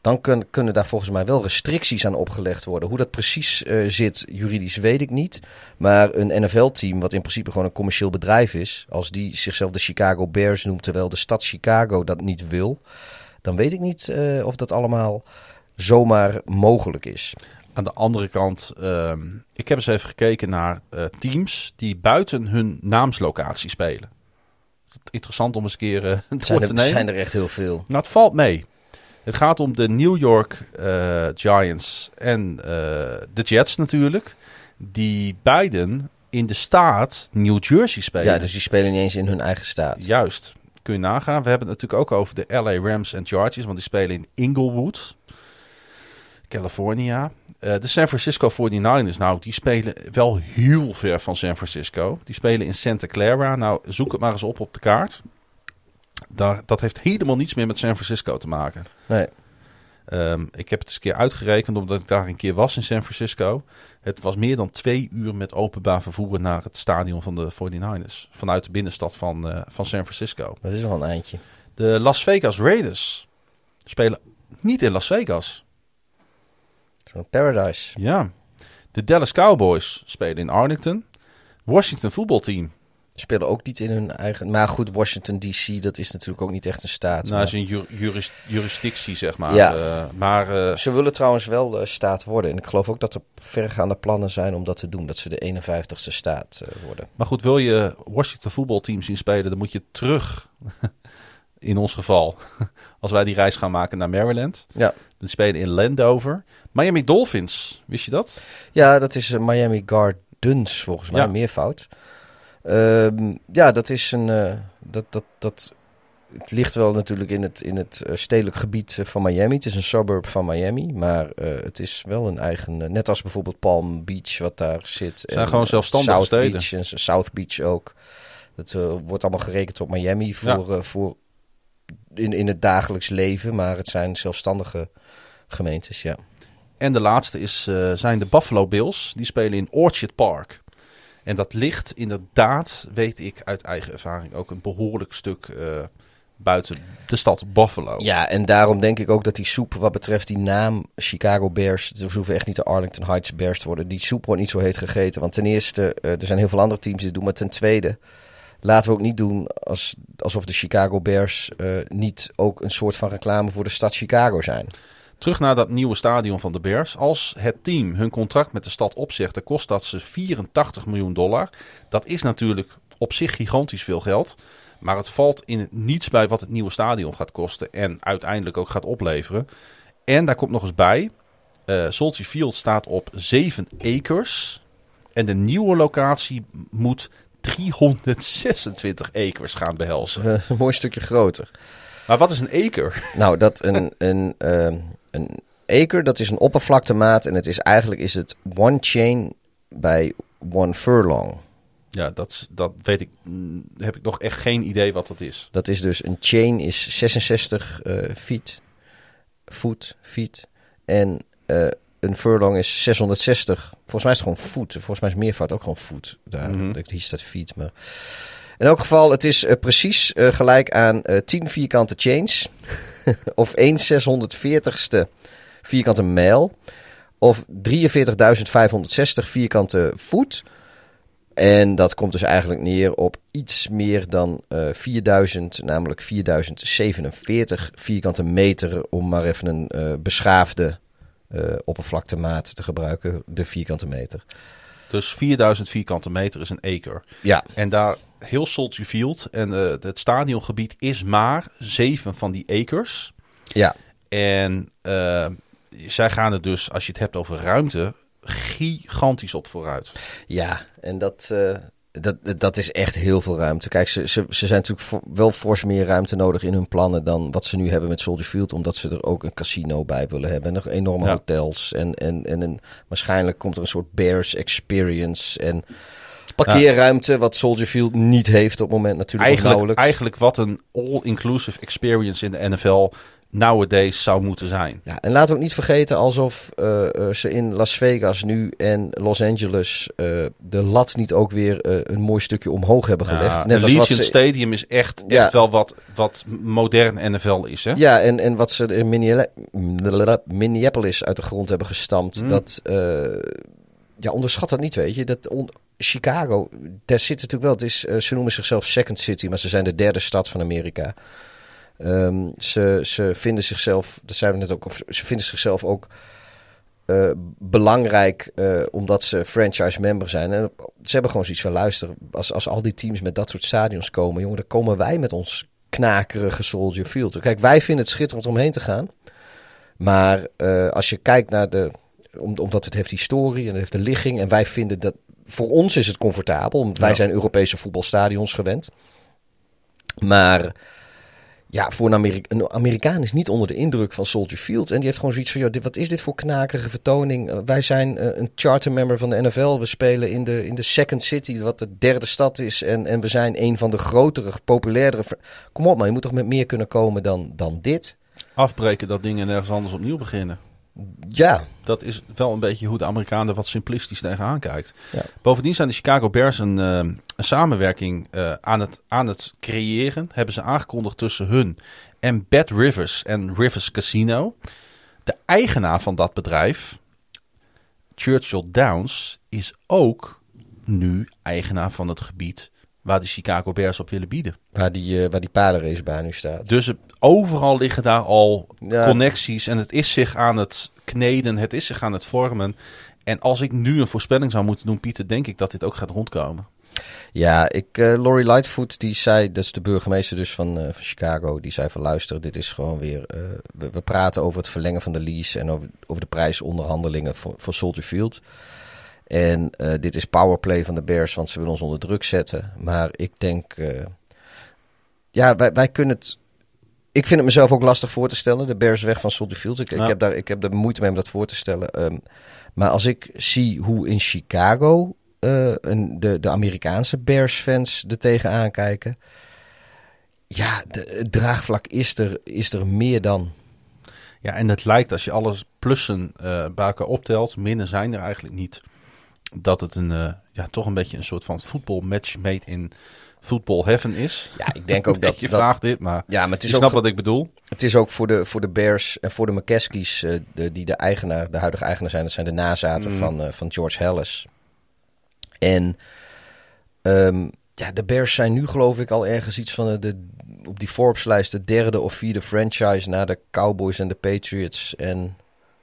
dan kun- kunnen daar volgens mij wel restricties aan opgelegd worden. Hoe dat precies eh, zit, juridisch, weet ik niet. Maar een NFL-team, wat in principe gewoon een commercieel bedrijf is, als die zichzelf de Chicago Bears noemt, terwijl de stad Chicago dat niet wil, dan weet ik niet eh, of dat allemaal zomaar mogelijk is. Aan de andere kant, ehm, ik heb eens even gekeken naar eh, teams die buiten hun naamslocatie spelen. Interessant om eens een keer eh, te er, nemen. zijn er echt heel veel. Nou, het valt mee. Het gaat om de New York eh, Giants en de Jets natuurlijk. Die beiden in de staat New Jersey spelen. Ja, dus die spelen niet eens in hun eigen staat. Juist. Kun je nagaan. We hebben het natuurlijk ook over de LA Rams en Chargers. Want die spelen in Inglewood, California. Eh, de San Francisco 49ers, nou, die spelen wel heel ver van San Francisco. Die spelen in Santa Clara. Nou, zoek het maar eens op op de kaart. Daar, dat heeft helemaal niets meer met San Francisco te maken. Nee. Ehm, ik heb het eens een keer uitgerekend omdat ik daar een keer was in San Francisco. Het was meer dan twee uur met openbaar vervoer naar het stadion van de 49ers. Vanuit de binnenstad van, eh, van San Francisco. Dat is wel een eindje. De Las Vegas Raiders spelen niet in Las Vegas. Paradise. Ja. De Dallas Cowboys spelen in Arlington. Washington voetbalteam. Spelen ook niet in hun eigen... Maar goed, Washington D.C., dat is natuurlijk ook niet echt een staat. Nou, maar- is een ju- juris- jurisdictie, zeg maar. Ja. Eh, maar eh, Ze willen trouwens wel eh, staat worden. En ik geloof ook dat er vergaande plannen zijn om dat te doen. Dat ze de 51ste staat worden. Maar goed, wil je Washington voetbalteam zien spelen, dan moet je terug. In ons geval, als wij die reis gaan maken naar Maryland. Ja. Die spelen in Landover. Miami Dolphins, wist je dat? Ja, dat is eh, Miami Gardens volgens mij, Ja. meervoud. Ehm, ja, dat is een... eh, dat, dat, dat het ligt wel natuurlijk in het, in het eh, stedelijk gebied van Miami. Het is een suburb van Miami, maar het is wel een eigen... net als bijvoorbeeld Palm Beach, wat daar zit. zijn en, gewoon zelfstandige South steden. Beach en South Beach ook. Dat wordt allemaal gerekend op Miami voor, voor in, in het dagelijks leven, maar het zijn zelfstandige gemeentes, ja. En de laatste is, eh, zijn de Buffalo Bills. Die spelen in Orchard Park. En dat ligt inderdaad, weet ik uit eigen ervaring, ook een behoorlijk stuk eh, buiten de stad Buffalo. Ja, en daarom denk ik ook dat die soep, wat betreft die naam Chicago Bears, ze hoeven echt niet de Arlington Heights Bears te worden. Die soep wordt niet zo heet gegeten. Want ten eerste, eh, er zijn heel veel andere teams die doen. Maar ten tweede, laten we ook niet doen als, alsof de Chicago Bears niet ook een soort van reclame voor de stad Chicago zijn. Terug naar dat nieuwe stadion van de Bears. Als het team hun contract met de stad opzegt, dan kost dat ze 84 miljoen dollar. Dat is natuurlijk op zich gigantisch veel geld. Maar het valt in niets bij wat het nieuwe stadion gaat kosten. En uiteindelijk ook gaat opleveren. En daar komt nog eens bij. Soldier Field staat op 7 acres. En de nieuwe locatie moet 326 acres gaan behelzen. Eh, een mooi stukje groter. Maar wat is een acre? Nou, dat een, een, ehm, een acre, dat is een oppervlaktemaat. En het is eigenlijk is het one chain bij one furlong. Ja, dat, dat weet ik. mm, Heb ik nog echt geen idee wat dat is. Dat is dus een chain is 66 eh, feet, voet, feet. En eh, een furlong is 660. Volgens mij is het gewoon voet. Volgens mij is meervoud ook gewoon voet. Daar, Mhm. Hier staat feet, maar... In elk geval, het is eh, precies gelijk aan eh 10 vierkante chains. of 1 640ste vierkante mijl. Of 43.560 vierkante voet. En dat komt dus eigenlijk neer op iets meer dan eh 4000, namelijk 4047 vierkante meter. Om maar even een eh, beschaafde eh, oppervlaktemaat te gebruiken, de vierkante meter. Dus 4000 vierkante meter is een acre. Ja, En daar heel Soldier Field en eh, het stadiongebied is maar zeven van die acres. ja. En eh, zij gaan er dus, als je het hebt over ruimte, gigantisch op vooruit. Ja, en dat, eh, dat, dat is echt heel veel ruimte. Kijk, ze, ze, ze zijn natuurlijk voor- wel fors meer ruimte nodig in hun plannen dan wat ze nu hebben met Soldier Field. Omdat ze er ook een casino bij willen hebben. En nog enorme Ja. hotels. En, en, en een, waarschijnlijk komt er een soort Bears experience. En parkeerruimte, wat Soldier Field niet heeft op het moment natuurlijk Eigenlijk, eigenlijk wat een all-inclusive experience in de NFL nowadays zou moeten zijn. Ja, en laten we ook niet vergeten alsof eh, eh, ze in Las Vegas nu en Los Angeles eh, de lat niet ook weer een mooi stukje omhoog hebben gelegd. Ja, Net als wat Legion ze, Stadium is echt, Ja. echt wel wat, wat modern NFL is. Hè? Ja, en, en wat ze in Minneapolis- uit de grond hebben gestampt. Hmm. Dat, ja, onderschat dat niet, weet je. Dat on- Chicago, daar zit natuurlijk wel. Het is, eh, ze noemen zichzelf Second City, maar ze zijn de derde stad van Amerika. Ehm, ze, ze vinden zichzelf, dat zeiden we net ook, ze vinden zichzelf ook eh, belangrijk eh, omdat ze franchise member zijn. En ze hebben gewoon zoiets van luister, als, als al die teams met dat soort stadions komen, jongen, dan komen wij met ons knakerige Soldier Field. Kijk, wij vinden het schitterend om heen te gaan. Maar als je kijkt naar de, om, omdat het heeft historie en het heeft de ligging en wij vinden dat, voor ons is het comfortabel, want wij Ja. zijn Europese voetbalstadions gewend. Maar ja, voor een, Ameri- een Amerikaan is niet onder de indruk van Soldier Field. En die heeft gewoon zoiets van, joh, dit, wat is dit voor knakerige vertoning? Eh, wij zijn eh, een chartermember van de NFL. We spelen in de, in de Second City, wat de derde stad is. En, en we zijn een van de grotere, populairdere... Kom op man, je moet toch met meer kunnen komen dan, dan dit? Afbreken dat dingen ergens anders opnieuw beginnen. Ja, Dat is wel een beetje hoe de Amerikaan er wat simplistisch tegenaan kijkt. Ja. Bovendien zijn de Chicago Bears een, eh, een samenwerking eh, aan, het, aan het creëren. Hebben ze aangekondigd tussen hun en Bad Rivers en Rivers Casino. De eigenaar van dat bedrijf, Churchill Downs, is ook nu eigenaar van het gebied waar de Chicago Bears op willen bieden. waar die, eh, waar die paardenracebaan nu staat. Dus overal liggen daar al Ja. connecties en het is zich aan het kneden, het is zich aan het vormen. En als ik nu een voorspelling zou moeten doen, Pieter, denk ik dat dit ook gaat rondkomen. Ja, ik, eh Laurie Lightfoot, die zei, dat is de burgemeester dus van, eh, van Chicago, die zei van luister, dit is gewoon weer, we, we praten over het verlengen van de lease en over, over de prijsonderhandelingen voor, voor Soldier Field. En eh, dit is powerplay van de Bears, want ze willen ons onder druk zetten. Maar ik denk, eh, ja, wij, wij kunnen het... Ik vind het mezelf ook lastig voor te stellen. De Bears weg van Soldier Field. Ik, Ja. ik, heb daar, ik heb er moeite mee om dat voor te stellen. Ehm, maar als ik zie hoe in Chicago eh, een, de, de Amerikaanse Bears-fans er tegenaan kijken. Ja, de, het draagvlak is er, is er meer dan. Ja, en het lijkt als je alles plussen bij elkaar optelt, minnen zijn er eigenlijk niet. Dat het een, eh, ja, toch een beetje een soort van voetbalmatch made in voetbal heaven is. Ja, ik denk ook dat... je dat vraagt dit, maar ja, maar het je is ook snapt wat ik bedoel. Het is ook voor de, voor de Bears en voor de McCaskies, eh, de, die de eigenaar, de huidige eigenaar zijn. Dat zijn de nazaten Mhm. van, eh, van George Hallis. En ehm, ja, de Bears zijn nu geloof ik al ergens iets van de, op die Forbes-lijst de derde of vierde franchise na de Cowboys en de Patriots. En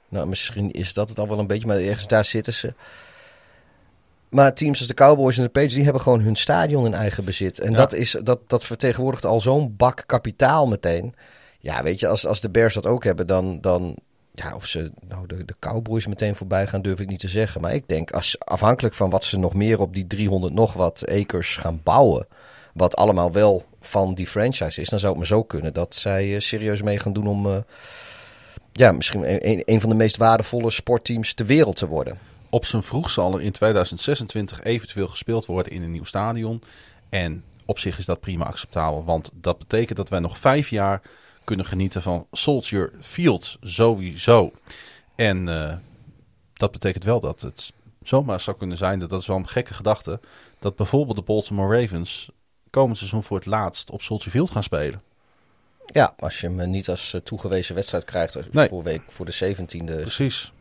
nou, misschien is dat het al wel een beetje, maar ergens daar zitten ze. Maar teams als de Cowboys en de Patriots, die hebben gewoon hun stadion in eigen bezit. En Ja. dat, is, dat, dat vertegenwoordigt al zo'n bak kapitaal meteen. Ja, weet je, als, als de Bears dat ook hebben, dan, dan ja, of ze nou de, de Cowboys meteen voorbij gaan, durf ik niet te zeggen. Maar ik denk, als, afhankelijk van wat ze nog meer op die 300 nog wat acres gaan bouwen, wat allemaal wel van die franchise is, dan zou het me zo kunnen dat zij eh, serieus mee gaan doen om, eh, ja, misschien een, een, een van de meest waardevolle sportteams ter wereld te worden. Op zijn vroeg zal er in 2026 eventueel gespeeld worden in een nieuw stadion. En op zich is dat prima acceptabel, want dat betekent dat wij nog vijf jaar kunnen genieten van Soldier Field sowieso. En eh, dat betekent wel dat het zomaar zou kunnen zijn, dat, dat is wel een gekke gedachte, dat bijvoorbeeld de Baltimore Ravens komend seizoen voor het laatst op Soldier Field gaan spelen. Ja, als je hem niet als eh, toegewezen wedstrijd krijgt Nee. voor, week, voor de 17e. Precies.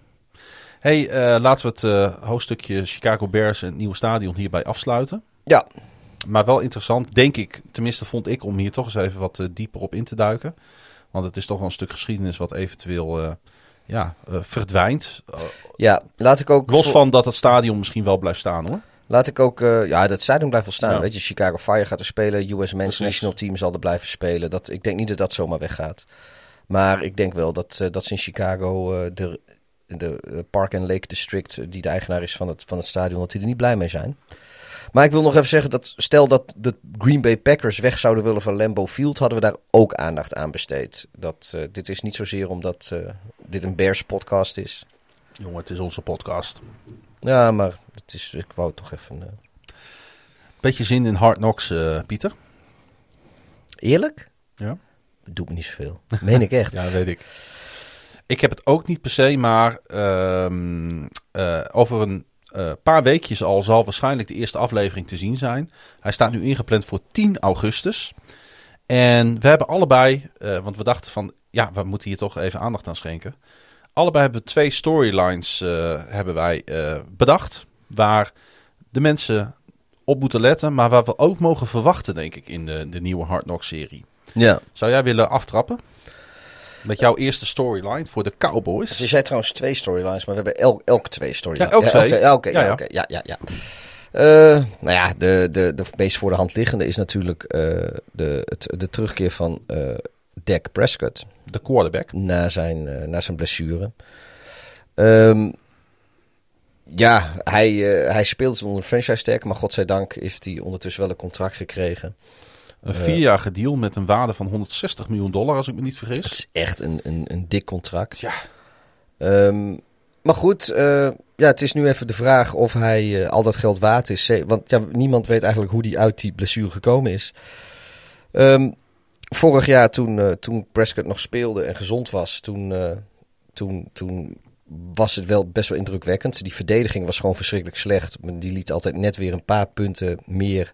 Hey, eh, laten we het eh, hoofdstukje Chicago Bears en het nieuwe stadion hierbij afsluiten. Ja, Maar wel interessant, denk ik, tenminste vond ik, om hier toch eens even wat eh, dieper op in te duiken. Want het is toch wel een stuk geschiedenis wat eventueel ja, verdwijnt. Ja, laat ik ook... los van dat het stadion misschien wel blijft staan hoor. Laat ik ook, ja, dat stadion blijft wel staan. Ja. Weet je, Chicago Fire gaat er spelen. US Men's. National Team zal er blijven spelen. Dat, ik denk niet dat dat zomaar weggaat. Maar ik denk wel dat, dat ze in Chicago eh, de, eh, Park and Lake District, eh, die de eigenaar is van het, van het stadion, dat die er niet blij mee zijn. Maar ik wil nog even zeggen dat stel dat de Green Bay Packers weg zouden willen van Lambeau Field, hadden we daar ook aandacht aan besteed. Dat, eh, dit is niet zozeer omdat dit een Bears podcast is. Jongen, het is onze podcast. Ja, maar het is, ik wou toch even... eh, Beetje zin in Hard Knocks, Pieter. Eerlijk? Ja. Doe me niet zoveel. Meen ik echt. Ja, weet ik. Ik heb het ook niet per se, maar ehm, eh, over een eh, paar weekjes al zal waarschijnlijk de eerste aflevering te zien zijn. Hij staat nu ingepland voor 10 augustus. En we hebben allebei, eh, want we dachten van, ja, we moeten hier toch even aandacht aan schenken. Allebei hebben we twee storylines hebben wij bedacht, waar de mensen op moeten letten, maar waar we ook mogen verwachten, denk ik, in de, de nieuwe Hard Knock serie. Ja. Zou jij willen aftrappen? Met jouw eerste storyline voor de Cowboys. Dus je zei trouwens twee storylines, maar we hebben elk, elk twee storylines. Ja, elk twee. Ja, oké, Ja, ja, ja. oké, ja, ja, ja. Eh, nou ja, de, de, de meest voor de hand liggende is natuurlijk eh, de, het, de terugkeer van eh Dak Prescott De quarterback. na zijn, na zijn blessure. Ehm, ja, hij, hij speelt onder franchise tag, maar godzijdank heeft hij ondertussen wel een contract gekregen. Een vierjarige deal met een waarde van 160 miljoen dollar, als ik me niet Het vergis. is echt een, een, een dik contract. Ja. Ehm, maar goed, eh, ja, het is nu even de vraag of hij eh, al dat geld waard is. Want ja, niemand weet eigenlijk hoe hij uit die blessure gekomen is. Ehm, vorig jaar toen, eh, toen Prescott nog speelde en gezond was, toen, eh, toen, toen was het wel best wel indrukwekkend. Die verdediging was gewoon verschrikkelijk slecht. Die liet altijd net weer een paar punten meer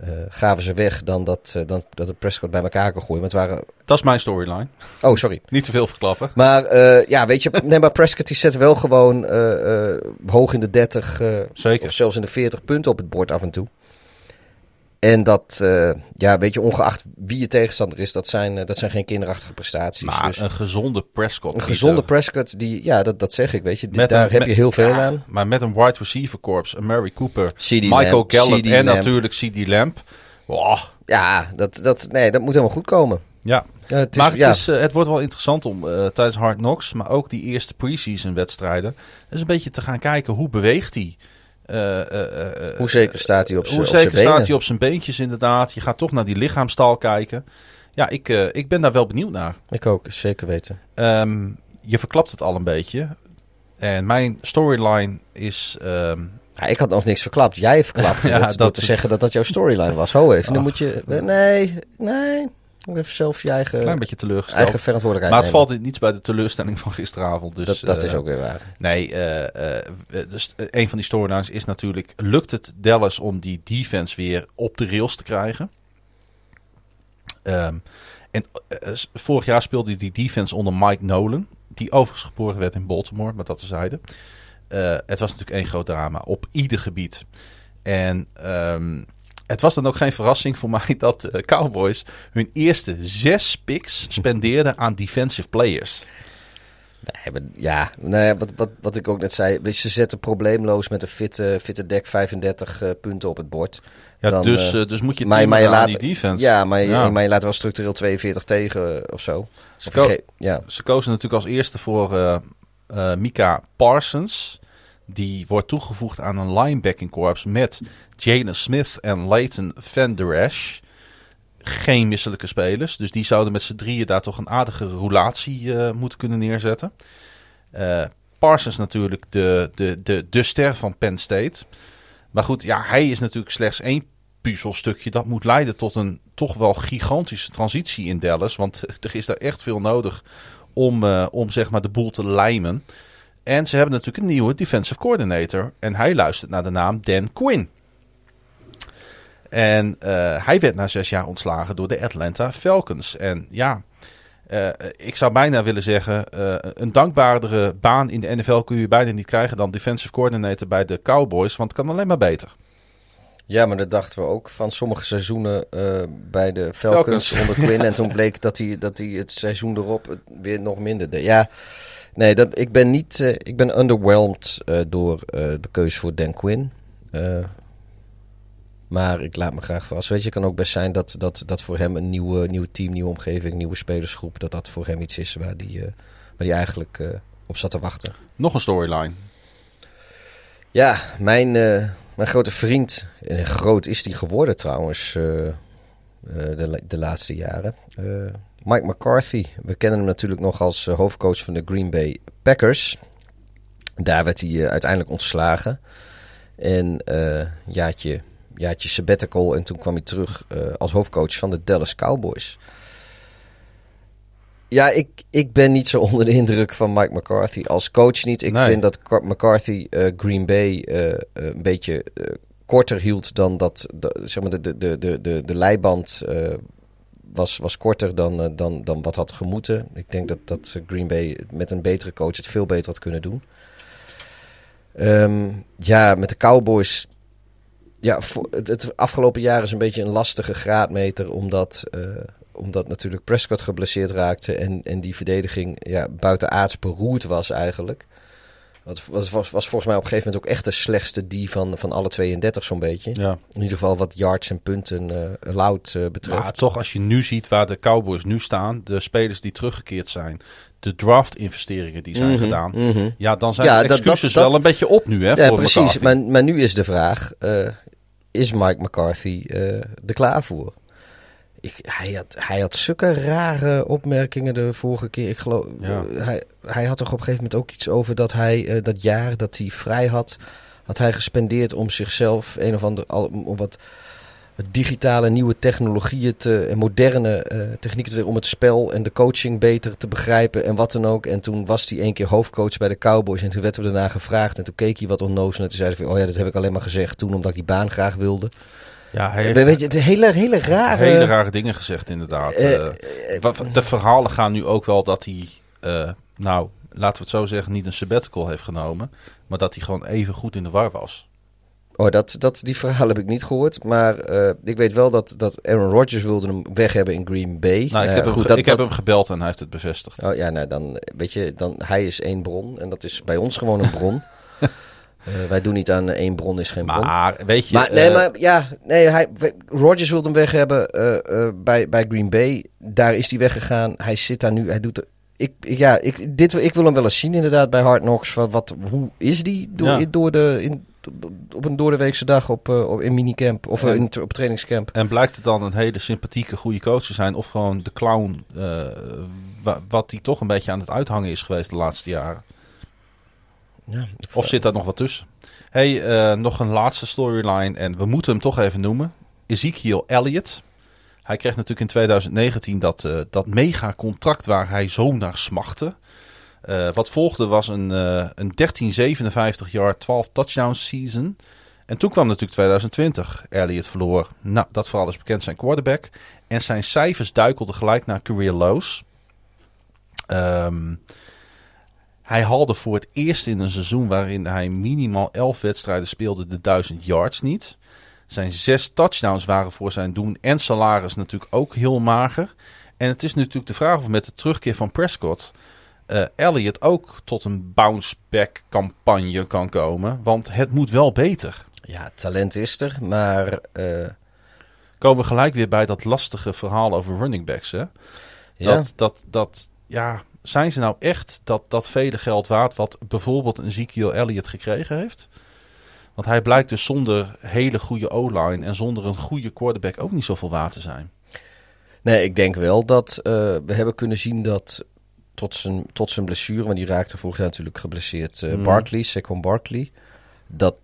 eh, gaven ze weg dan dat, eh, dan dat het Prescott bij elkaar kon gooien. Maar het waren... Dat is mijn storyline. Oh, sorry. Niet te veel verklappen. Maar eh, ja, weet je, nee, maar Prescott die zet wel gewoon hoog in de 30 eh, Zeker. of zelfs in de 40 punten op het bord af en toe. En dat, eh, ja, weet je, ongeacht wie je tegenstander is, dat zijn, eh, dat zijn geen kinderachtige prestaties. Maar dus een gezonde Prescott. een gezonde Prescott, die, ja, dat, dat zeg ik, weet je. die- daar een- heb met- je heel veel aan. Maar met een wide receiver corps, een Mary Cooper, CD Michael Gallup en natuurlijk CD Lamp. Wow. Ja, dat, dat, nee, dat moet helemaal goed komen. Ja. Ja, het is, maar het, ja, is, eh, het wordt wel interessant om tijdens Hard Knocks, maar ook die eerste preseason wedstrijden, dus een beetje te gaan kijken hoe beweegt hij Hoe zeker staat hij op z'n Hoe zijn zeker staat hij op zijn beentjes inderdaad. Je gaat toch naar die lichaamstaal kijken. Ja, ik, eh, ik ben daar wel benieuwd naar. Ik ook, zeker weten. Ehm, je verklapt het al een beetje. En mijn storyline is... ehm, Ja, ik had nog niks verklapt. Jij verklapt Ja, het door dat- te zeggen dat dat jouw storyline was. Ho even, dan Ach, moet je... Nee, nee. Even zelf je eigen, een klein beetje teleurgesteld. eigen verantwoordelijkheid maar het nemen. valt niets bij de teleurstelling van gisteravond. Dus, dat, dat is eh, ook weer waar. Nee, eh, eh, dus een van die storylines is natuurlijk... Lukt het Dallas om die defense weer op de rails te krijgen? Ehm, en vorig jaar speelde die defense onder Mike Nolan. Die overigens geboren werd in Baltimore, maar dat tezijde. Eh het was natuurlijk één groot drama op ieder gebied. En ehm, het was dan ook geen verrassing voor mij dat de Cowboys hun eerste zes picks spendeerden aan defensive players. Nee, maar ja, nou ja, wat, wat, wat ik ook net zei. Ze zetten probleemloos met een fitte, fitte deck 35 eh, punten op het bord. Ja, Dan, dus, eh, eh, dus moet je maar, maar je laat, die defense. Ja, maar je, Ja. maar je laat wel structureel 42 tegen eh, of zo. Ze, Of ko- ge- ja. ze kozen natuurlijk als eerste voor eh eh, Mika Parsons. Die wordt toegevoegd aan een linebacking corps met Jalen Smith en Leighton Van Der Esch. Geen misselijke spelers. Dus die zouden met z'n drieën daar toch een aardige roulatie eh, moeten kunnen neerzetten. Eh, Parsons natuurlijk de, de, de, de ster van Penn State. Maar goed, ja, hij is natuurlijk slechts één puzzelstukje. Dat moet leiden tot een toch wel gigantische transitie in Dallas. Want er is daar echt veel nodig om, eh, om zeg maar de boel te lijmen. En ze hebben natuurlijk een nieuwe defensive coordinator. En hij luistert naar de naam Dan Quinn. En eh, hij werd na zes jaar ontslagen door de Atlanta Falcons. En ja, eh, ik zou bijna willen zeggen, eh, een dankbaardere baan in de NFL kun je bijna niet krijgen dan defensive coordinator bij de Cowboys. Want het kan alleen maar beter. ja, maar dat dachten we ook van sommige seizoenen bij de Falcons, Falcons. onder Quinn. en toen bleek dat hij, dat hij het seizoen erop weer nog minder deed. Ja, nee, dat, ik ben niet... eh, ik ben underwhelmed eh, door eh, de keuze voor Dan Quinn. Maar ik laat me graag verrassen. Weet je, het kan ook best zijn dat, dat, dat voor hem een nieuwe, nieuw team, nieuwe omgeving, nieuwe spelersgroep... dat dat voor hem iets is waar hij die, waar die eigenlijk op zat te wachten. Nog een storyline. Ja, mijn, mijn grote vriend, en groot is die geworden trouwens de, de laatste jaren. Mike McCarthy, we kennen hem natuurlijk nog als eh, hoofdcoach van de Green Bay Packers. Daar werd hij eh, uiteindelijk ontslagen. En eh jaartje, jaartje sabbatical en toen kwam hij terug als hoofdcoach van de Dallas Cowboys. Ja, ik, ik ben niet zo onder de indruk van Mike McCarthy als coach niet. Ik Nee. vind dat Car- McCarthy Green Bay een beetje korter hield dan dat, zeg maar de, de, de, de, de, de leiband was, was korter dan, eh, dan, dan wat had gemoeten. Ik denk dat, dat Green Bay met een betere coach het veel beter had kunnen doen. Ehm, ja, met de Cowboys. Ja, het afgelopen jaar is een beetje een lastige graadmeter. Omdat, eh, omdat natuurlijk Prescott geblesseerd raakte. En, en die verdediging ja, buitenaards beroerd was eigenlijk. Dat was, was, was volgens mij op een gegeven moment ook echt de slechtste die van, van alle 32 zo'n beetje. Ja. In ieder geval wat yards en punten eh allowed eh, betreft. Maar toch, als je nu ziet waar de Cowboys nu staan, de spelers die teruggekeerd zijn, de draft-investeringen die zijn Mhm, gedaan, mhm. ja, dan zijn Ja, de excuses dat- wel een beetje op nu, hè? Ja, voor precies. Maar, maar nu is de vraag: eh, is Mike McCarthy er klaar voor? Ik, hij, had, hij had zulke rare opmerkingen de vorige keer. Ik geloof, Ja. eh, hij, hij had toch op een gegeven moment ook iets over dat hij eh, dat jaar dat hij vrij had, had hij gespendeerd om zichzelf een of ander om wat, digitale nieuwe technologieën te, en moderne eh, technieken te om het spel en de coaching beter te begrijpen en wat dan ook. En toen was hij één keer hoofdcoach bij de Cowboys en toen werd er daarna gevraagd en toen keek hij wat onnozel en toen zei hij van, oh ja, dat heb ik alleen maar gezegd toen omdat ik die baan graag wilde. Ja, hij heeft Weet je, de hele, hele rare... hele rare dingen gezegd, inderdaad. Eh, Eh, de verhalen gaan nu ook wel dat hij, eh, nou, laten we het zo zeggen, niet een sabbatical heeft genomen, maar dat hij gewoon even goed in de war was. Oh, dat, dat, die verhalen heb ik niet gehoord. Maar eh, ik weet wel dat, dat Aaron Rodgers wilde hem weg hebben in Green Bay. Nou, ik heb, hem, goed, dat- ik heb dat- hem gebeld en hij heeft het bevestigd. Oh ja, nou dan weet je, dan, hij is één bron en dat is bij ons gewoon een bron. Eh, wij doen niet aan eh, één bron is geen bron. Maar weet je, Maar nee, eh, maar ja, nee, hij, Rodgers wilde hem weg hebben bij, bij Green Bay. Daar is hij weggegaan. Hij zit daar nu. Hij doet. er- Ik, ja, ik, dit, ik wil hem wel eens zien inderdaad bij Hard Knocks. Wat, wat, hoe is die door, Ja. door, de, in, op een doordeweekse dag op, op, in minicamp of En- in, tra- op trainingscamp. En blijkt het dan een hele sympathieke, goede coach te zijn? Of gewoon de clown, wa- wat hij toch een beetje aan het uithangen is geweest de laatste jaren? Of zit daar nog wat tussen? hey, eh, nog een laatste storyline en we moeten hem toch even noemen. Ezekiel Elliott. Hij kreeg natuurlijk in 2019 dat, eh, dat mega contract waar hij zo naar smachtte. Eh, wat volgde was een, eh een 1357 yard 12 touchdown season. En toen kwam natuurlijk 2020. Elliott verloor, nou dat vooral is bekend, zijn quarterback. En zijn cijfers duikelden gelijk naar career lows. Ehm, hij haalde voor het eerst in een seizoen waarin hij minimaal 11 wedstrijden speelde de 1000 yards niet. Zijn zes touchdowns waren voor zijn doen en salaris natuurlijk ook heel mager. En het is natuurlijk de vraag of met de terugkeer van Prescott eh Elliott ook tot een bounce-back campagne kan komen. Want het moet wel beter. ja, talent is er, maar eh, Komen we gelijk weer bij dat lastige verhaal over running backs. Hè? ja, Dat, dat, dat, ja, zijn ze nou echt dat, dat vele geld waard wat bijvoorbeeld een Ezekiel Elliott gekregen heeft? Want hij blijkt dus zonder hele goede O-line en zonder een goede quarterback ook niet zoveel waard te zijn. Nee, ik denk wel dat eh, we hebben kunnen zien dat tot zijn, tot zijn blessure, want die raakte vorig jaar natuurlijk geblesseerd, eh Mm. Barkley, Saquon Barkley, dat,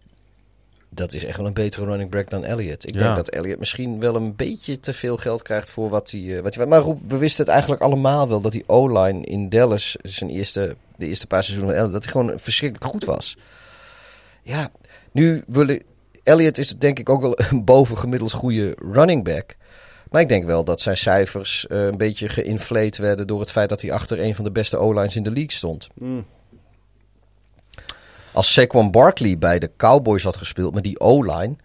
dat is echt wel een betere running back dan Elliott. Ik Ja. denk dat Elliott misschien wel een beetje te veel geld krijgt voor wat hij... eh, wat hij maar Roep, we wisten het eigenlijk allemaal wel, dat die O-line in Dallas, zijn eerste, de eerste paar seizoenen van Elliott, dat hij gewoon verschrikkelijk goed was. Ja, nu willen... Elliott is denk ik ook wel een bovengemiddeld goede running back. Maar ik denk wel dat zijn cijfers eh, een beetje geïnflate werden door het feit dat hij achter een van de beste O-lines in de league stond. Als Saquon Barkley bij de Cowboys had gespeeld met die O-line,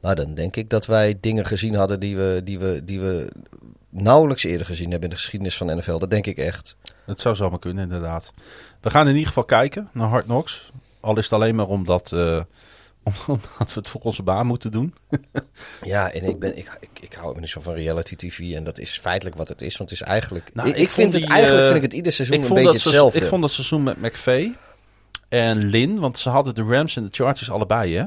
nou dan denk ik dat wij dingen gezien hadden die we, die we, die we nauwelijks eerder gezien hebben in de geschiedenis van NFL. Dat denk ik echt. Het zou zomaar kunnen, inderdaad. We gaan in ieder geval kijken naar Hard Knocks. Al is het alleen maar omdat, eh, omdat we het voor onze baan moeten doen. Ja, en ik, ben, ik, ik, ik hou niet zo van reality TV en dat is feitelijk wat het is, want het is eigenlijk... Nou, ik, vind het eigenlijk eh, vind ik het ieder seizoen een beetje hetzelfde. ik vond dat seizoen met McVay en Lin, want ze hadden de Rams en de Chargers allebei, hè?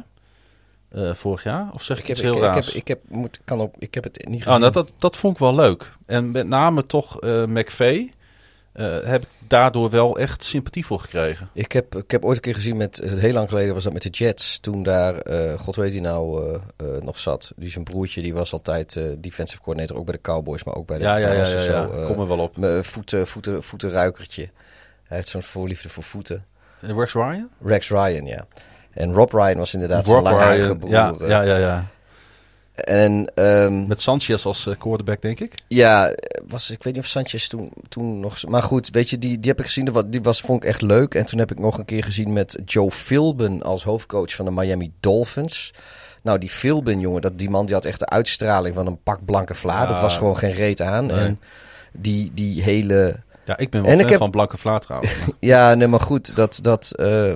Eh, vorig jaar. Of zeg ik, Ik heb, iets heel ik, ik, heb, raars? ik, heb, moet, kan op, ik heb het niet gezien. Oh, nou, dat, dat vond ik wel leuk. En met name toch McVay eh, heb ik daardoor wel echt sympathie voor gekregen. Ik heb, ik heb ooit een keer gezien met, heel lang geleden was dat met de Jets. Toen daar, eh, god weet hij nou, nog zat. Die zijn broertje, die was altijd defensive coordinator, ook bij de Cowboys, maar ook bij de Ja, ja, ja, ja, ja. zo. kom er wel op. voeten, voeten, voetenruikertje. Hij heeft zo'n voorliefde voor voeten. Eh, Rex Ryan? Rex Ryan, ja. En Rob Ryan was inderdaad zijn Rob langharige Ryan, broer. Ja, eh. ja, ja, ja. En ehm, Met Sanchez als eh, quarterback, denk ik. Ja, was, ik weet niet of Sanchez toen, toen nog... Maar goed, weet je, die, die heb ik gezien. Die was, die was, vond ik echt leuk. En toen heb ik nog een keer gezien met Joe Philbin als hoofdcoach van de Miami Dolphins. Nou, die Philbin, jongen, dat, die man die had echt de uitstraling van een pak blanke vla. Ja. dat was gewoon geen reet aan. Nee. En die, die hele... Ja, ik ben wel En fan heb- van Blanke Vlaat trouwens. Ja, nee, maar goed, dat... dat eh,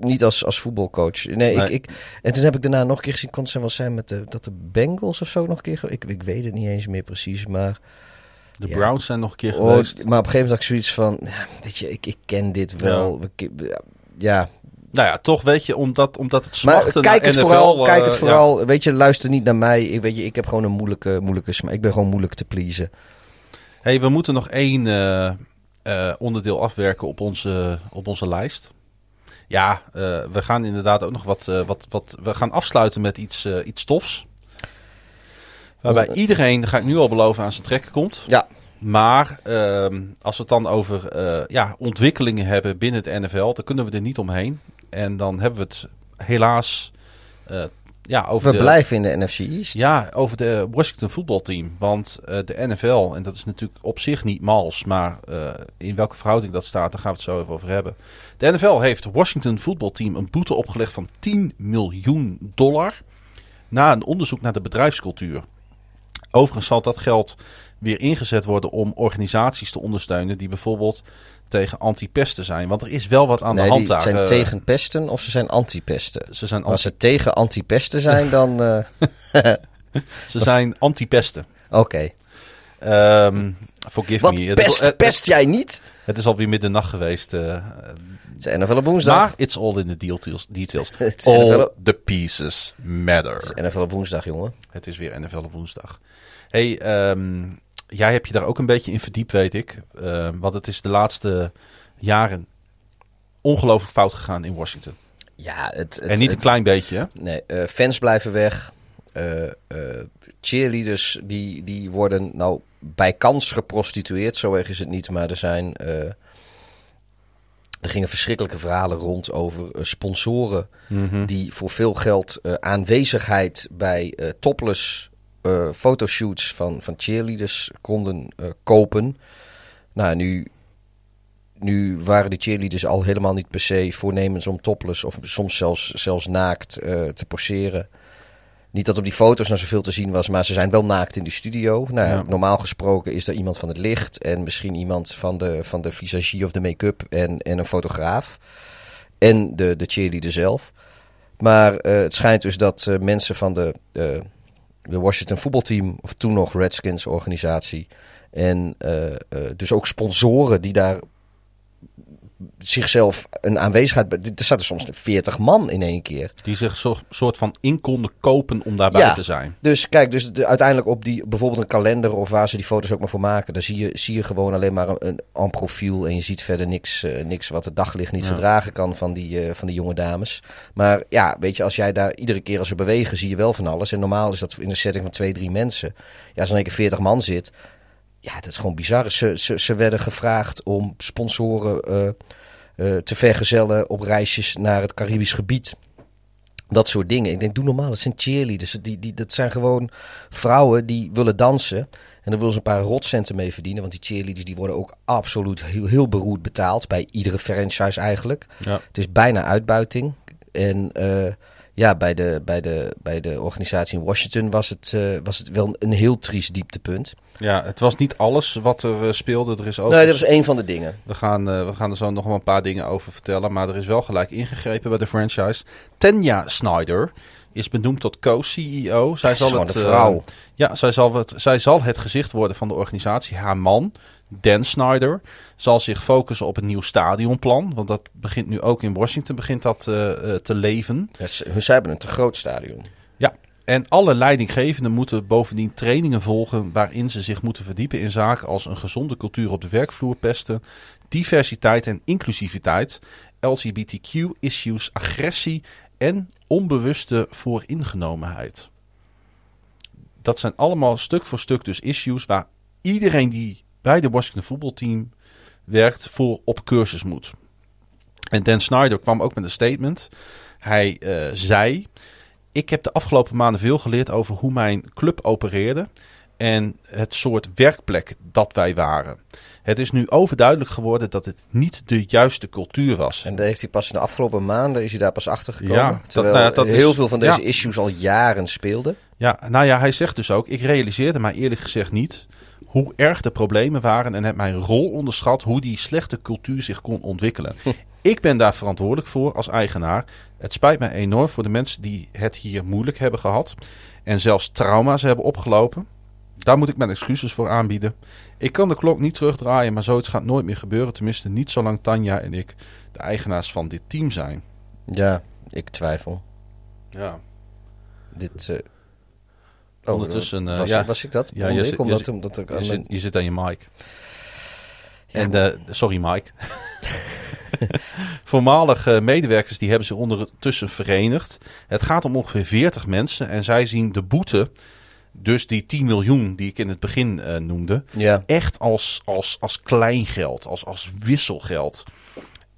niet als, als voetbalcoach. Nee, Nee. Ik, ik, en toen heb ik daarna nog een keer gezien, kon het zijn wel zijn met de, dat de Bengals of zo nog een keer. Ik, ik weet het niet eens meer precies, maar... De Ja. Browns zijn nog een keer Oh, geweest. maar op een gegeven moment had ik zoiets van, weet je, ik, ik ken dit wel. Ja, Nou ja, toch weet je, omdat, omdat het maar smachten kijk naar het NFL, vooral, eh, kijk het ja. vooral. Weet je, luister niet naar mij. Ik, weet je, ik heb gewoon een moeilijke, moeilijke smaak. Ik ben gewoon moeilijk te pleasen. Hey, we moeten nog één eh, eh, onderdeel afwerken op onze, op onze lijst. Ja, eh, we gaan inderdaad ook nog wat, wat, wat... We gaan afsluiten met iets, iets tofs. Waarbij iedereen, ga ik nu al beloven, aan zijn trekken komt. Ja. Maar ehm, als we het dan over ja, ontwikkelingen hebben binnen de NFL, dan kunnen we er niet omheen. En dan hebben we het helaas ja, over We de... blijven in de NFC East. Ja, over de Washington voetbalteam. Want eh, de NFL, en dat is natuurlijk op zich niet mals, maar eh, in welke verhouding dat staat, daar gaan we het zo even over hebben. De NFL heeft Washington voetbalteam een boete opgelegd van 10 miljoen dollar na een onderzoek naar de bedrijfscultuur. Overigens zal dat geld weer ingezet worden om organisaties te ondersteunen die bijvoorbeeld tegen antipesten zijn. Want er is wel wat aan nee, de hand daar. zijn Eh, tegen pesten of ze zijn anti-pesten. Ze zijn, Als ze tegen anti-pesten zijn, dan... eh, ze zijn antipesten. Oké. Ehm forgive Wat me. Pest, het- pest jij niet? Het is alweer middernacht geweest. Het is NFL op woensdag. Maar it's all in the details. details. All NFL the pieces matter. Het is NFL op woensdag, jongen. Het is weer NFL op woensdag. Hey, ehm, jij hebt je daar ook een beetje in verdiept, weet ik. Ehm, want het is de laatste jaren ongelooflijk fout gegaan in Washington. Ja, het, het, en niet het- een klein beetje, hè? Nee, eh, fans blijven weg. Eh, eh, cheerleaders die, die worden nou bij kans geprostitueerd. Zo erg is het niet, maar er zijn... er gingen verschrikkelijke verhalen rond over sponsoren die voor veel geld aanwezigheid bij topless fotoshoots van, van cheerleaders konden eh, kopen. Nou, nu, nu waren de cheerleaders al helemaal niet per se voornemens om topless of soms zelfs, zelfs naakt eh, te poseren. Niet dat op die foto's nou zoveel te zien was, maar ze zijn wel naakt in de studio. Nou, ja. Normaal gesproken is er iemand van het licht en misschien iemand van de, van de visagie of de make-up en, en een fotograaf. En de, de cheerleader zelf. Maar eh, het schijnt dus dat eh, mensen van de, eh, de Washington voetbalteam, of toen nog Redskins organisatie, en eh, eh, dus ook sponsoren die daar zichzelf een aanwezigheid... Er zaten soms 40 man in één keer. Die zich zo, soort van in konden kopen om daarbij Ja. te zijn. Dus kijk, dus de- uiteindelijk op die, bijvoorbeeld een kalender of waar ze die foto's ook maar voor maken, daar zie je, zie je gewoon alleen maar een, een, een profiel en je ziet verder niks, eh, niks wat het daglicht niet Ja. verdragen kan van die, eh, van die jonge dames. Maar ja, weet je, als jij daar iedere keer als ze bewegen, zie je wel van alles. En normaal is dat in een setting van twee, drie mensen. Ja, als er in één keer 40 man zit, ja, dat is gewoon bizar. Ze, ze, ze werden gevraagd om sponsoren eh, eh, te vergezellen op reisjes naar het Caribisch gebied. Dat soort dingen. Ik denk, doe normaal. Dat zijn cheerleaders. Die, die, dat zijn gewoon vrouwen die willen dansen. En daar willen ze een paar rotcenten mee verdienen. Want die cheerleaders die worden ook absoluut heel, heel beroerd betaald. Bij iedere franchise eigenlijk. Ja. Het is bijna uitbuiting. En eh, ja, bij de, bij, de, bij de organisatie in Washington was het, eh, was het wel een heel triest dieptepunt. Ja, het was niet alles wat er eh, speelde. Er is ook Nee, dat was één van de dingen. We gaan, eh, we gaan er zo nog wel een paar dingen over vertellen. Maar er is wel gelijk ingegrepen bij de franchise. Tanya Snyder is benoemd tot co-CEO. Zij zal het, vrouw. ja, zij zal, het, zij zal het gezicht worden van de organisatie. Haar man, Dan Snyder, zal zich focussen op een nieuw stadionplan. Want dat begint nu ook in Washington begint dat, eh, eh, te leven. Ja, ze- zij hebben een te groot stadion. Ja, en alle leidinggevenden moeten bovendien trainingen volgen waarin ze zich moeten verdiepen in zaken als een gezonde cultuur op de werkvloer pesten, diversiteit en inclusiviteit, LGBTQ-issues, agressie en onbewuste vooringenomenheid. Dat zijn allemaal stuk voor stuk dus issues waar iedereen die bij de Washington voetbalteam werkt voor op cursus moet. En Dan Snyder kwam ook met een statement. Hij eh, zei: Ik heb de afgelopen maanden veel geleerd over hoe mijn club opereerde en het soort werkplek dat wij waren. Het is nu overduidelijk geworden dat het niet de juiste cultuur was. En daar heeft hij pas in de afgelopen maanden is hij daar pas achter gekomen. Ja, dat- terwijl nou ja, dat is- heel veel van deze ja. issues al jaren speelden. Ja, nou ja, hij zegt dus ook: Ik realiseerde mij eerlijk gezegd niet hoe erg de problemen waren en heb mijn rol onderschat hoe die slechte cultuur zich kon ontwikkelen. Ik ben daar verantwoordelijk voor als eigenaar. Het spijt mij enorm voor de mensen die het hier moeilijk hebben gehad en zelfs trauma's hebben opgelopen. Daar moet ik mijn excuses voor aanbieden. Ik kan de klok niet terugdraaien, maar zoiets gaat nooit meer gebeuren. Tenminste, niet zolang Tanja en ik de eigenaars van dit team zijn. Ja, ik twijfel. Ja. Dit, eh, oh, Ondertussen, eh, was, ja. was ik dat? Ja, je ik, omdat, je omdat ik Je aan zit, je zit aan je mic. Ja, en eh, sorry Mike. Voormalige medewerkers die hebben zich ondertussen verenigd. Het gaat om ongeveer 40 mensen en zij zien de boete, dus die 10 miljoen die ik in het begin eh, noemde, ja. echt als, als, als kleingeld, als, als wisselgeld.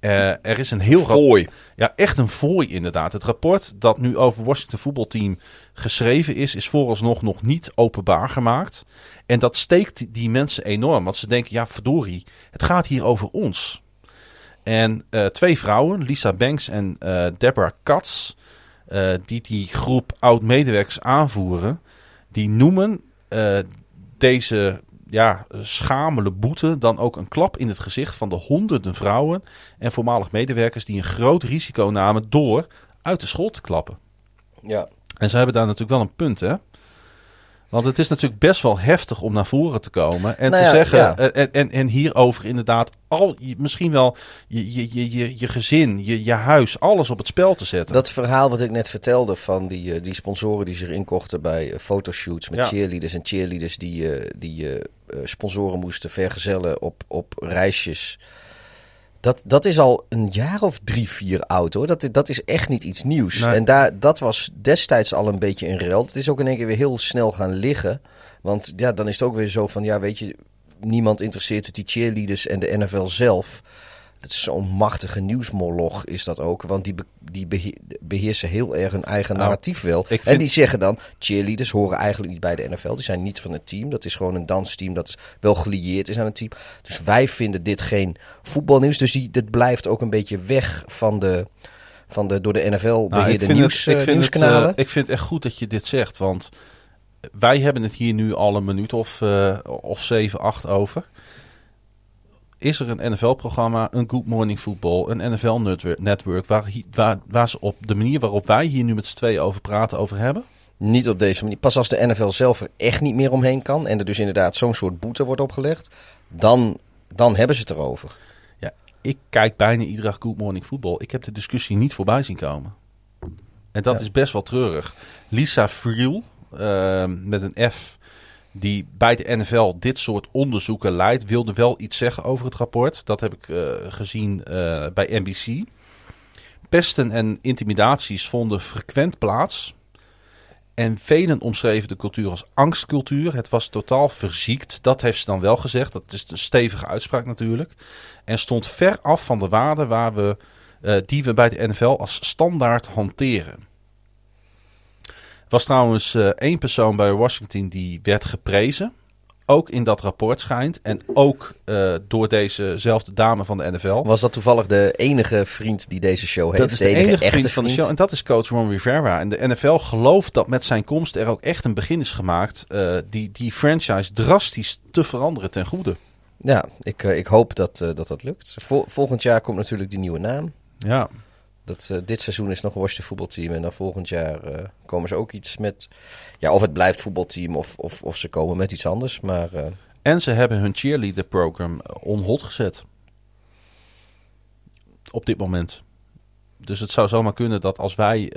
Eh, er is een heel Fooi. Ja, echt een fooi inderdaad. Het rapport dat nu over Washington voetbalteam geschreven is, is vooralsnog nog niet openbaar gemaakt. En dat steekt die mensen enorm, want ze denken, ja verdorie, het gaat hier over ons. En eh, twee vrouwen, Lisa Banks en eh, Deborah Katz, die die groep oud-medewerkers aanvoeren, die noemen deze ja, schamele boete dan ook een klap in het gezicht van de honderden vrouwen en voormalig medewerkers die een groot risico namen door uit de school te klappen. Ja. En ze hebben daar natuurlijk wel een punt, hè? Want het is natuurlijk best wel heftig om naar voren te komen. En Nou te ja, zeggen. ja. eh, En, en, en hierover inderdaad. Al, misschien wel je, je, je, je, je gezin, je, je huis, alles op het spel te zetten. Dat verhaal wat ik net vertelde van die, eh, die sponsoren die zich inkochten bij eh, fotoshoots met Ja. cheerleaders en cheerleaders die, die sponsoren moesten vergezellen op, op reisjes. Dat, dat is al een jaar of drie, vier oud hoor. Dat, is- dat is echt niet iets nieuws. Nee. En daar, dat was destijds al een beetje een rel. Het is ook in één keer weer heel snel gaan liggen. Want ja, dan is het ook weer zo van, ja weet je, niemand interesseert het, die cheerleaders en de NFL zelf. Zo'n machtige nieuwsmoloch is dat ook. Want die, be- die behe- beheersen heel erg hun eigen Nou, narratief wel. vind- En die zeggen dan, cheerleaders horen eigenlijk niet bij de NFL. Die zijn niet van het team. Dat is gewoon een dansteam dat wel gelieerd is aan het team. Dus wij vinden dit geen voetbalnieuws. Dus die, dit blijft ook een beetje weg van de, van de door de NFL Nou, beheerde nieuws, het- ik eh, het, nieuwskanalen. eh, ik vind het echt goed dat je dit zegt. Want wij hebben het hier nu al een minuut of, eh, of zeven, acht over. Is er een NFL-programma, een Good Morning Football, een NFL-network... Waar, waar, waar ze op de manier waarop wij hier nu met z'n tweeën over praten, over hebben? Niet op deze manier. Pas als de NFL zelf er echt niet meer omheen kan. En er dus inderdaad zo'n soort boete wordt opgelegd. Dan, dan hebben ze het erover. Ja, ik kijk bijna iedere dag Good Morning Football. Ik heb de discussie niet voorbij zien komen. En dat Ja. is best wel treurig. Lisa Friel, eh, met een F, die bij de NFL dit soort onderzoeken leidt, wilde wel iets zeggen over het rapport. Dat heb ik eh, gezien eh, bij NBC. Pesten en intimidaties vonden frequent plaats. En velen omschreven de cultuur als angstcultuur. Het was totaal verziekt. Dat heeft ze dan wel gezegd. Dat is een stevige uitspraak natuurlijk. En stond ver af van de waarden waar we, eh, die we bij de NFL als standaard hanteren. Was trouwens eh, één persoon bij Washington die werd geprezen. Ook in dat rapport schijnt. En ook eh, door dezezelfde dame van de NFL. Was dat toevallig de enige vriend die deze show heeft? Dat is de enige, echte vriend van de show. En dat is coach Ron Rivera. En de NFL gelooft dat met zijn komst er ook echt een begin is gemaakt. eh, die, die franchise drastisch te veranderen ten goede. Ja, ik, ik hoop dat, dat dat lukt. Vol- volgend jaar komt natuurlijk die nieuwe naam. Ja. Dat, eh, dit seizoen is nog een Washington voetbalteam. En dan volgend jaar eh, komen ze ook iets met... Ja, of het blijft voetbalteam of, of, of ze komen met iets anders. Maar eh, En ze hebben hun cheerleader program on hold gezet. Op dit moment. Dus het zou zomaar kunnen dat als wij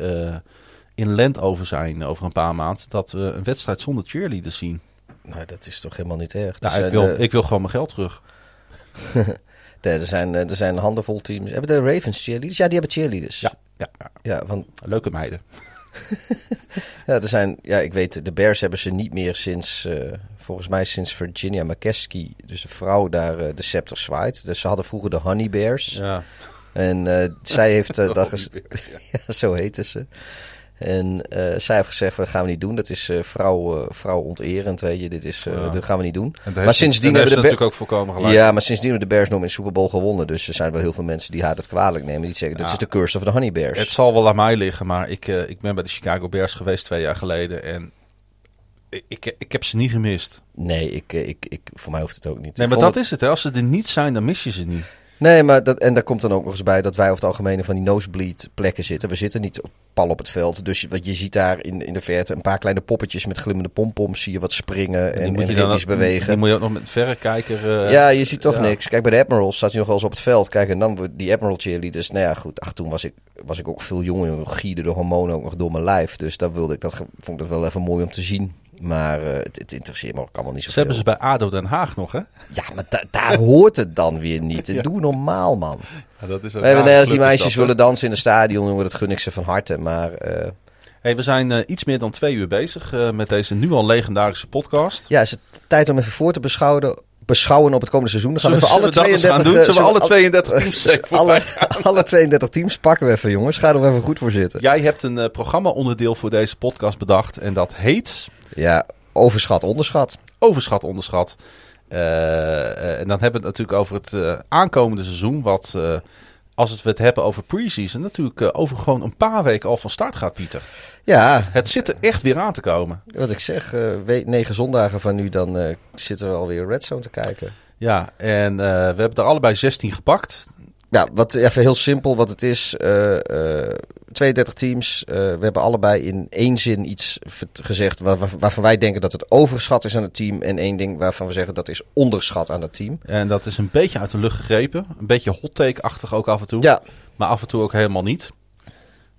in Landover zijn over een paar maanden, dat we een wedstrijd zonder cheerleaders zien. nou, dat is toch helemaal niet erg. Nou, ik, wil, ik wil gewoon mijn geld terug. de- er, zijn, eh, er zijn een handenvol teams. Hebben de Ravens cheerleaders? Ja, die hebben cheerleaders. Ja, ja, ja. Ja, want leuke meiden. Ja, er zijn, ja, ik weet, de Bears hebben ze niet meer sinds, eh, volgens mij sinds Virginia McKeskey, dus de vrouw daar, eh, de scepter zwaait. Dus ze hadden vroeger de Honey Bears. Ja. En eh, zij heeft uh, dat Bears, ja, zo heten ze. En eh, zij heeft gezegd, dat gaan we niet doen. Dat is eh vrouw, eh, vrouw onterend, weet je. Dit is, Ja. dat gaan we niet doen. Maar sindsdien hebben de natuurlijk ook volkomen gelijk. Ja, maar sindsdien hebben de Bears nog in de Super Bowl gewonnen. Dus er zijn wel heel veel mensen die haar dat kwalijk nemen. Die zeggen, dat Ja. is de curse of the Honey Bears. Het zal wel aan mij liggen, maar ik, ik ben bij de Chicago Bears geweest twee jaar geleden. En ik, ik, ik heb ze niet gemist. Nee, ik, ik, ik, voor mij hoeft het ook niet. Nee, maar dat is het. Hè. Als ze er niet zijn, dan mis je ze niet. Nee, maar dat, en daar komt dan ook nog eens bij dat wij over het algemeen van die nosebleed plekken zitten. We zitten niet op, pal op het veld. Dus je, wat je ziet daar in, in de verte een paar kleine poppetjes met glimmende pompoms. Zie je wat springen en, en je ritmisch ook- bewegen. Die moet je ook nog met verrekijker... eh, ja, je ziet toch ja. niks. Kijk, bij de Admirals staat hij nog wel eens op het veld. Kijk, en dan die Admiral cheerleaders. Nou ja, goed. Ach, toen was ik, was ik ook veel jonger. Gierde de hormonen ook nog door mijn lijf. Dus dat wilde ik, dat vond ik dat wel even mooi om te zien. Maar eh, het, het interesseert me ook allemaal niet Ze zoveel. hebben ze bij ADO Den Haag nog, hè? Ja, maar da- daar hoort het dan weer niet. Ja. Doe normaal, man. Ja, dat is We hebben net als die meisjes dat, willen dansen in het stadion, jongen, dat gun ik ze van harte. Maar eh, Hey, we zijn eh, iets meer dan twee uur bezig eh, met deze nu al legendarische podcast. ja, is het tijd om even voor te beschouwen, beschouwen op het komende seizoen. Dan gaan we Zullen even we- alle zullen we dat 32... eens gaan doen? eh, Zullen we alle al- 32 teams even alle, alle 32 teams pakken we even, jongens. Ga er even goed voor zitten. Jij hebt een eh, programma-onderdeel voor deze podcast bedacht. En dat heet Ja, overschat, onderschat. Overschat, Onderschat. Eh, eh, en dan hebben we het natuurlijk over het eh, aankomende seizoen. Wat, eh, als we het hebben over pre-season, natuurlijk eh, over gewoon een paar weken al van start gaat, Pieter. Ja, Het zit er echt weer aan te komen. wat ik zeg, eh, negen zondagen van nu, dan eh, zitten we alweer Red Zone te kijken. Ja, en we hebben er allebei 16 gepakt. Ja, wat, even heel simpel wat het is. Eh, eh, 32 teams. eh, we hebben allebei in één zin iets gezegd waar- waar- waarvan wij denken dat het overschat is aan het team. En één ding waarvan we zeggen dat is onderschat aan het team. En dat is een beetje uit de lucht gegrepen. Een beetje hot take-achtig ook af en toe. Ja, Maar af en toe ook helemaal niet.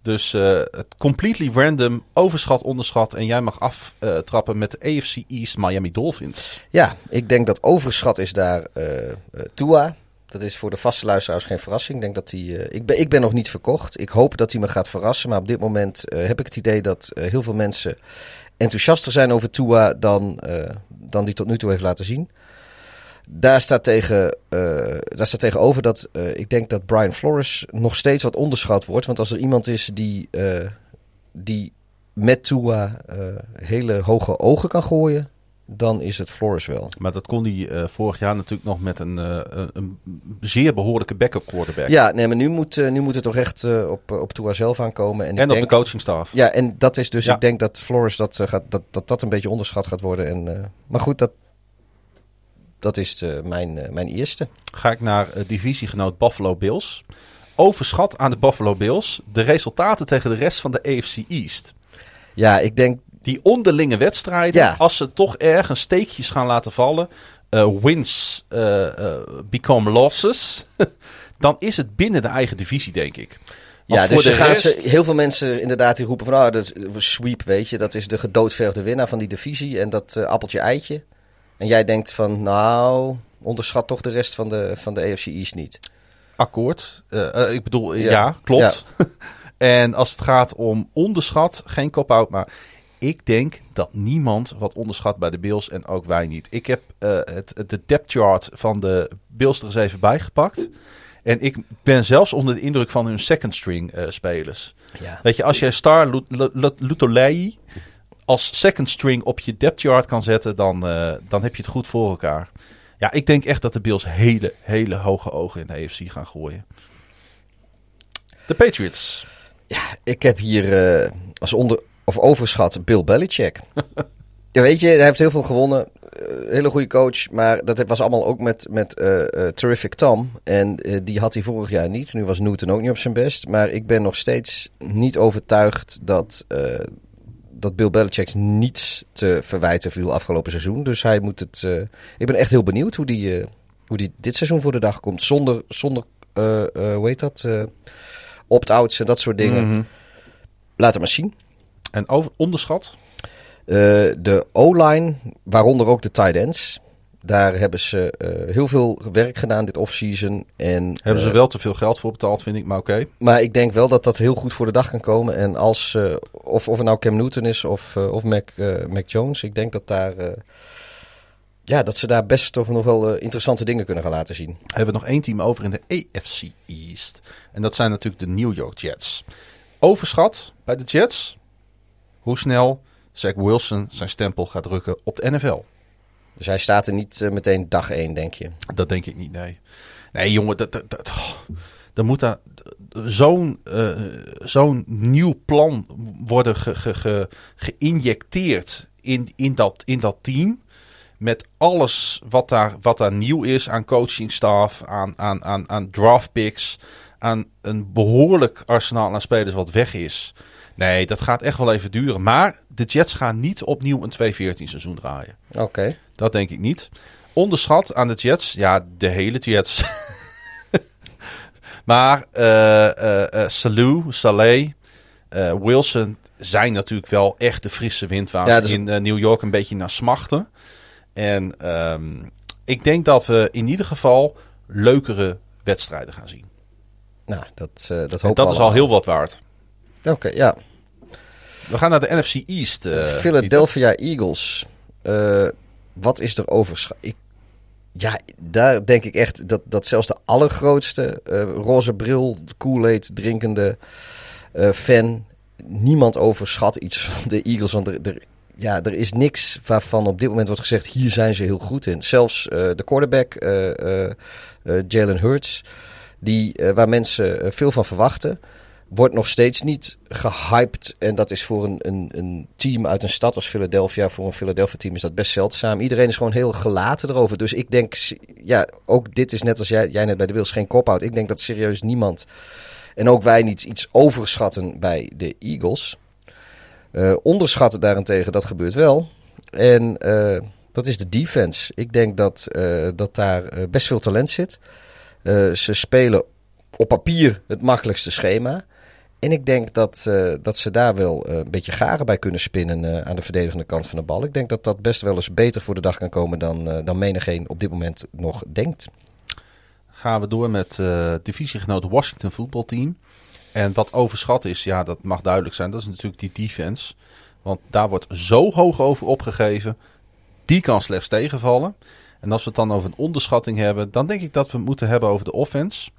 Dus het completely random, overschat, onderschat. En jij mag aftrappen met de AFC East Miami Dolphins. ja, ik denk dat overschat is daar eh, Tua. Dat is voor de vaste luisteraars geen verrassing. Ik, denk dat die, eh, ik, ben, ik ben nog niet verkocht. Ik hoop dat hij me gaat verrassen. Maar op dit moment eh, heb ik het idee dat eh, heel veel mensen enthousiaster zijn over Tua dan, dan die tot nu toe heeft laten zien. Daar staat, tegen, daar staat tegenover dat ik denk dat Brian Flores nog steeds wat onderschat wordt. Want als er iemand is die, die met Tua hele hoge ogen kan gooien, dan is het Flores wel. Maar dat kon hij eh, vorig jaar natuurlijk nog met een, eh, een, een zeer behoorlijke backup quarterback. Ja, nee, maar nu moet, eh, nu moet het toch echt op, op Tua zelf aankomen. En, ik en op denk, de coachingstaf. Ja, en dat is dus, Ja. ik denk dat Flores dat, gaat, dat, dat dat een beetje onderschat gaat worden. En, maar goed, dat, dat is mijn, mijn eerste. Ga ik naar divisiegenoot Buffalo Bills. Overschat aan de Buffalo Bills de resultaten tegen de rest van de AFC East. Ja, ik denk, Die onderlinge wedstrijden, Ja. als ze toch ergens steekjes gaan laten vallen, eh, wins eh, eh, become losses, dan is het binnen de eigen divisie, denk ik. Want ja, voor dus de gaan rest, ze, heel veel mensen inderdaad die roepen van, ah, dat sweep, weet je. Dat is de gedoodverfde winnaar van die divisie en dat appeltje-eitje. En jij denkt van, nou, onderschat toch de rest van de, van de AFC East niet. akkoord. Ik bedoel, Ja. ja, klopt. en als het gaat om onderschat, geen cop-out, maar ik denk dat niemand wat onderschat bij de Bills en ook wij niet. Ik heb eh, het, de depth chart van de Bills er eens even bijgepakt. En ik ben zelfs onder de indruk van hun second string eh, spelers. Ja. Weet je, als jij Star Lut- Lut- Lut- Lutolei als second string op je depth chart kan zetten, dan, eh, dan heb je het goed voor elkaar. Ja, ik denk echt dat de Bills hele, hele hoge ogen in de AFC gaan gooien. De Patriots. Ik heb hier eh, als onder of overschat Bill Belichick. ja, weet je, hij heeft heel veel gewonnen. Eh, hele goede coach, maar dat was allemaal ook met, met eh, eh, Terrific Tom. En die had hij vorig jaar niet. Nu was Newton ook niet op zijn best. Maar ik ben nog steeds niet overtuigd dat, dat Bill Belichick niets te verwijten viel afgelopen seizoen. Dus hij moet het. ik ben echt heel benieuwd hoe die, hoe die dit seizoen voor de dag komt. Zonder, zonder hoe heet dat? opt-outs en dat soort dingen. Mhm. Laat het maar zien. En over, onderschat. Eh, de O-line, waaronder ook de tight ends. Daar hebben ze eh, heel veel werk gedaan dit offseason. En, Hebben ze eh, wel te veel geld voor betaald, vind ik, maar oké. Maar ik denk wel dat dat heel goed voor de dag kan komen. En als, of, of het nou Cam Newton is of, of Mac, Mac Jones. Ik denk dat, daar, ja, dat ze daar best toch nog wel interessante dingen kunnen gaan laten zien. Hebben we nog één team over in de AFC East. En dat zijn natuurlijk de New York Jets. Overschat bij de Jets. Hoe snel Zach Wilson zijn stempel gaat drukken op de NFL. Dus hij staat er niet eh, meteen dag één, denk je. Dat denk ik niet, nee. Nee, jongen, dat, dat, dat, oh, dan moet daar zo'n eh, zo'n nieuw plan worden ge, ge, ge- geïnjecteerd in, in, dat, in dat team. Met alles wat daar, wat daar nieuw is aan coachingstaf, aan, aan, aan, aan draft picks, aan een behoorlijk arsenaal aan spelers wat weg is. Nee, dat gaat echt wel even duren. Maar de Jets gaan niet opnieuw een 2-14 seizoen draaien. Oké. Dat denk ik niet. Onderschat aan de Jets, ja, de hele Jets. maar eh eh eh, Salou, Saleh, eh, Wilson zijn natuurlijk wel echt de frisse wind waar Ja, dus- in New York een beetje naar smachten. En ehm, ik denk dat we in ieder geval leukere wedstrijden gaan zien. Nou, dat, dat En hoop dat is al heel wat waard. Oké, ja. We gaan naar de NFC East. eh, Philadelphia Eagles. Eh, wat is er? Ik, ja, daar denk ik echt dat, dat zelfs de allergrootste eh, roze bril, Kool-Aid drinkende fan, niemand overschat iets van de Eagles. Want er, er, ja, er is niks waarvan op dit moment wordt gezegd, hier zijn ze heel goed in. Zelfs de quarterback, Jalen Hurts, die, waar mensen veel van verwachten. Wordt nog steeds niet gehyped. En dat is voor een, een, een team uit een stad als Philadelphia, voor een Philadelphia team is dat best zeldzaam. Iedereen is gewoon heel gelaten erover. Dus ik denk, ja, ook dit is net als jij, jij net bij de Wils geen kop-out. Ik denk dat serieus niemand, en ook wij niet, iets overschatten bij de Eagles. Eh, onderschatten daarentegen, dat gebeurt wel. En eh, dat is de defense. Ik denk dat, eh, dat daar best veel talent zit. Ze spelen op papier het makkelijkste schema. En ik denk dat, eh, dat ze daar wel eh, een beetje garen bij kunnen spinnen eh, aan de verdedigende kant van de bal. Ik denk dat dat best wel eens beter voor de dag kan komen dan, dan menigeen op dit moment nog denkt. Gaan we door met divisiegenoot Washington voetbalteam. En wat overschat is, ja, dat mag duidelijk zijn. Dat is natuurlijk die defense. Want daar wordt zo hoog over opgegeven. Die kan slechts tegenvallen. En als we het dan over een onderschatting hebben, dan denk ik dat we het moeten hebben over de offense.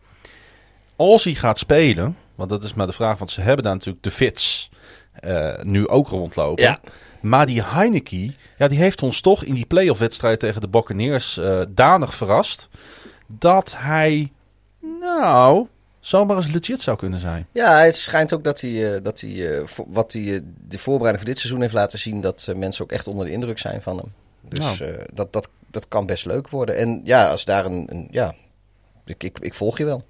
Als hij gaat spelen, want dat is maar de vraag, want ze hebben daar natuurlijk de Fits eh, nu ook rondlopen. Ja. Maar die Heineke, ja, die heeft ons toch in die playoff wedstrijd tegen de Buccaneers eh danig verrast. Dat hij, nou, zomaar eens legit zou kunnen zijn. Ja, het schijnt ook dat hij, eh, dat hij wat hij de voorbereiding voor dit seizoen heeft laten zien, dat mensen ook echt onder de indruk zijn van hem. Dus Nou. dat, dat, dat kan best leuk worden. En ja, als daar een, een ja, ik, ik, ik volg je wel.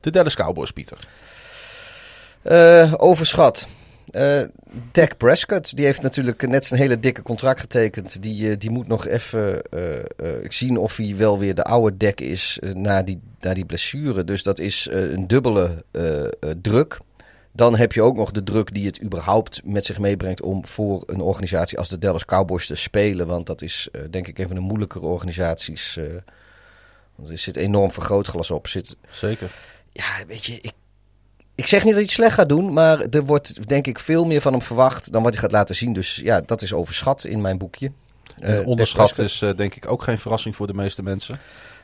De Dallas Cowboys, Pieter. Eh, overschat. Eh Dak Prescott, die heeft natuurlijk net zijn hele dikke contract getekend. Die, eh, die moet nog even zien of hij wel weer de oude Dak is na, die, na die blessure. Dus dat is een dubbele druk. Dan heb je ook nog de druk die het überhaupt met zich meebrengt om voor een organisatie als de Dallas Cowboys te spelen. Want dat is denk ik een van de moeilijkere organisaties. want er zit enorm vergrootglas op. Zit, Zeker. ja, weet je, ik, ik zeg niet dat hij het slecht gaat doen, maar er wordt denk ik veel meer van hem verwacht dan wat hij gaat laten zien. Dus ja, dat is overschat in mijn boekje. Eh, onderschat is eh, denk ik ook geen verrassing voor de meeste mensen.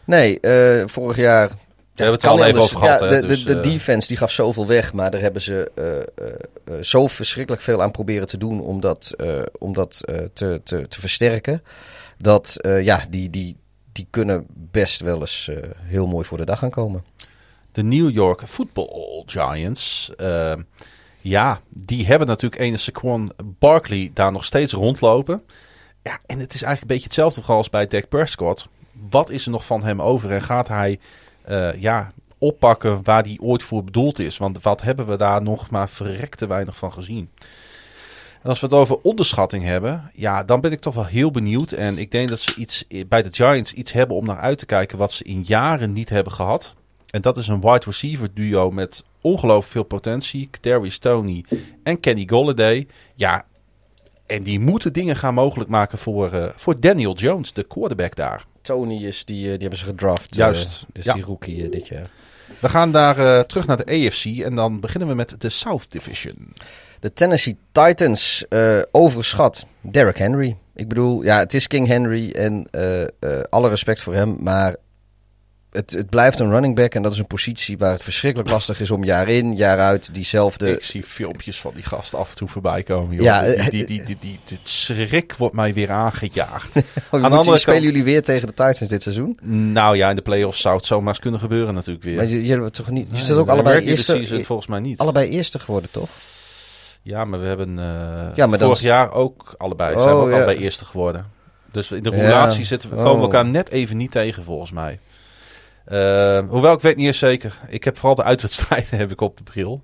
Nee, eh, vorig jaar. We hebben het er al even over gehad, Ja, de, dus, de, de eh, defense die gaf zoveel weg, maar daar hebben ze zo verschrikkelijk veel aan proberen te doen om dat, om dat te, te, te versterken. Dat ja, die, die, die kunnen best wel eens heel mooi voor de dag gaan komen. De New York Football Giants. eh, ja, die hebben natuurlijk ene Saquon Barkley daar nog steeds rondlopen. Ja, en het is eigenlijk een beetje hetzelfde als bij Dak Prescott. Wat is er nog van hem over en gaat hij eh, ja, oppakken waar hij ooit voor bedoeld is? Want wat hebben we daar nog maar verrekte weinig van gezien? En als we het over onderschatting hebben, ja, dan ben ik toch wel heel benieuwd. En ik denk dat ze iets bij de Giants iets hebben om naar uit te kijken wat ze in jaren niet hebben gehad. En dat is een wide receiver duo met ongelooflijk veel potentie. Terry Stoney en Kenny Golladay. Ja, en die moeten dingen gaan mogelijk maken voor, eh, voor Daniel Jones, de quarterback daar. Tony is die, eh, die hebben ze gedraft. Juist, eh, dus ja. die rookie dit jaar. We gaan daar terug naar de AFC en dan beginnen we met de South Division. De Tennessee Titans eh, overschat Derrick Henry. Ik bedoel, ja, het is King Henry en alle respect voor hem, maar het, het blijft een running back en dat is een positie waar het verschrikkelijk lastig is om jaar in, jaar uit diezelfde... Ik zie filmpjes van die gast af en toe voorbij komen. Joh. Ja, die, eh, die, die, die, die, die schrik wordt mij weer aangejaagd. Oh, Aan de spelen jullie weer tegen de Titans dit seizoen? nou ja, in de playoffs zou het zomaar eens kunnen gebeuren natuurlijk weer. Maar je, je, hebt toch niet, je Nee, zit ook allebei eerste, season volgens mij niet. allebei eerste geworden, toch? Ja, maar we hebben eh, Ja, maar vorig jaar ook allebei. Oh, zijn we ook ja. allebei eerste geworden. Dus in de Ja. roulatie zitten we, komen we Oh. elkaar net even niet tegen volgens mij. Eh, hoewel ik weet niet eens zeker. Ik heb vooral de uitwedstrijden heb ik op de bril.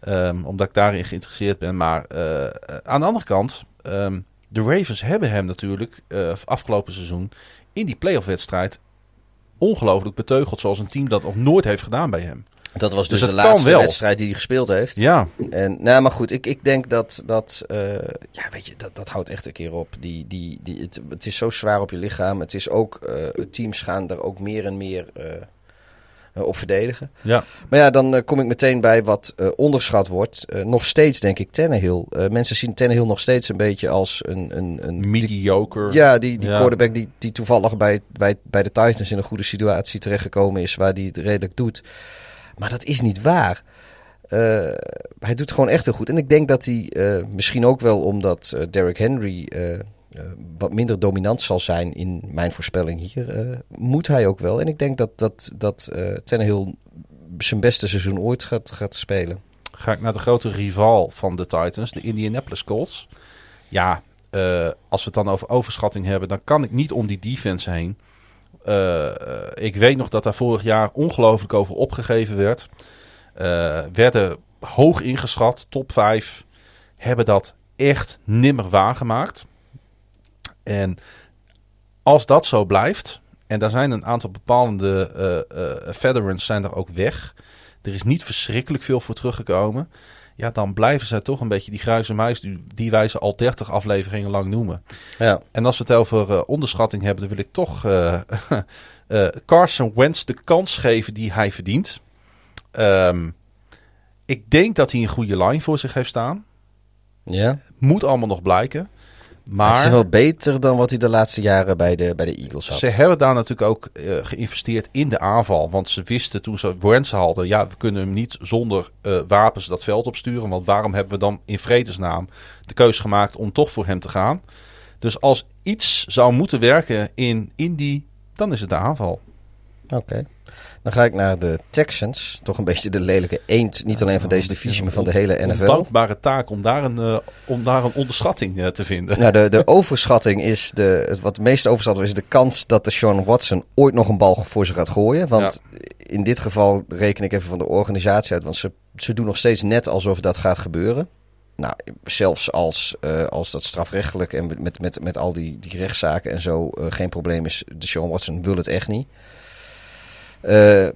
Ehm, omdat ik daarin geïnteresseerd ben. Maar eh, eh, aan de andere kant, ehm, de Ravens hebben hem natuurlijk eh, afgelopen seizoen in die playoff wedstrijd ongelooflijk beteugeld. Zoals een team dat nog nooit heeft gedaan bij hem. Dat was dus, Dus de laatste wedstrijd die hij gespeeld heeft. Ja, En, nou, maar goed, ik, ik denk dat dat, eh, ja, weet je, dat, dat houdt echt een keer op. Die, die, die, het, het is zo zwaar op je lichaam. Het is ook, eh, teams gaan daar ook meer en meer eh, op verdedigen. ja. Maar ja, dan kom ik meteen bij wat onderschat wordt. Nog steeds denk ik Tannehill. Eh mensen zien Tannehill nog steeds een beetje als een... een, een mediocre. ja, die, die Ja. quarterback die, die toevallig bij, bij, bij de Titans in een goede situatie terechtgekomen is, waar hij het redelijk doet. Maar dat is niet waar. Eh, hij doet gewoon echt heel goed. En ik denk dat hij eh, misschien ook wel omdat eh, Derrick Henry wat minder dominant zal zijn in mijn voorspelling hier, moet hij ook wel. En ik denk dat, dat, dat eh Tannehill zijn beste seizoen ooit gaat, gaat spelen. ga ik naar de grote rival van de Titans, de Indianapolis Colts. Ja, als we het dan over overschatting hebben, dan kan ik niet om die defense heen. Eh, ik weet nog dat daar vorig jaar ongelooflijk over opgegeven werd. Eh, werden hoog ingeschat, top 5. Hebben dat echt nimmer waargemaakt. En als dat zo blijft, en daar zijn een aantal bepalende eh, veterans zijn er ook weg. Er is niet verschrikkelijk veel voor teruggekomen. Ja, dan blijven zij toch een beetje die gruize muis die, die wij ze al 30 afleveringen lang noemen. Ja. En als we het over eh, onderschatting hebben, dan wil ik toch eh, eh, Carson Wentz de kans geven die hij verdient. Ehm, ik denk dat hij een goede line voor zich heeft staan. ja. Moet allemaal nog blijken. Maar Het is wel beter dan wat hij de laatste jaren bij de, bij de Eagles had. Ze hebben daar natuurlijk ook eh, geïnvesteerd in de aanval. Want ze wisten toen ze Wentz hadden... ja, we kunnen hem niet zonder eh, wapens dat veld opsturen. Want waarom hebben we dan in vredesnaam de keus gemaakt om toch voor hem te gaan? Dus als iets zou moeten werken in Indy, dan is het de aanval. Oké. Dan ga ik naar de Texans. Toch een beetje de lelijke eend. Niet alleen van deze divisie, maar van de hele NFL. Ondankbare taak om daar een, eh, om daar een onderschatting eh, te vinden. Nou, de, de overschatting is de, wat het meest overschat is de kans dat de Sean Watson ooit nog een bal voor ze gaat gooien. Want in dit geval reken ik even van de organisatie uit, want ze, ze doen nog steeds net alsof dat gaat gebeuren. Nou, zelfs als, eh, als dat strafrechtelijk en met, met, met, al die, die rechtszaken en zo geen probleem is, de Sean Watson wil het echt niet. Eh,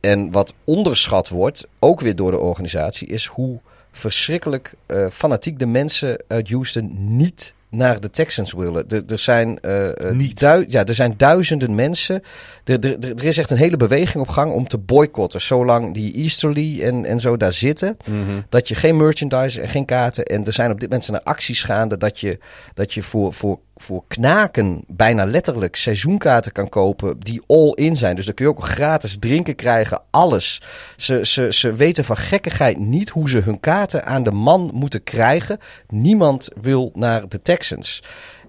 en wat onderschat wordt, ook weer door de organisatie, is hoe verschrikkelijk eh, fanatiek de mensen uit Houston niet naar de Texans willen. Er, er, zijn, eh, Niet. ja, er zijn duizenden mensen. Er, er, er is echt een hele beweging op gang om te boycotten. Zolang die Easterly en, en zo daar zitten. Dat je geen merchandise en geen kaarten. En er zijn op dit moment zijn er acties gaande dat je, dat je voor, voor, voor knaken bijna letterlijk seizoenkaarten kan kopen die all in zijn. Dus dan kun je ook gratis drinken krijgen, alles. Ze, ze, ze weten van gekkigheid niet hoe ze hun kaarten aan de man moeten krijgen. Niemand wil naar de Texans.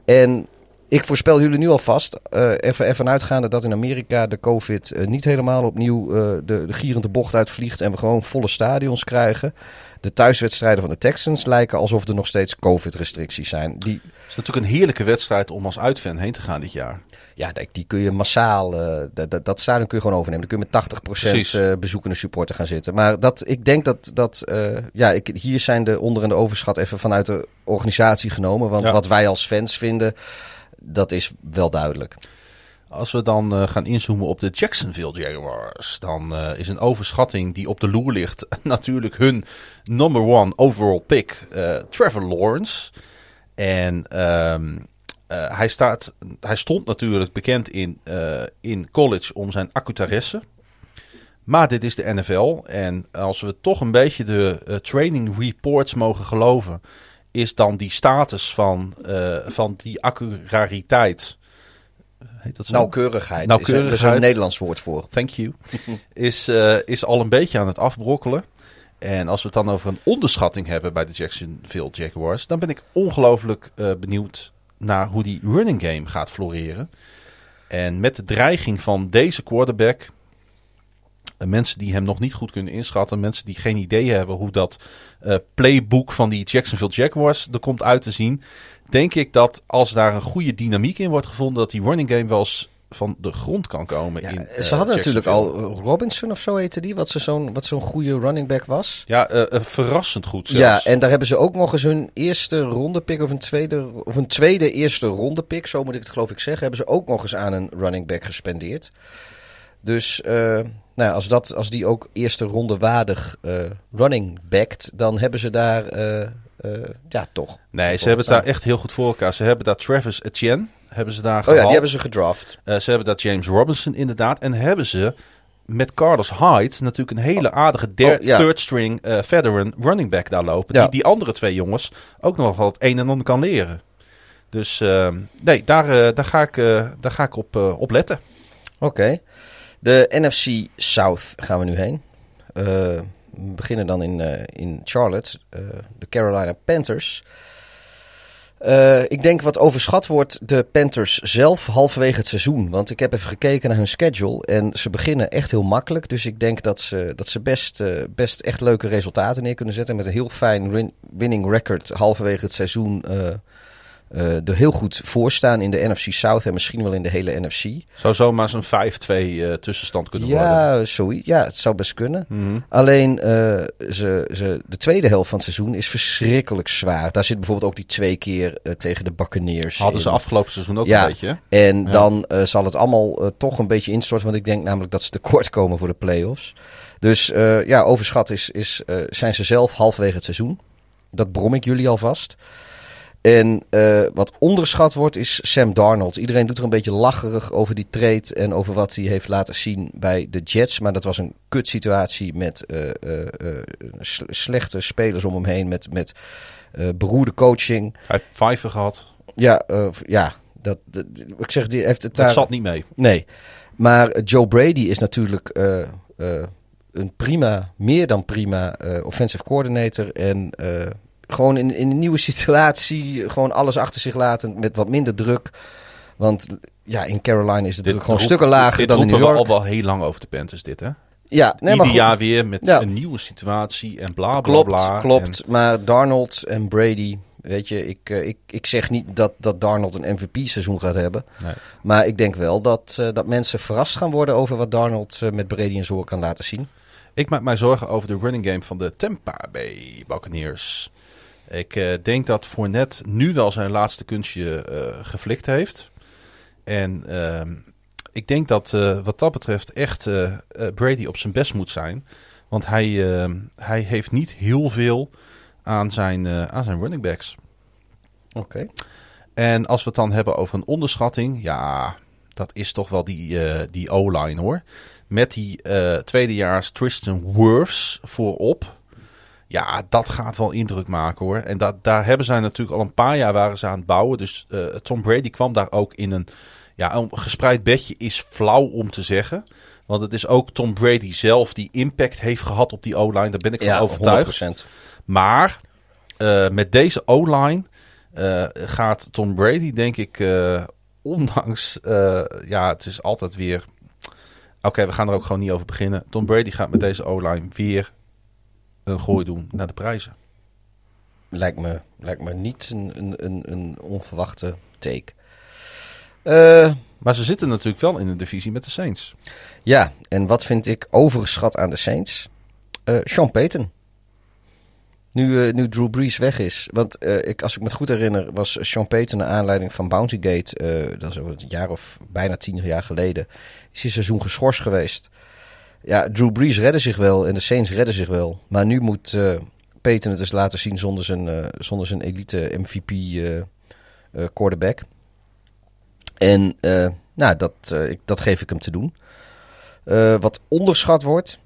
En ik voorspel jullie nu alvast, eh even, even uitgaande dat in Amerika de COVID eh, niet helemaal opnieuw eh, de, de gierende bocht uitvliegt en we gewoon volle stadions krijgen. De thuiswedstrijden van de Texans lijken alsof er nog steeds COVID-restricties zijn. Die, is natuurlijk een heerlijke wedstrijd om als uitfan heen te gaan dit jaar. ja, die- kun je massaal, eh, dat, dat, dat stadion kun je gewoon overnemen. Dan kun je met 80% Precies. eh, bezoekende supporter gaan zitten. Maar dat, ik denk dat, dat eh, ja, ik, hier zijn de onder- en de overschat even vanuit de organisatie genomen. Want Ja. wat wij als fans vinden, dat is wel duidelijk. Als we dan gaan inzoomen op de Jacksonville Jaguars, dan is een overschatting die op de loer ligt natuurlijk hun number one overall pick, Trevor Lawrence. En ehm, eh, hij, staat, hij stond natuurlijk bekend in, eh, in college om zijn accutaresse. Maar dit is de NFL en als we toch een beetje de eh, training reports mogen geloven, is dan die status van, van die accurariteit. Heet dat zo? Nauwkeurigheid. Nauwkeurigheid. Is er, er is een Nederlands woord voor. Thank you. is, is al een beetje aan het afbrokkelen. En als we het dan over een onderschatting hebben bij de Jacksonville Jaguars, dan ben ik ongelooflijk eh, benieuwd naar hoe die running game gaat floreren. En met de dreiging van deze quarterback, eh, mensen die hem nog niet goed kunnen inschatten, mensen die geen idee hebben hoe dat eh, playbook van die Jacksonville Jaguars er komt uit te zien, denk ik dat als daar een goede dynamiek in wordt gevonden, dat die running game wel eens van de grond kan komen. Ja, in, eh, ze hadden natuurlijk al eh, Robinson of zo heette die, wat zo'n wat zo'n goede running back was. Ja, eh, eh, verrassend goed Ja, zelfs. en daar hebben ze ook nog eens hun eerste ronde pick of een tweede, of een tweede eerste ronde pick, zo moet ik het geloof ik zeggen, hebben ze ook nog eens aan een running back gespendeerd. Dus eh, nou ja, als, dat, als die ook eerste ronde waardig eh, running backt, dan hebben ze daar eh, eh, ja toch. nee, ze hebben het daar echt heel goed voor elkaar. Ze hebben daar Travis Etienne, hebben ze daar Oh gehaald. ja, die hebben ze gedraft. Eh, ze hebben daar James Robinson inderdaad. En hebben ze met Carlos Hyde natuurlijk een hele aardige der- Oh, ja. third string eh, veteran running back daar lopen. Ja. Die die andere twee jongens ook nog wel het een en ander kan leren. Dus eh, nee, daar, eh, daar, ga ik, daar ga ik op, op letten. Oké. De NFC South gaan we nu heen. We beginnen dan in, in Charlotte. de Carolina Panthers. Eh, ik denk wat overschat wordt de Panthers zelf halverwege het seizoen. Want ik heb even gekeken naar hun schedule en ze beginnen echt heel makkelijk. Dus ik denk dat ze, dat ze best, eh, best echt leuke resultaten neer kunnen zetten. Met een heel fijn win- winning record halverwege het seizoen eh, eh, er heel goed voor staan in de NFC South en misschien wel in de hele NFC. Zou zomaar zo'n 5-2 eh, tussenstand kunnen worden. Ja, zoiets. ja, het zou best kunnen. Mhm. Alleen eh, ze, ze, de tweede helft van het seizoen is verschrikkelijk zwaar. Daar zit bijvoorbeeld ook die twee keer tegen de Buccaneers. Hadden ze afgelopen seizoen ook Ja. een beetje. hè? En Ja. dan zal het allemaal toch een beetje instorten. Want ik denk namelijk dat ze tekort komen voor de play-offs. Dus ja, overschat is, is, zijn ze zelf halverwege het seizoen. Dat brom ik jullie alvast. En eh, wat onderschat wordt is Sam Darnold. Iedereen doet er een beetje lacherig over die trade en over wat hij heeft laten zien bij de Jets. Maar dat was een kutsituatie met eh, eh, slechte spelers om hem heen. Met, met beroerde coaching. Hij heeft vijver gehad. Ja, ja dat, dat- ik zeg, die heeft het Dat daar... zat niet mee. Nee, maar Joe Brady is natuurlijk een prima, meer dan prima offensive coordinator. En gewoon in, in een nieuwe situatie, gewoon alles achter zich laten met wat minder druk. Want ja, in Carolina is de druk gewoon roep- stukken lager dan in New York. al wel heel lang over de Panthers dit, hè? Ja, nee, Ieder maar jaar weer met Ja. een nieuwe situatie en bla bla Klopt, bla. klopt. En Maar Darnold en Brady, weet je, ik, eh, ik, ik zeg niet dat, dat Darnold een MVP-seizoen gaat hebben. Nee. Maar ik denk wel dat, eh, dat mensen verrast gaan worden over wat Darnold eh, met Brady en zo kan laten zien. Ik maak mij zorgen over de running game van de Tampa Bay Buccaneers. Ik eh, denk dat Fournette nu wel zijn laatste kunstje eh, geflikt heeft. En ehm, ik denk dat eh, wat dat betreft echt Brady op zijn best moet zijn. Want hij, ehm, hij heeft niet heel veel aan zijn, aan zijn running backs. Oké. En als we het dan hebben over een onderschatting, ja, dat is toch wel die, die O-line hoor. Met die tweedejaars Tristan Wirfs voorop. Ja, dat gaat wel indruk maken hoor. En dat, daar hebben zij natuurlijk al een paar jaar waren ze aan het bouwen. Dus eh, Tom Brady kwam daar ook in een, ja, een gespreid bedje is flauw om te zeggen. Want het is ook Tom Brady zelf die impact heeft gehad op die O-line. Daar ben ik van Ja, overtuigd. 100%. Maar eh, met deze O-line eh, gaat Tom Brady, denk ik, ondanks, ja, het is altijd weer. Oké, we gaan er ook gewoon niet over beginnen. Tom Brady gaat met deze O-line weer een gooi doen naar de prijzen. Lijkt me, lijkt me niet een, een, een, een onverwachte take. Eh, Maar ze zitten natuurlijk wel in een divisie met de Saints. ja, en wat vind ik overgeschat aan de Saints? Eh Sean Payton. Nu, eh, nu Drew Brees weg is. Want ik, als ik me het goed herinner, was Sean Payton naar aanleiding van Bountygate. dat is een jaar of bijna tien jaar geleden. Is hij seizoen geschorst geweest. Ja, Drew Brees redde zich wel en de Saints redden zich wel. Maar nu moet eh Payton het eens laten zien zonder zijn, eh, zonder zijn elite MVP eh, quarterback. En nou, dat, dat geef ik hem te doen. Wat onderschat wordt,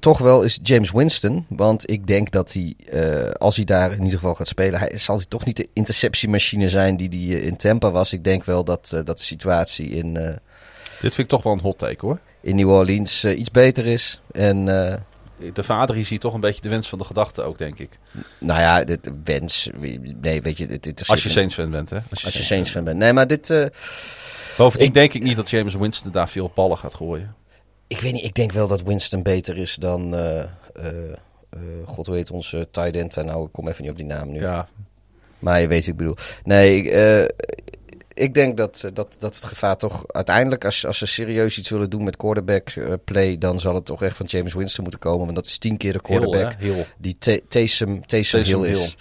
toch wel is James Winston. Want ik denk dat hij, als hij daar in ieder geval gaat spelen, hij, zal hij toch niet de interceptiemachine zijn die eh, in Tampa was. Ik denk wel dat, dat de situatie in, Dit vind ik toch wel een hot take hoor. In New Orleans eh, iets beter is. En eh, De vader is hier toch een beetje de wens van de gedachte ook, denk ik. nou ja, dit wens. Nee, weet je, dit, dit Als je Saints fan bent, hè? Als je Saints fan bent. Nee, maar dit. eh, Bovendien Ik- denk ik niet dat James Winston daar veel ballen gaat gooien. ik weet niet, ik denk wel dat Winston beter is dan. eh, eh, God weet onze tight end. Nou, ik kom even niet op die naam nu. Ja, Maar je weet ik bedoel. Nee, ik, ik denk dat, eh, dat, dat het gevaar toch uiteindelijk, als, als ze serieus iets willen doen met quarterback eh, play, dan zal het toch echt van James Winston moeten komen. Want dat is tien keer de quarterback die Ta- Taysom, Hill is.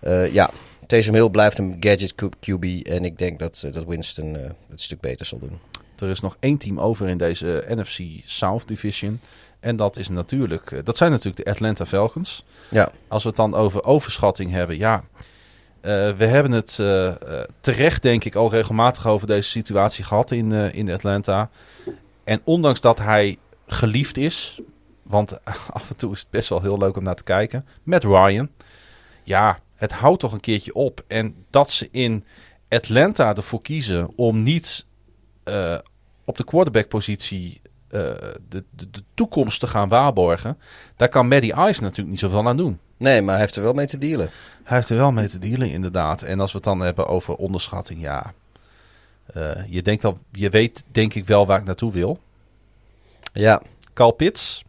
Eh, ja, Taysom Hill blijft een gadget QB. En ik denk dat, dat Winston het stuk beter zal doen. Er is nog één team over in deze NFC South Division. En dat, is natuurlijk, dat zijn natuurlijk de Atlanta Falcons. Ja, Als we het dan over overschatting hebben, ja. Eh, we hebben het eh, eh, terecht, denk ik, al regelmatig over deze situatie gehad in, in Atlanta. En ondanks dat hij geliefd is, want af en toe is het best wel heel leuk om naar te kijken, met Ryan. Ja, het houdt toch een keertje op. En dat ze in Atlanta ervoor kiezen om niet op de quarterback-positie eh, de, de, de toekomst te gaan waarborgen. Daar kan Maddie Ice natuurlijk niet zoveel aan doen. Nee, maar hij heeft er wel mee te dealen. Hij heeft er wel mee te dealen, inderdaad. En als we het dan hebben over onderschatting, ja. Eh, je, denkt al, je weet denk ik wel waar ik naartoe wil. Ja. Carl Pitts,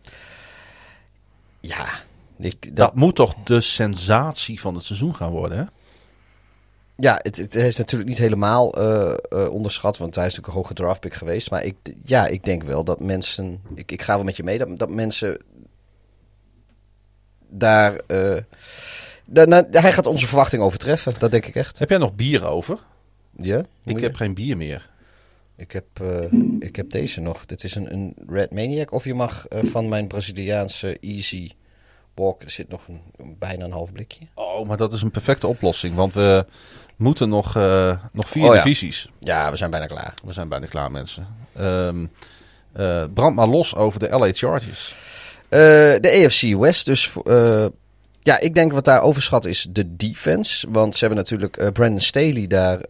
Ja. Ik, dat, dat, moet toch de sensatie van het seizoen gaan worden, hè? ja, het, het is natuurlijk niet helemaal eh, eh, onderschat, want hij is natuurlijk een hoge draftpick geweest. Maar ik, ja, ik denk wel dat mensen, ik, ik ga wel met je mee, dat, dat mensen daar, eh, da- nou, hij gaat onze verwachting overtreffen. Dat denk ik echt. Heb jij nog bier over? Ja? Ik je? heb geen bier meer. Ik heb, eh, ik heb deze nog. Dit is een, een Red Maniac. Of je mag eh, van mijn Braziliaanse Easy Walk. Er zit nog een, bijna een half blikje. Oh, maar dat is een perfecte oplossing, want we moeten nog, nog vier Oh ja. divisies. Ja, we zijn bijna klaar. We zijn bijna klaar, mensen. Ehm, eh, brand maar los over de LA Chargers. Eh, de AFC West. Dus eh, ja, ik denk wat daar overschat is de defense. Want ze hebben natuurlijk eh, Brandon Staley daar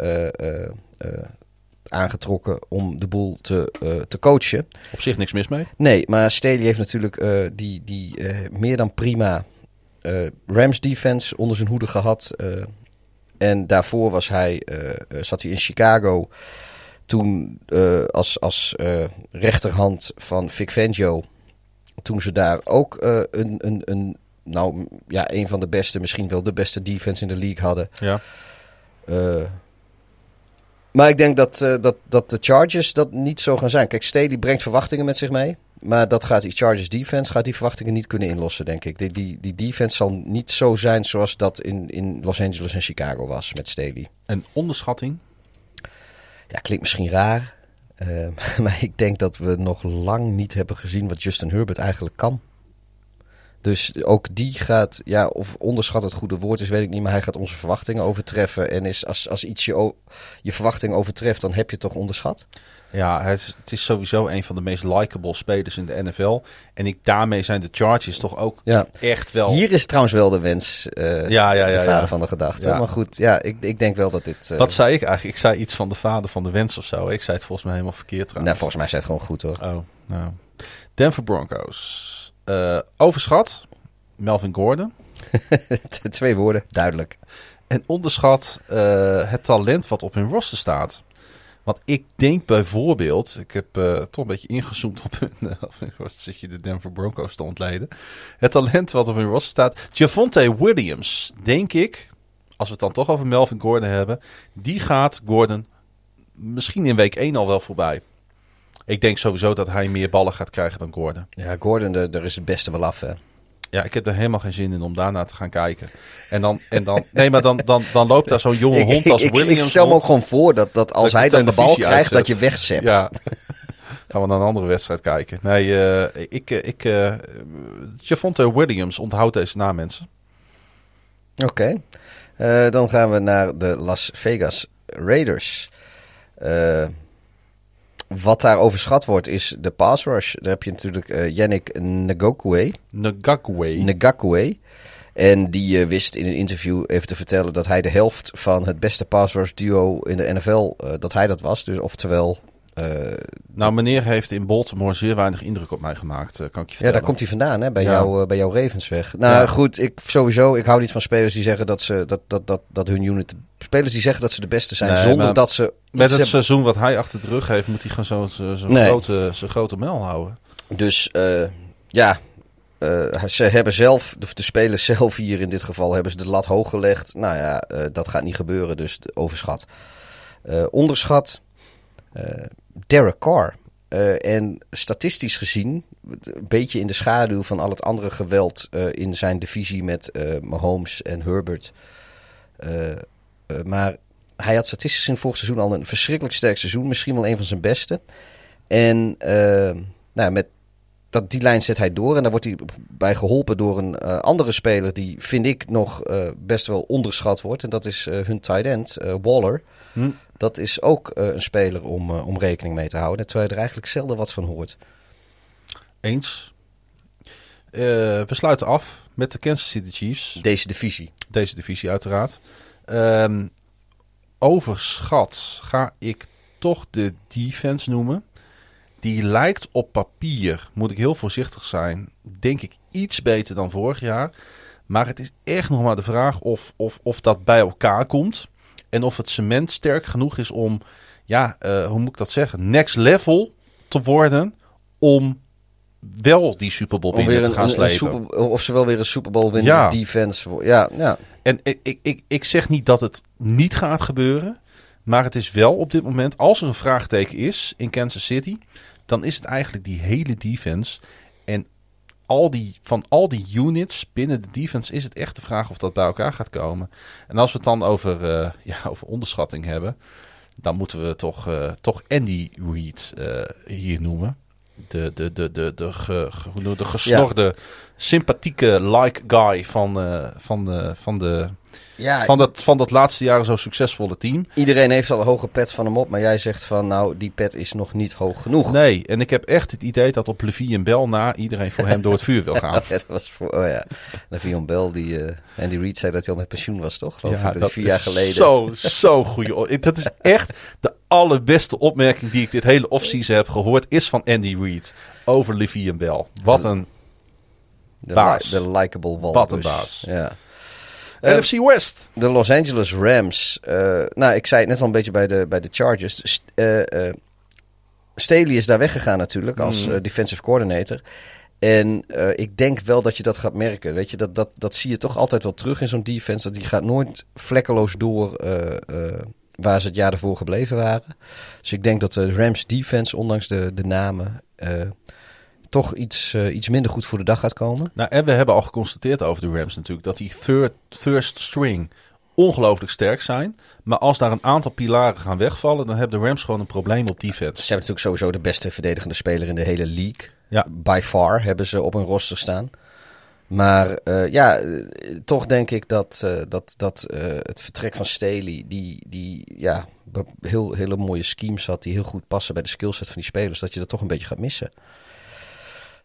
aangetrokken om de boel te, te coachen. Op zich niks mis mee. Nee, maar Staley heeft natuurlijk die, die meer dan prima Rams defense onder zijn hoede gehad. eh, en daarvoor was hij, zat hij in Chicago. Toen als, als rechterhand van Vic Fangio. Toen ze daar ook eh, een, een, een, nou, ja, een van de beste, misschien wel de beste defense in de league hadden. Ja. Eh, maar ik denk dat, eh, dat, dat de Chargers dat niet zo gaan zijn. Kijk, Staley brengt verwachtingen met zich mee. Maar dat gaat die Chargers defense gaat die verwachtingen niet kunnen inlossen, denk ik. Die, die, die defense zal niet zo zijn zoals dat in, in Los Angeles en Chicago was met Staley. Een onderschatting. Ja, klinkt misschien raar. Eh, maar ik denk dat we nog lang niet hebben gezien wat Justin Herbert eigenlijk kan. Dus ook die gaat, ja, of onderschat het goede woord is, weet ik niet. Maar hij gaat onze verwachtingen overtreffen. En is, als, als iets je, je verwachting overtreft, dan heb je toch onderschat. Ja, het is, het is sowieso een van de meest likable spelers in de NFL. En ik, daarmee zijn de Chargers toch ook Ja. echt wel... Hier is trouwens wel de wens, eh, Ja, ja, ja, de vader van de gedachte. Ja. Maar goed, ja, ik, ik denk wel dat dit... eh, Wat zei ik eigenlijk? Ik zei iets van de vader van de wens of zo. Ik zei het volgens mij helemaal verkeerd nou, trouwens. volgens mij is het gewoon goed hoor. Oh, nou. Denver Broncos. Eh, overschat. Melvin Gordon. Twee woorden, duidelijk. En onderschat eh, het talent wat op hun roster staat. Want ik denk bijvoorbeeld, ik heb eh, toch een beetje ingezoomd op hun, eh, zit je de Denver Broncos te ontleden. Het talent wat op hun roster staat. Javonte Williams, denk ik, als we het dan toch over Melvin Gordon hebben, die gaat Gordon misschien in week 1 al wel voorbij. Ik denk sowieso dat hij meer ballen gaat krijgen dan Gordon. Ja, Gordon, daar is het beste wel af hè. Ja, ik heb er helemaal geen zin in om daarna te gaan kijken. En dan, en dan nee, maar dan, dan, dan loopt daar zo'n jonge hond als Williams ik stel me ook gewoon voor dat, dat als Dat hij dan de bal krijgt, dat je wegzept. Ja. Gaan we naar een andere wedstrijd kijken. Nee, eh, ik, eh, ik, eh Javonte Williams, onthoud deze naam, mensen. Oké. Dan gaan we naar de Las Vegas Raiders. Wat daar overschat wordt is de pass rush. Daar heb je natuurlijk eh Yannick Ngakwe. Ngakwe. Ngakwe. En die eh, wist in een interview even te vertellen dat hij de helft van het beste pass rush duo in de NFL, eh, dat hij dat was. Dus oftewel, Nou, meneer heeft in Baltimore zeer weinig indruk op mij gemaakt, eh, kan ik je ja, daar komt hij vandaan, hè, bij, Ja. jou, eh, bij jouw Ravensweg. Nou Ja. goed, ik, sowieso, ik hou niet van spelers die zeggen dat, ze, dat, dat, dat, dat hun unit... Spelers die zeggen dat ze de beste zijn, Nee, zonder dat ze... Met het hebben. seizoen wat hij achter de rug heeft, moet hij gewoon zo'n zo, Nee. grote, zo'n grote mel houden. Dus eh, ja, eh, ze hebben zelf, de, de spelers zelf hier in dit geval, hebben ze de lat hoog gelegd. Nou ja, eh, dat gaat niet gebeuren, dus overschat. Eh, onderschat, eh Derek Carr. Eh, en statistisch gezien, een beetje in de schaduw van al het andere geweld eh, in zijn divisie met eh, Mahomes en Herbert. Maar hij had statistisch gezien vorig seizoen al een verschrikkelijk sterk seizoen. Misschien wel een van zijn beste. En nou, met dat, die lijn zet hij door. En daar wordt hij bij geholpen door een andere speler die, vind ik, nog best wel onderschat wordt. En dat is hun tight end, Waller. Hm. Dat is ook eh, een speler om, eh, om rekening mee te houden. Terwijl je er eigenlijk zelden wat van hoort. Eens. Eh, we sluiten af met de Kansas City Chiefs. Deze divisie. Deze divisie uiteraard. Ehm, overschat ga ik toch de defense noemen. Die lijkt op papier, moet ik heel voorzichtig zijn, denk ik iets beter dan vorig jaar. Maar het is echt nog maar de vraag of, of, of dat bij elkaar komt. En of het cement sterk genoeg is om, ja, eh, hoe moet ik dat zeggen, next level te worden. Om wel die Super Bowl binnen weer te een, gaan slepen. Of ze wel weer een Super Bowl winnen Ja. defense. Ja, ja. En ik, ik, ik, ik zeg niet dat het niet gaat gebeuren. Maar het is wel op dit moment, als er een vraagteken is in Kansas City, dan is het eigenlijk die hele defense. Al die, van al die units binnen de defense is het echt de vraag of dat bij elkaar gaat komen. En als we het dan over, eh, ja, over onderschatting hebben, dan moeten we toch, eh, toch Andy Reid eh, hier noemen. De, de, de, de, de, ge, gesnorde, sympathieke like guy van, van, de, van, de, ja van, dat, van dat laatste jaren zo succesvolle team. Iedereen heeft al een hoge pet van hem op, maar jij zegt van nou, die pet is nog niet hoog genoeg. Nee, en ik heb echt het idee dat op Levi en Bell na iedereen voor hem door het vuur wil gaan. Ja, dat was voor, oh ja. Le'Veon Bell, die, eh Andy Reid zei dat hij al met pensioen was, toch? Geloof ik, dat is vier jaar geleden. Zo, zo goede. Dat is echt de allerbeste opmerking die ik dit hele offseason heb gehoord, is van Andy Reid over Levi en Bell. Wat een de, baas. de likable walrus. Wat een baas. Ja. NFC West. de Los Angeles Rams. eh, nou, ik zei het net al een beetje bij de, bij de Chargers. St- eh, eh, Staley is daar weggegaan natuurlijk als Mm. eh, defensive coordinator. En ik denk wel dat je dat gaat merken. Weet je, dat, dat, dat zie je toch altijd wel terug in zo'n defense. Dat die gaat nooit vlekkeloos door waar ze het jaar ervoor gebleven waren. Dus ik denk dat de Rams defense, ondanks de, de namen, toch iets, eh, iets minder goed voor de dag gaat komen. Nou, en we hebben al geconstateerd over de Rams natuurlijk dat die third, first string ongelooflijk sterk zijn. Maar als daar een aantal pilaren gaan wegvallen, dan hebben de Rams gewoon een probleem op defense. Ze hebben natuurlijk sowieso de beste verdedigende speler in de hele league. Ja. By far hebben ze op hun roster staan. Maar eh, ja, eh, toch denk ik dat, dat, dat het vertrek van Staley, die, die ja, heel, hele mooie schemes had, die heel goed passen bij de skillset van die spelers, dat je dat toch een beetje gaat missen.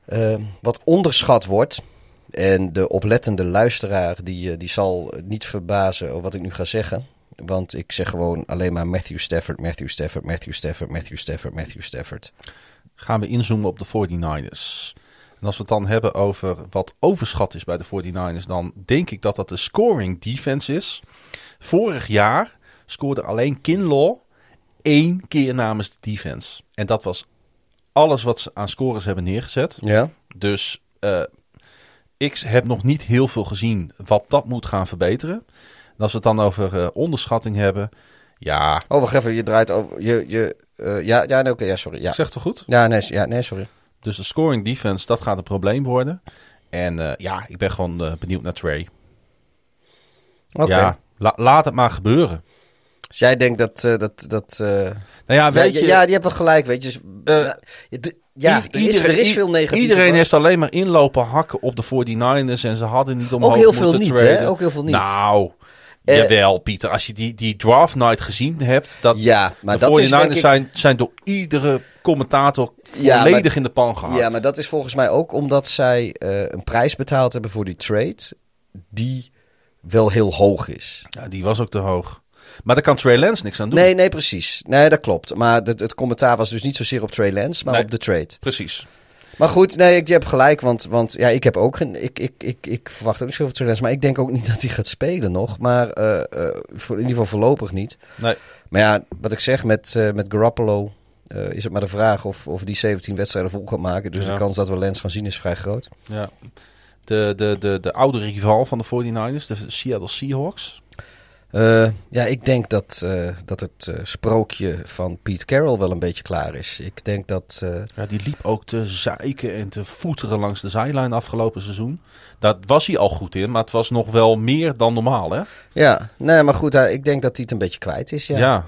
Eh, wat onderschat wordt, en de oplettende luisteraar, die, eh, die zal niet verbazen over wat ik nu ga zeggen. Want ik zeg gewoon alleen maar Matthew Stafford, Matthew Stafford, Matthew Stafford, Matthew Stafford, Matthew Stafford. Gaan we inzoomen op de 49ers. En als we het dan hebben over wat overschat is bij de 49ers, dan denk ik dat dat de scoring defense is. Vorig jaar scoorde alleen Kinlaw één keer namens de defense. En dat was alles wat ze aan scores hebben neergezet. Ja? Dus eh, ik heb nog niet heel veel gezien wat dat moet gaan verbeteren. En als we het dan over eh, onderschatting hebben, ja, Oh, wacht even, je draait over. Je, je, eh, ja, ja, nee, oké, ja, sorry. Ja. ik zeg toch goed? Ja, nee, ja, nee, sorry. Dus de scoring defense, dat gaat een probleem worden. En ja, ik ben gewoon benieuwd naar Trey. Oké. Ja, la- laat het maar gebeuren. Dus jij denkt dat. eh, dat, dat eh, Nou ja, weet ja, je, ja, die hebben gelijk, weet je. Eh, ja, er, is, er is veel negatief. Iedereen heeft alleen maar inlopen hakken op de 49ers en ze hadden niet omhoog Ook heel veel niet, traden. hè? Ook heel veel niet. Nou, jawel Pieter. Als je die, die draft night gezien hebt, dat Ja, maar de dat is 49ers denk ik. zijn, zijn door iedere commentator Ja, volledig maar- in de pan gehad. Ja, maar dat is volgens mij ook omdat zij een prijs betaald hebben voor die trade. Die wel heel hoog is. Ja, die was ook te hoog. Maar daar kan Trey Lance niks aan doen. Nee, nee, precies. Nee, dat klopt. Maar het, het commentaar was dus niet zozeer op Trey Lance, maar Nee. op de trade. Precies. Maar goed, nee, ik, je hebt gelijk. Want, want ja, ik heb ook geen. Ik, ik, ik, ik verwacht ook niet zoveel Trey Lance. Maar ik denk ook niet dat hij gaat spelen nog. Maar eh, eh, voor, in ieder geval voorlopig niet. Nee. Maar ja, wat ik zeg met, eh, met Garoppolo. is het maar de vraag of, of die 17 wedstrijden vol gaat maken. Dus Ja. de kans dat we Lance gaan zien is vrij groot. Ja. De, de, de, de oude rival van de 49ers, de Seattle Seahawks. Eh, ja, ik denk dat, eh, dat het eh, sprookje van Pete Carroll wel een beetje klaar is. Ik denk dat. Ja, die liep ook te zeiken en te voeteren langs de zijlijn afgelopen seizoen. Daar was hij al goed in, maar het was nog wel meer dan normaal, hè? ja, nee, maar goed, ik denk dat hij het een beetje kwijt is. Ja. Ja.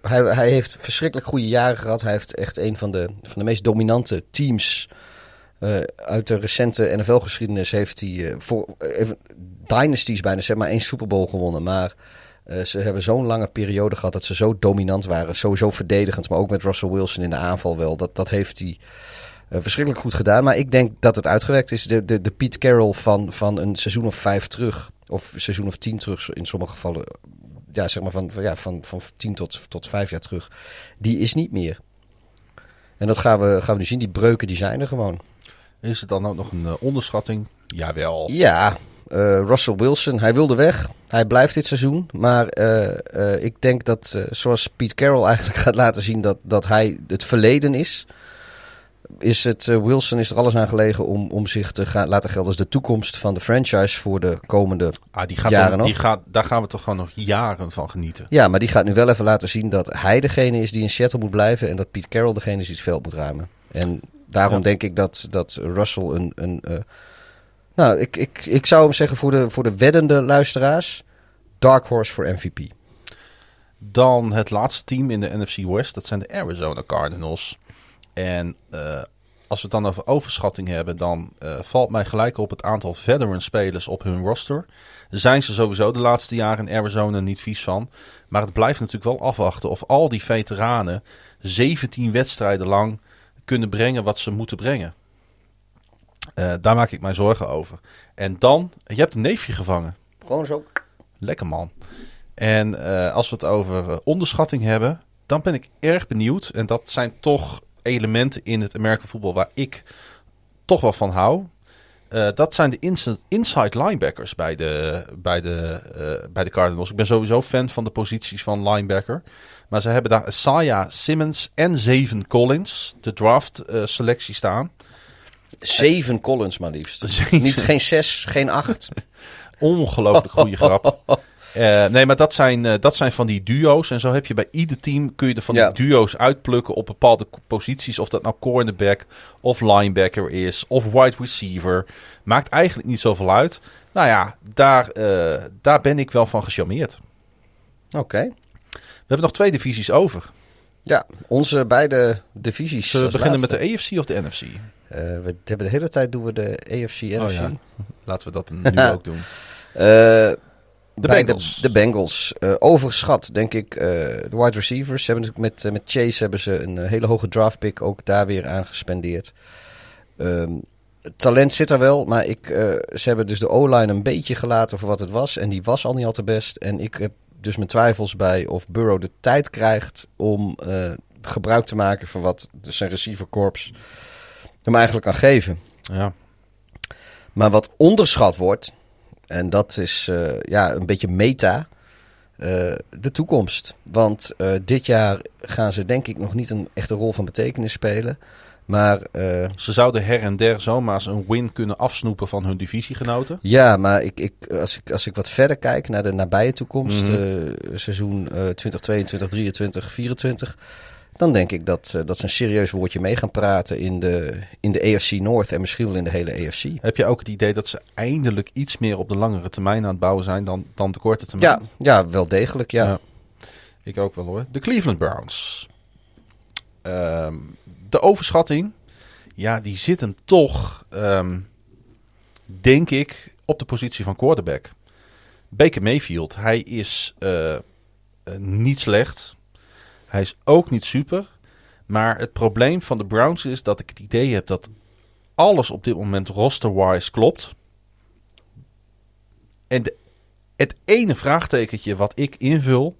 Hij, hij heeft verschrikkelijk goede jaren gehad. Hij heeft echt een van de, van de meest dominante teams uit de recente NFL-geschiedenis. Heeft hij voor even, dynasties bijna, zeg maar één Super Bowl gewonnen. Maar eh, ze hebben zo'n lange periode gehad dat ze zo dominant waren. Sowieso verdedigend, maar ook met Russell Wilson in de aanval wel. Dat, dat heeft hij eh, verschrikkelijk goed gedaan. Maar ik denk dat het uitgewerkt is. De, de, de Pete Carroll van, van een seizoen of vijf terug, of seizoen of tien terug in sommige gevallen ja, zeg maar van, ja, van, van 10 tot, tot 5 jaar terug, die is niet meer. En dat gaan we, gaan we nu zien. Die breuken die zijn er gewoon. Is het dan ook nog een eh, onderschatting? Jawel. Ja, eh, Russell Wilson, hij wilde weg. Hij blijft dit seizoen. Maar eh, eh, ik denk dat, zoals Pete Carroll eigenlijk gaat laten zien dat, dat hij het verleden is... Is het, Wilson is er alles aan gelegen om, om zich te gaan laten gelden als de toekomst van de franchise voor de komende Ah, die gaat jaren dan- nog. die gaat, daar gaan we toch gewoon nog jaren van genieten. Ja, maar die gaat nu wel even laten zien dat hij degene is die in Seattle moet blijven. En dat Pete Carroll degene is die het veld moet ruimen. En daarom Ja. denk ik dat, dat Russell een. een nou, ik, ik, ik zou hem zeggen voor de, voor de weddende luisteraars: Dark Horse voor MVP. Dan het laatste team in de NFC West, dat zijn de Arizona Cardinals. En eh, als we het dan over overschatting hebben, dan eh, valt mij gelijk op het aantal veteran spelers op hun roster. Zijn ze sowieso de laatste jaren in Arizona niet vies van. Maar het blijft natuurlijk wel afwachten of al die veteranen 17 wedstrijden lang kunnen brengen wat ze moeten brengen. Eh, daar maak ik mij zorgen over. En dan, je hebt een neefje gevangen. Gewoon zo. Lekker man. En eh, als we het over eh, onderschatting hebben, dan ben ik erg benieuwd. En dat zijn toch elementen in het American voetbal waar ik toch wel van hou. Dat zijn de inside, linebackers bij de, bij, de, bij de Cardinals. Ik ben sowieso fan van de posities van linebacker. Maar ze hebben daar Isaiah Simmons en Zeven Collins, de draft selectie staan. Zeven Collins maar liefst. Zeven. Niet, geen zes, geen acht. Ongelooflijk goede grap. Eh, nee, maar dat zijn, eh, dat zijn van die duo's. En zo heb je bij ieder team kun je er van Ja. die duo's uitplukken op bepaalde posities. Of dat nou cornerback of linebacker is of wide receiver. Maakt eigenlijk niet zoveel uit. Nou ja, daar, eh, daar ben ik wel van gecharmeerd. Oké. We hebben nog twee divisies over. Ja, onze beide divisies. Zullen we beginnen met de AFC of de NFC? Eh, we hebben de hele tijd doen we de AFC, NFC. Oh ja, laten we dat nu ook doen. Eh, De Bengals. De, de Bengals. Eh, overschat, denk ik, de wide receivers. Ze hebben natuurlijk met, met Chase hebben ze een hele hoge draft pick ook daar weer aan gespendeerd. Ehm, talent zit er wel, maar ik, ze hebben dus de O-line een beetje gelaten voor wat het was. En die was al niet al te best. En ik heb dus mijn twijfels bij of Burrow de tijd krijgt om eh, gebruik te maken van wat dus zijn receiverkorps hem eigenlijk kan geven. Ja. Maar wat onderschat wordt, en dat is eh, ja, een beetje meta, eh, de toekomst. Want dit jaar gaan ze denk ik nog niet een echte rol van betekenis spelen. Maar eh, Ze zouden her en der zomaar eens een win kunnen afsnoepen van hun divisiegenoten. ja, maar ik, ik, als, ik, als ik wat verder kijk naar de nabije toekomst, Mhm. eh, seizoen eh 2022, 23, 24, dan denk ik dat, eh, dat ze een serieus woordje mee gaan praten in de, in de AFC North en misschien wel in de hele AFC. Heb je ook het idee dat ze eindelijk iets meer op de langere termijn aan het bouwen zijn dan, dan de korte termijn? Ja, ja, wel degelijk, ja. Ja. Ik ook wel hoor. De Cleveland Browns. Ehm, de overschatting, ja, die zit hem toch, ehm, denk ik, op de positie van quarterback. Baker Mayfield, hij is eh, eh, niet slecht. Hij is ook niet super. Maar het probleem van de Browns is dat ik het idee heb dat alles op dit moment roster-wise klopt. En het ene vraagtekentje wat ik invul,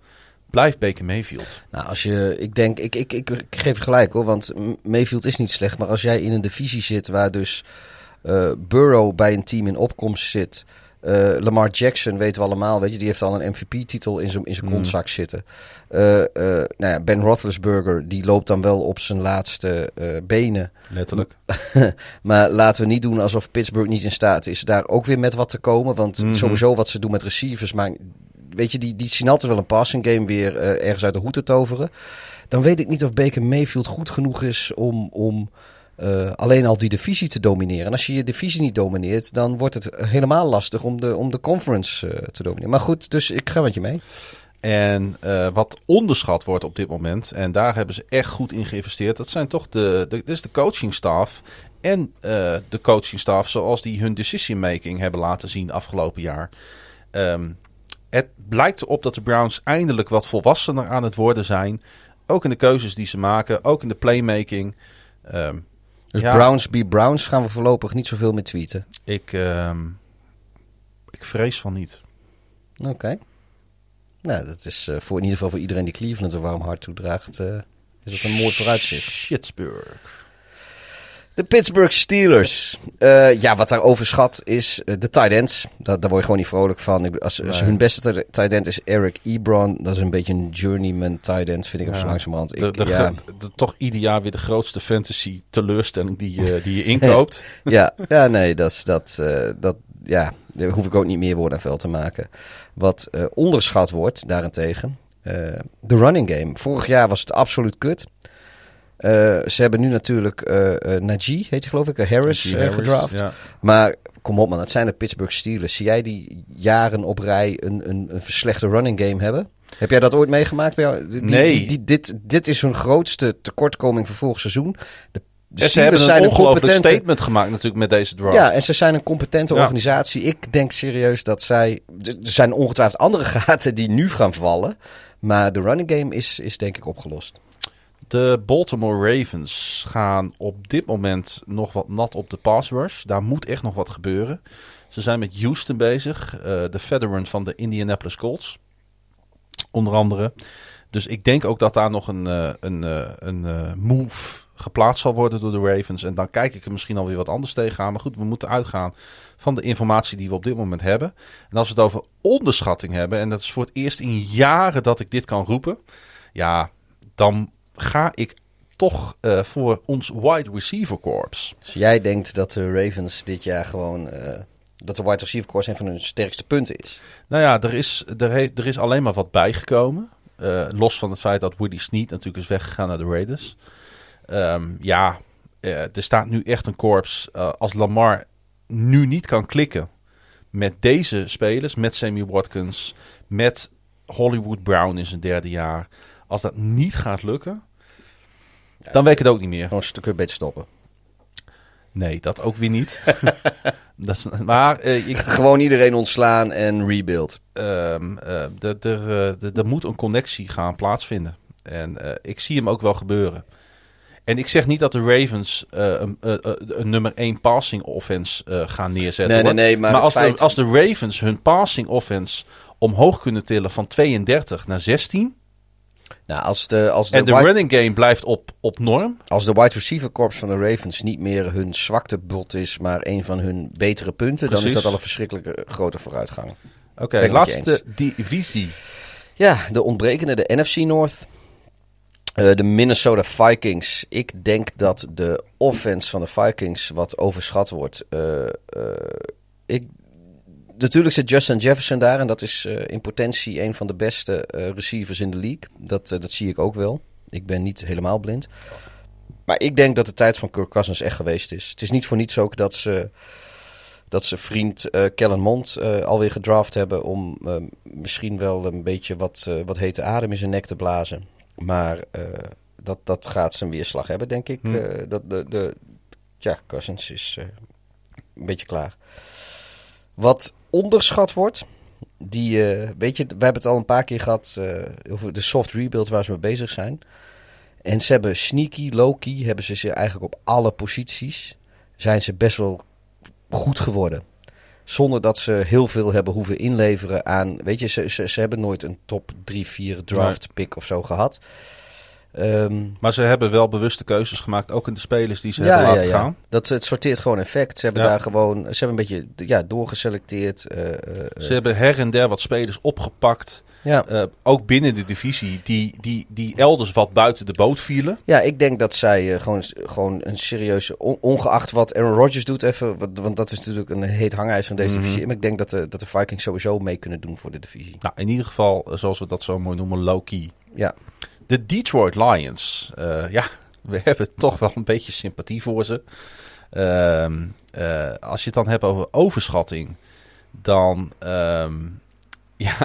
blijft Baker Mayfield. Nou, als je, ik denk, ik, ik, ik, ik geef gelijk hoor, want Mayfield is niet slecht. Maar als jij in een divisie zit waar dus eh, Burrow bij een team in opkomst zit. eh, Lamar Jackson weten we allemaal, weet je, die heeft al een MVP-titel in zijn in zijn Mm. kontzak zitten. Eh, nou ja, Ben Roethlisberger, die loopt dan wel op zijn laatste benen. Letterlijk. maar laten we niet doen alsof Pittsburgh niet in staat is daar ook weer met wat te komen. Want Mhm. sowieso wat ze doen met receivers, maar weet je, die, die altijd wel een passing game weer eh, ergens uit de hoed te toveren. Dan weet ik niet of Baker Mayfield goed genoeg is om, om eh, alleen al die divisie te domineren. En als je je divisie niet domineert, dan wordt het helemaal lastig om de, om de conference eh, te domineren. Maar goed, dus ik ga met je mee. En wat onderschat wordt op dit moment, en daar hebben ze echt goed in geïnvesteerd, dat zijn toch de, de, dus de coachingstaf en de coachingstaf zoals die hun decision making hebben laten zien afgelopen jaar. Ehm, het blijkt erop dat de Browns eindelijk wat volwassener aan het worden zijn. Ook in de keuzes die ze maken, ook in de playmaking. Ehm, Dus Ja. Browns be Browns gaan we voorlopig niet zoveel meer tweeten. ik, ehm, ik vrees van niet. Oké. Nou, dat is eh, voor in ieder geval voor iedereen die Cleveland een warm hart toedraagt, eh is het een mooi vooruitzicht. Shitsburg. De Pittsburgh Steelers. Eh, ja, wat daar overschat is eh, de tight ends. Daar, daar word je gewoon niet vrolijk van. Als, hun beste tight- end is Eric Ebron. Dat is een beetje een journeyman tight end, vind ik hem zo langzamerhand. Ik, de, ja, de- toch ieder jaar weer de grootste fantasy teleurstelling die, je die je inkoopt. ja, ja, nee, dat, dat, eh, dat, ja, daar hoef ik ook niet meer woord aan vuil te maken. Wat eh, onderschat wordt, daarentegen, eh, de running game. Vorig jaar was het absoluut kut. Eh, ze hebben nu natuurlijk eh, Najee, heet hij geloof ik, Harris, Harris, gedraft. ja. Maar kom op man, het zijn de Pittsburgh Steelers. Zie jij die jaren op rij een, een, een verslechte running game hebben? Heb jij dat ooit meegemaakt bij jou? Die- Nee. Die, die, dit, dit is hun grootste tekortkoming voor vorig seizoen. De, de En ze hebben een zijn een competente... statement gemaakt natuurlijk met deze draft. Ja, en ze zijn een competente Ja. organisatie. Ik denk serieus dat zij... Er zijn ongetwijfeld andere gaten die nu gaan vallen. Maar de running game is, is denk ik opgelost. De Baltimore Ravens gaan op dit moment nog wat nat op de pass. Daar moet echt nog wat gebeuren. Ze zijn met Houston bezig, eh, de veteran van de Indianapolis Colts. Onder andere. Dus ik denk ook dat daar nog een, eh, een, eh, een move geplaatst zal worden door de Ravens. En dan kijk ik er misschien alweer wat anders tegenaan. Maar goed, we moeten uitgaan van de informatie die we op dit moment hebben. En als we het over onderschatting hebben, en dat is voor het eerst in jaren dat ik dit kan roepen. Ja, dan ga ik toch eh, voor ons wide receiver corps. Dus jij denkt dat de Ravens dit jaar gewoon... eh, dat de wide receiver course een van hun sterkste punten is. Nou ja, er is, er, he- er is alleen maar wat bijgekomen. Eh, los van het feit dat Woody Sneed natuurlijk is weggegaan naar de Raiders. Ehm, ja, er staat nu echt een korps. eh, als Lamar nu niet kan klikken met deze spelers, met Sammy Watkins, met Hollywood Brown in zijn derde jaar. Als dat niet gaat lukken, dan weet ik het ook niet meer. Gewoon een stukje beter stoppen. Nee, dat ook weer niet. dat is, maar eh, ik, Gewoon iedereen ontslaan en rebuild. eh, er- moet een connectie gaan plaatsvinden. En ik zie hem ook wel gebeuren. En ik zeg niet dat de Ravens een, een nummer 1 passing offense gaan neerzetten. Nee, nee, hoor. nee, maar als, feit- de, als de Ravens hun passing offense omhoog kunnen tillen van 32 naar 16... Nou, als de, als de, en de wide, running game blijft op, op norm... als de wide receiver corps van de Ravens niet meer hun zwakte bot is, maar een van hun betere punten, dan is dat al een verschrikkelijke grote vooruitgang. Oké, laatste divisie. Ja, de ontbrekende, de NFC North. Eh, de Minnesota Vikings. Ik denk dat de offense van de Vikings wat overschat wordt. Eh, eh, ik, natuurlijk zit Justin Jefferson daar. En dat is eh, in potentie een van de beste eh, receivers in de league. Dat, eh, dat zie ik ook wel. Ik ben niet helemaal blind. Maar ik denk dat de tijd van Kirk Cousins echt geweest is. Het is niet voor niets ook dat ze, dat ze vriend Kellen Mond alweer gedraft hebben. Om misschien wel een beetje wat, wat hete adem in zijn nek te blazen. Maar dat, dat gaat zijn weerslag hebben, denk ik. Hm. Dat de, de, ja, Cousins is een beetje klaar. Wat onderschat wordt, die, eh, weet je, we hebben het al een paar keer gehad eh, over de soft rebuild waar ze mee bezig zijn. En ze hebben sneaky, low-key, hebben ze ze eigenlijk op alle posities, zijn ze best wel goed geworden. Zonder dat ze heel veel hebben hoeven inleveren aan, weet je, ze, ze, ze hebben nooit een top 3, 4 draft pick of zo gehad. Ehm, Maar ze hebben wel bewuste keuzes gemaakt, ook in de spelers die ze hebben laten gaan. Dat, het sorteert gewoon effect. Ze hebben Ja. daar gewoon, ze hebben een beetje ja, doorgeselecteerd. eh, eh, Ze hebben her en der wat spelers opgepakt. ja. eh, ook binnen de divisie, die, die, die elders wat buiten de boot vielen. ja, ik denk dat zij gewoon, gewoon een serieuze, on- ongeacht wat Aaron Rodgers doet even, want, want dat is natuurlijk een heet hangijzer in deze Mhm. divisie. Maar ik denk dat de, dat de Vikings sowieso mee kunnen doen voor de divisie. Nou, in ieder geval, zoals we dat zo mooi noemen, low-key. Ja, De Detroit Lions. eh, ja, we hebben toch wel een beetje sympathie voor ze. Ehm, eh, als je het dan hebt over overschatting, dan, ehm, ja,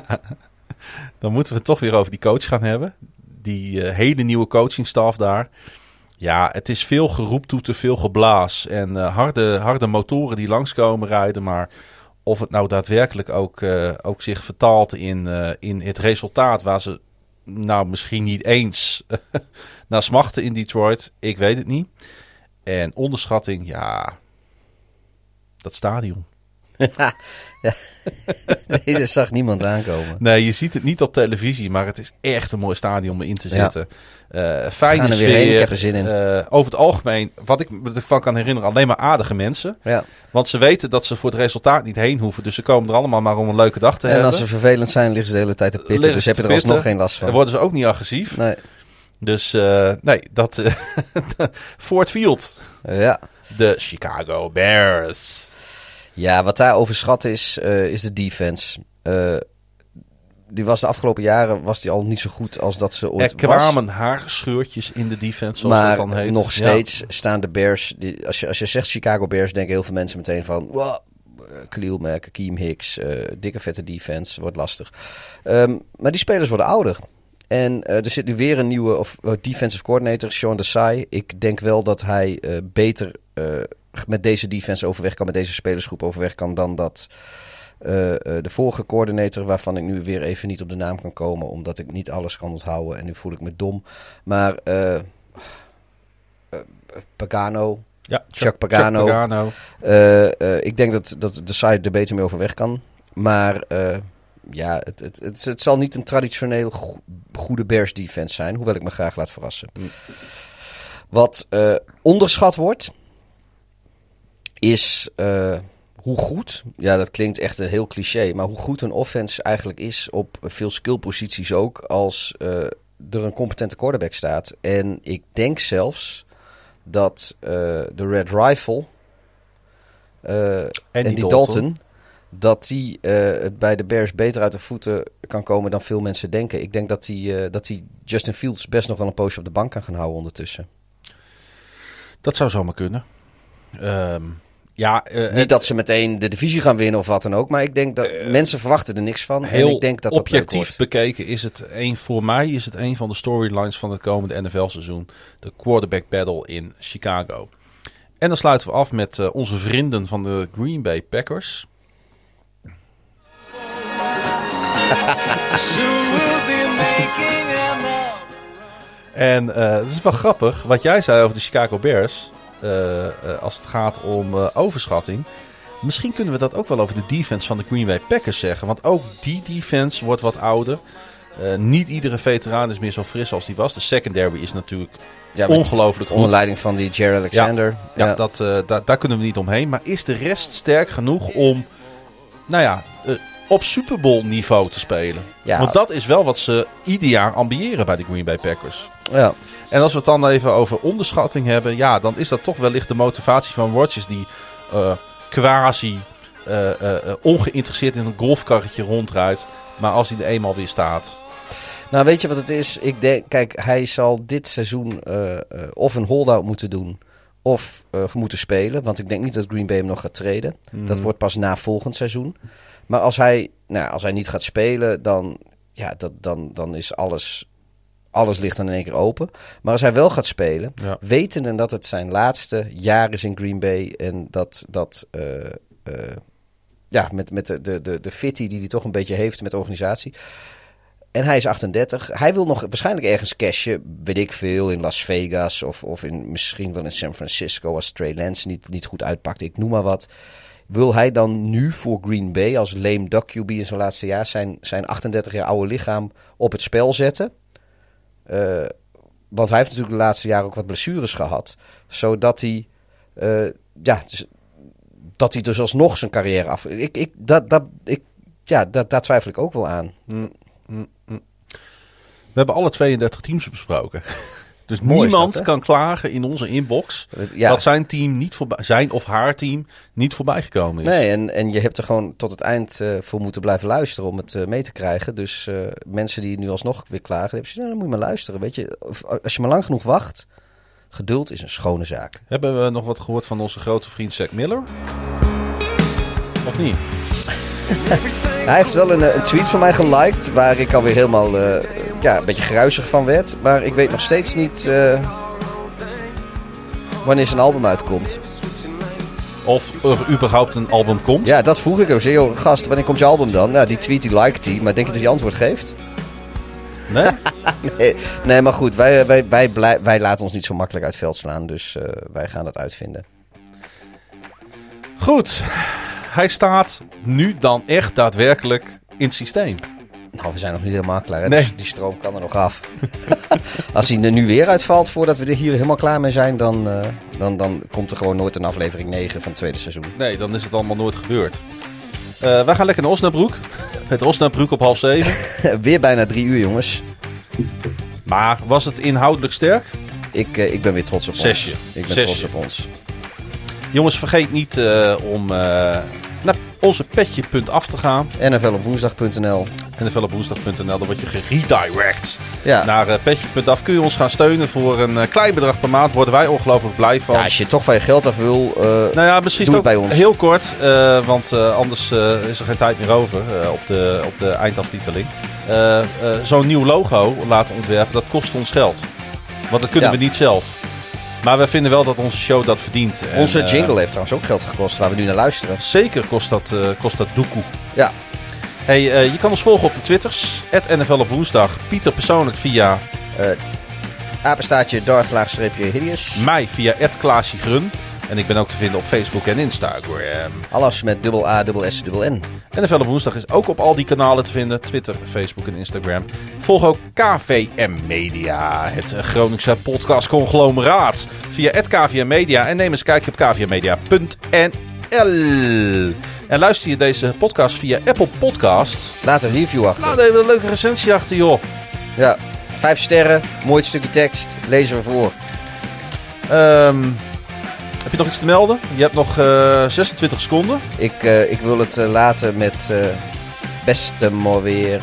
dan moeten we het toch weer over die coach gaan hebben. Die eh, hele nieuwe coachingstaf daar. Ja, het is veel geroep toe te veel geblaas. En harde, harde motoren die langskomen rijden. Maar of het nou daadwerkelijk ook, ook zich vertaalt in, in het resultaat waar ze nou misschien niet eens naar smachten in Detroit. Ik weet het niet. En onderschatting, ja, dat stadion. Deze zag niemand aankomen. Nee, je ziet het niet op televisie, maar het is echt een mooi stadion om in te zitten. Eh fijne er weer heen, ik heb er zin in. Eh, over het algemeen, wat ik me ervan kan herinneren, alleen maar aardige mensen. Ja. Want ze weten dat ze voor het resultaat niet heen hoeven. Dus ze komen er allemaal maar om een leuke dag te En hebben. als ze vervelend zijn, liggen ze de hele tijd te pitten. Liggen Dus heb je er alsnog geen last Dan van. worden ze ook niet agressief. Nee. Dus eh, nee, dat... Ford Field. Ja. De Chicago Bears. ja, wat daar overschat is, is de defense. Die was de afgelopen jaren was die al niet zo goed als dat ze Er ooit was. kwamen haarscheurtjes in de defense, zoals maar dat dan heet. nog Ja. steeds staan de Bears. Die, als, je, als je zegt Chicago Bears, denken heel veel mensen meteen van. Wow, eh, Khalil Mack, Keem Hicks, eh, dikke vette defense, wordt lastig. Ehm, maar die spelers worden ouder. En eh, er zit nu weer een nieuwe of, defensive coordinator, Sean Desai. Ik denk wel dat hij beter met deze defense overweg kan, met deze spelersgroep overweg kan, dan dat de vorige coördinator, waarvan ik nu weer even niet op de naam kan komen, omdat ik niet alles kan onthouden en nu voel ik me dom. Maar eh eh, Pagano, Ja, Chuck Pagano. Pagano. eh, eh, ik denk dat, dat de site er beter mee overweg kan. Maar eh, ja, het, het, het, het zal niet een traditioneel go- goede Bears defense zijn, hoewel ik me graag laat verrassen. Wat eh, onderschat wordt, is eh, hoe goed, ja dat klinkt echt een heel cliché, maar hoe goed een offense eigenlijk is op veel skillposities ook als eh, er een competente quarterback staat. En ik denk zelfs dat eh, de Red Rifle eh, en, die, Dalton. dat die het bij de Bears beter uit de voeten kan komen dan veel mensen denken. Ik denk dat die, dat die Justin Fields best nog wel een poosje op de bank kan gaan houden ondertussen. Dat zou zomaar kunnen. Ehm, ja, eh, Niet dat ze meteen de divisie gaan winnen of wat dan ook, maar ik denk dat mensen verwachten er niks van. heel en ik denk dat objectief bekeken is het een, voor mij is het een van de storylines van het komende NFL-seizoen. De quarterback battle in Chicago. En dan sluiten we af met eh, onze vrienden van de Green Bay Packers. En eh het is wel grappig wat jij zei over de Chicago Bears. Eh, eh, als het gaat om eh, overschatting. Misschien kunnen we dat ook wel over de defense van de Green Bay Packers zeggen. Want ook die defense wordt wat ouder. Niet iedere veteraan is meer zo fris als die was. De secondary is natuurlijk Ja, ongelooflijk goed. Onder leiding van die Jerry Alexander. Ja, Dat, daar- daar kunnen we niet omheen. Maar is de rest sterk genoeg om, nou ja, op Super Bowl niveau te spelen? Want dat is wel wat ze ieder jaar ambiëren bij de Green Bay Packers. ja. En als we het dan even over onderschatting hebben, ja, dan is dat toch wellicht de motivatie van Rodgers die eh, quasi eh, ongeïnteresseerd in een golfkarretje rondrijdt. Maar als hij er eenmaal weer staat. Nou, weet je wat het is? Ik denk, kijk, hij zal dit seizoen of een holdout moeten doen of moeten spelen. Want ik denk niet dat Green Bay hem nog gaat treden. Dat wordt pas na volgend seizoen. Maar als hij, nou, als hij niet gaat spelen, dan, ja, dat, dan, dan is alles, alles ligt dan in één keer open. Maar als hij wel gaat spelen, Ja. wetende dat het zijn laatste jaar is in Green Bay en dat, dat eh, eh, ja, met, met de, de, de, de fitty die hij toch een beetje heeft met de organisatie. En hij is 38. Hij wil nog waarschijnlijk ergens cashen, weet ik veel, in Las Vegas of, of in, misschien wel in San Francisco als Trey Lance niet, niet goed uitpakt. Ik noem maar wat. Wil hij dan nu voor Green Bay als lame duck QB in zijn laatste jaar zijn, zijn 38 jaar oude lichaam op het spel zetten? Eh, want hij heeft natuurlijk de laatste jaren ook wat blessures gehad. Zodat hij, eh, ja, dus, dat hij dus alsnog zijn carrière af... Ik, ik, dat, dat, ik, ja, dat, daar twijfel ik ook wel aan. We hebben alle 32 teams besproken. Dus Mooi niemand dat, kan klagen in onze inbox Ja. dat zijn team niet voorbij, zijn of haar team niet voorbij gekomen is. Nee, en, en je hebt er gewoon tot het eind eh, voor moeten blijven luisteren om het eh, mee te krijgen. Dus eh, mensen die nu alsnog weer klagen, dan, heb je, nou, dan moet je maar luisteren. Weet je, Of, als je maar lang genoeg wacht, geduld is een schone zaak. Hebben we nog wat gehoord van onze grote vriend Zack Miller? Of niet? Hij heeft wel een, een tweet van mij geliked, waar ik alweer helemaal ja, een beetje gruizig van werd. Maar ik weet nog steeds niet eh, wanneer zijn album uitkomt. Of er überhaupt een album komt? Ja, dat vroeg ik ook. Zei, joh, gast, wanneer komt je album dan? Nou, die tweet die liked hij, maar denk je dat hij antwoord geeft? Nee? Nee, nee, maar goed, wij, wij, wij, blij- wij laten ons niet zo makkelijk uit veld slaan. Dus eh, wij gaan dat uitvinden. Goed. hij staat nu dan echt daadwerkelijk in het systeem. Nou, we zijn nog niet helemaal klaar. Hè? Nee. Dus die stroom kan er nog af. Als hij er nu weer uitvalt voordat we er hier helemaal klaar mee zijn, dan, eh, dan, dan komt er gewoon nooit een aflevering 9 van het tweede seizoen. Nee, dan is het allemaal nooit gebeurd. Eh, wij gaan lekker naar Osnabrück. Het Osnabrück op half zeven. weer bijna drie uur, jongens. Maar was het inhoudelijk sterk? Ik, eh, ik ben weer trots op Zesje. ons. Ik ben Zesje. trots op ons. Jongens, vergeet niet om naar onze petje.af te gaan. NFL op woensdag.nl. nflopwoensdag.nl, dan word je geredirect Ja. naar eh, petje.af. Kun je ons gaan steunen voor een eh, klein bedrag per maand. Worden wij ongelooflijk blij van. ja, als je toch van je geld af wil, eh, Nou ja, misschien Doe het bij ons. heel kort, want anders is er geen tijd meer over op, de, op de eindaftiteling. Zo'n nieuw logo laten ontwerpen, dat kost ons geld. Want dat kunnen Ja. we niet zelf. Maar we vinden wel dat onze show dat verdient. En, onze eh, jingle heeft trouwens ook geld gekost waar we nu naar luisteren. Zeker kost dat, eh kost dat doekoe. Ja. Hey, eh, je kan ons volgen op de Twitters. NFL op woensdag. Pieter persoonlijk via Apenstaartje Darth laagstreepje Hideous. mij via Klaasje Grun. En ik ben ook te vinden op Facebook en Instagram. Alles met dubbel A, dubbel S, dubbel N. NFL op woensdag is ook op al die kanalen te vinden. Twitter, Facebook en Instagram. Volg ook KVM Media. Het Groningse podcastconglomeraat. Via het KVM Media. En neem eens een kijkje op kvmmedia.nl. En luister je deze podcast via Apple Podcast. Laat een review achter. Laat even een leuke recensie achter, joh. Ja, vijf sterren, mooi stukje tekst, lezen we voor. Ehm, heb je nog iets te melden? Je hebt nog eh, 26 seconden. Ik, eh, ik wil het eh, laten met eh, beste maar weer.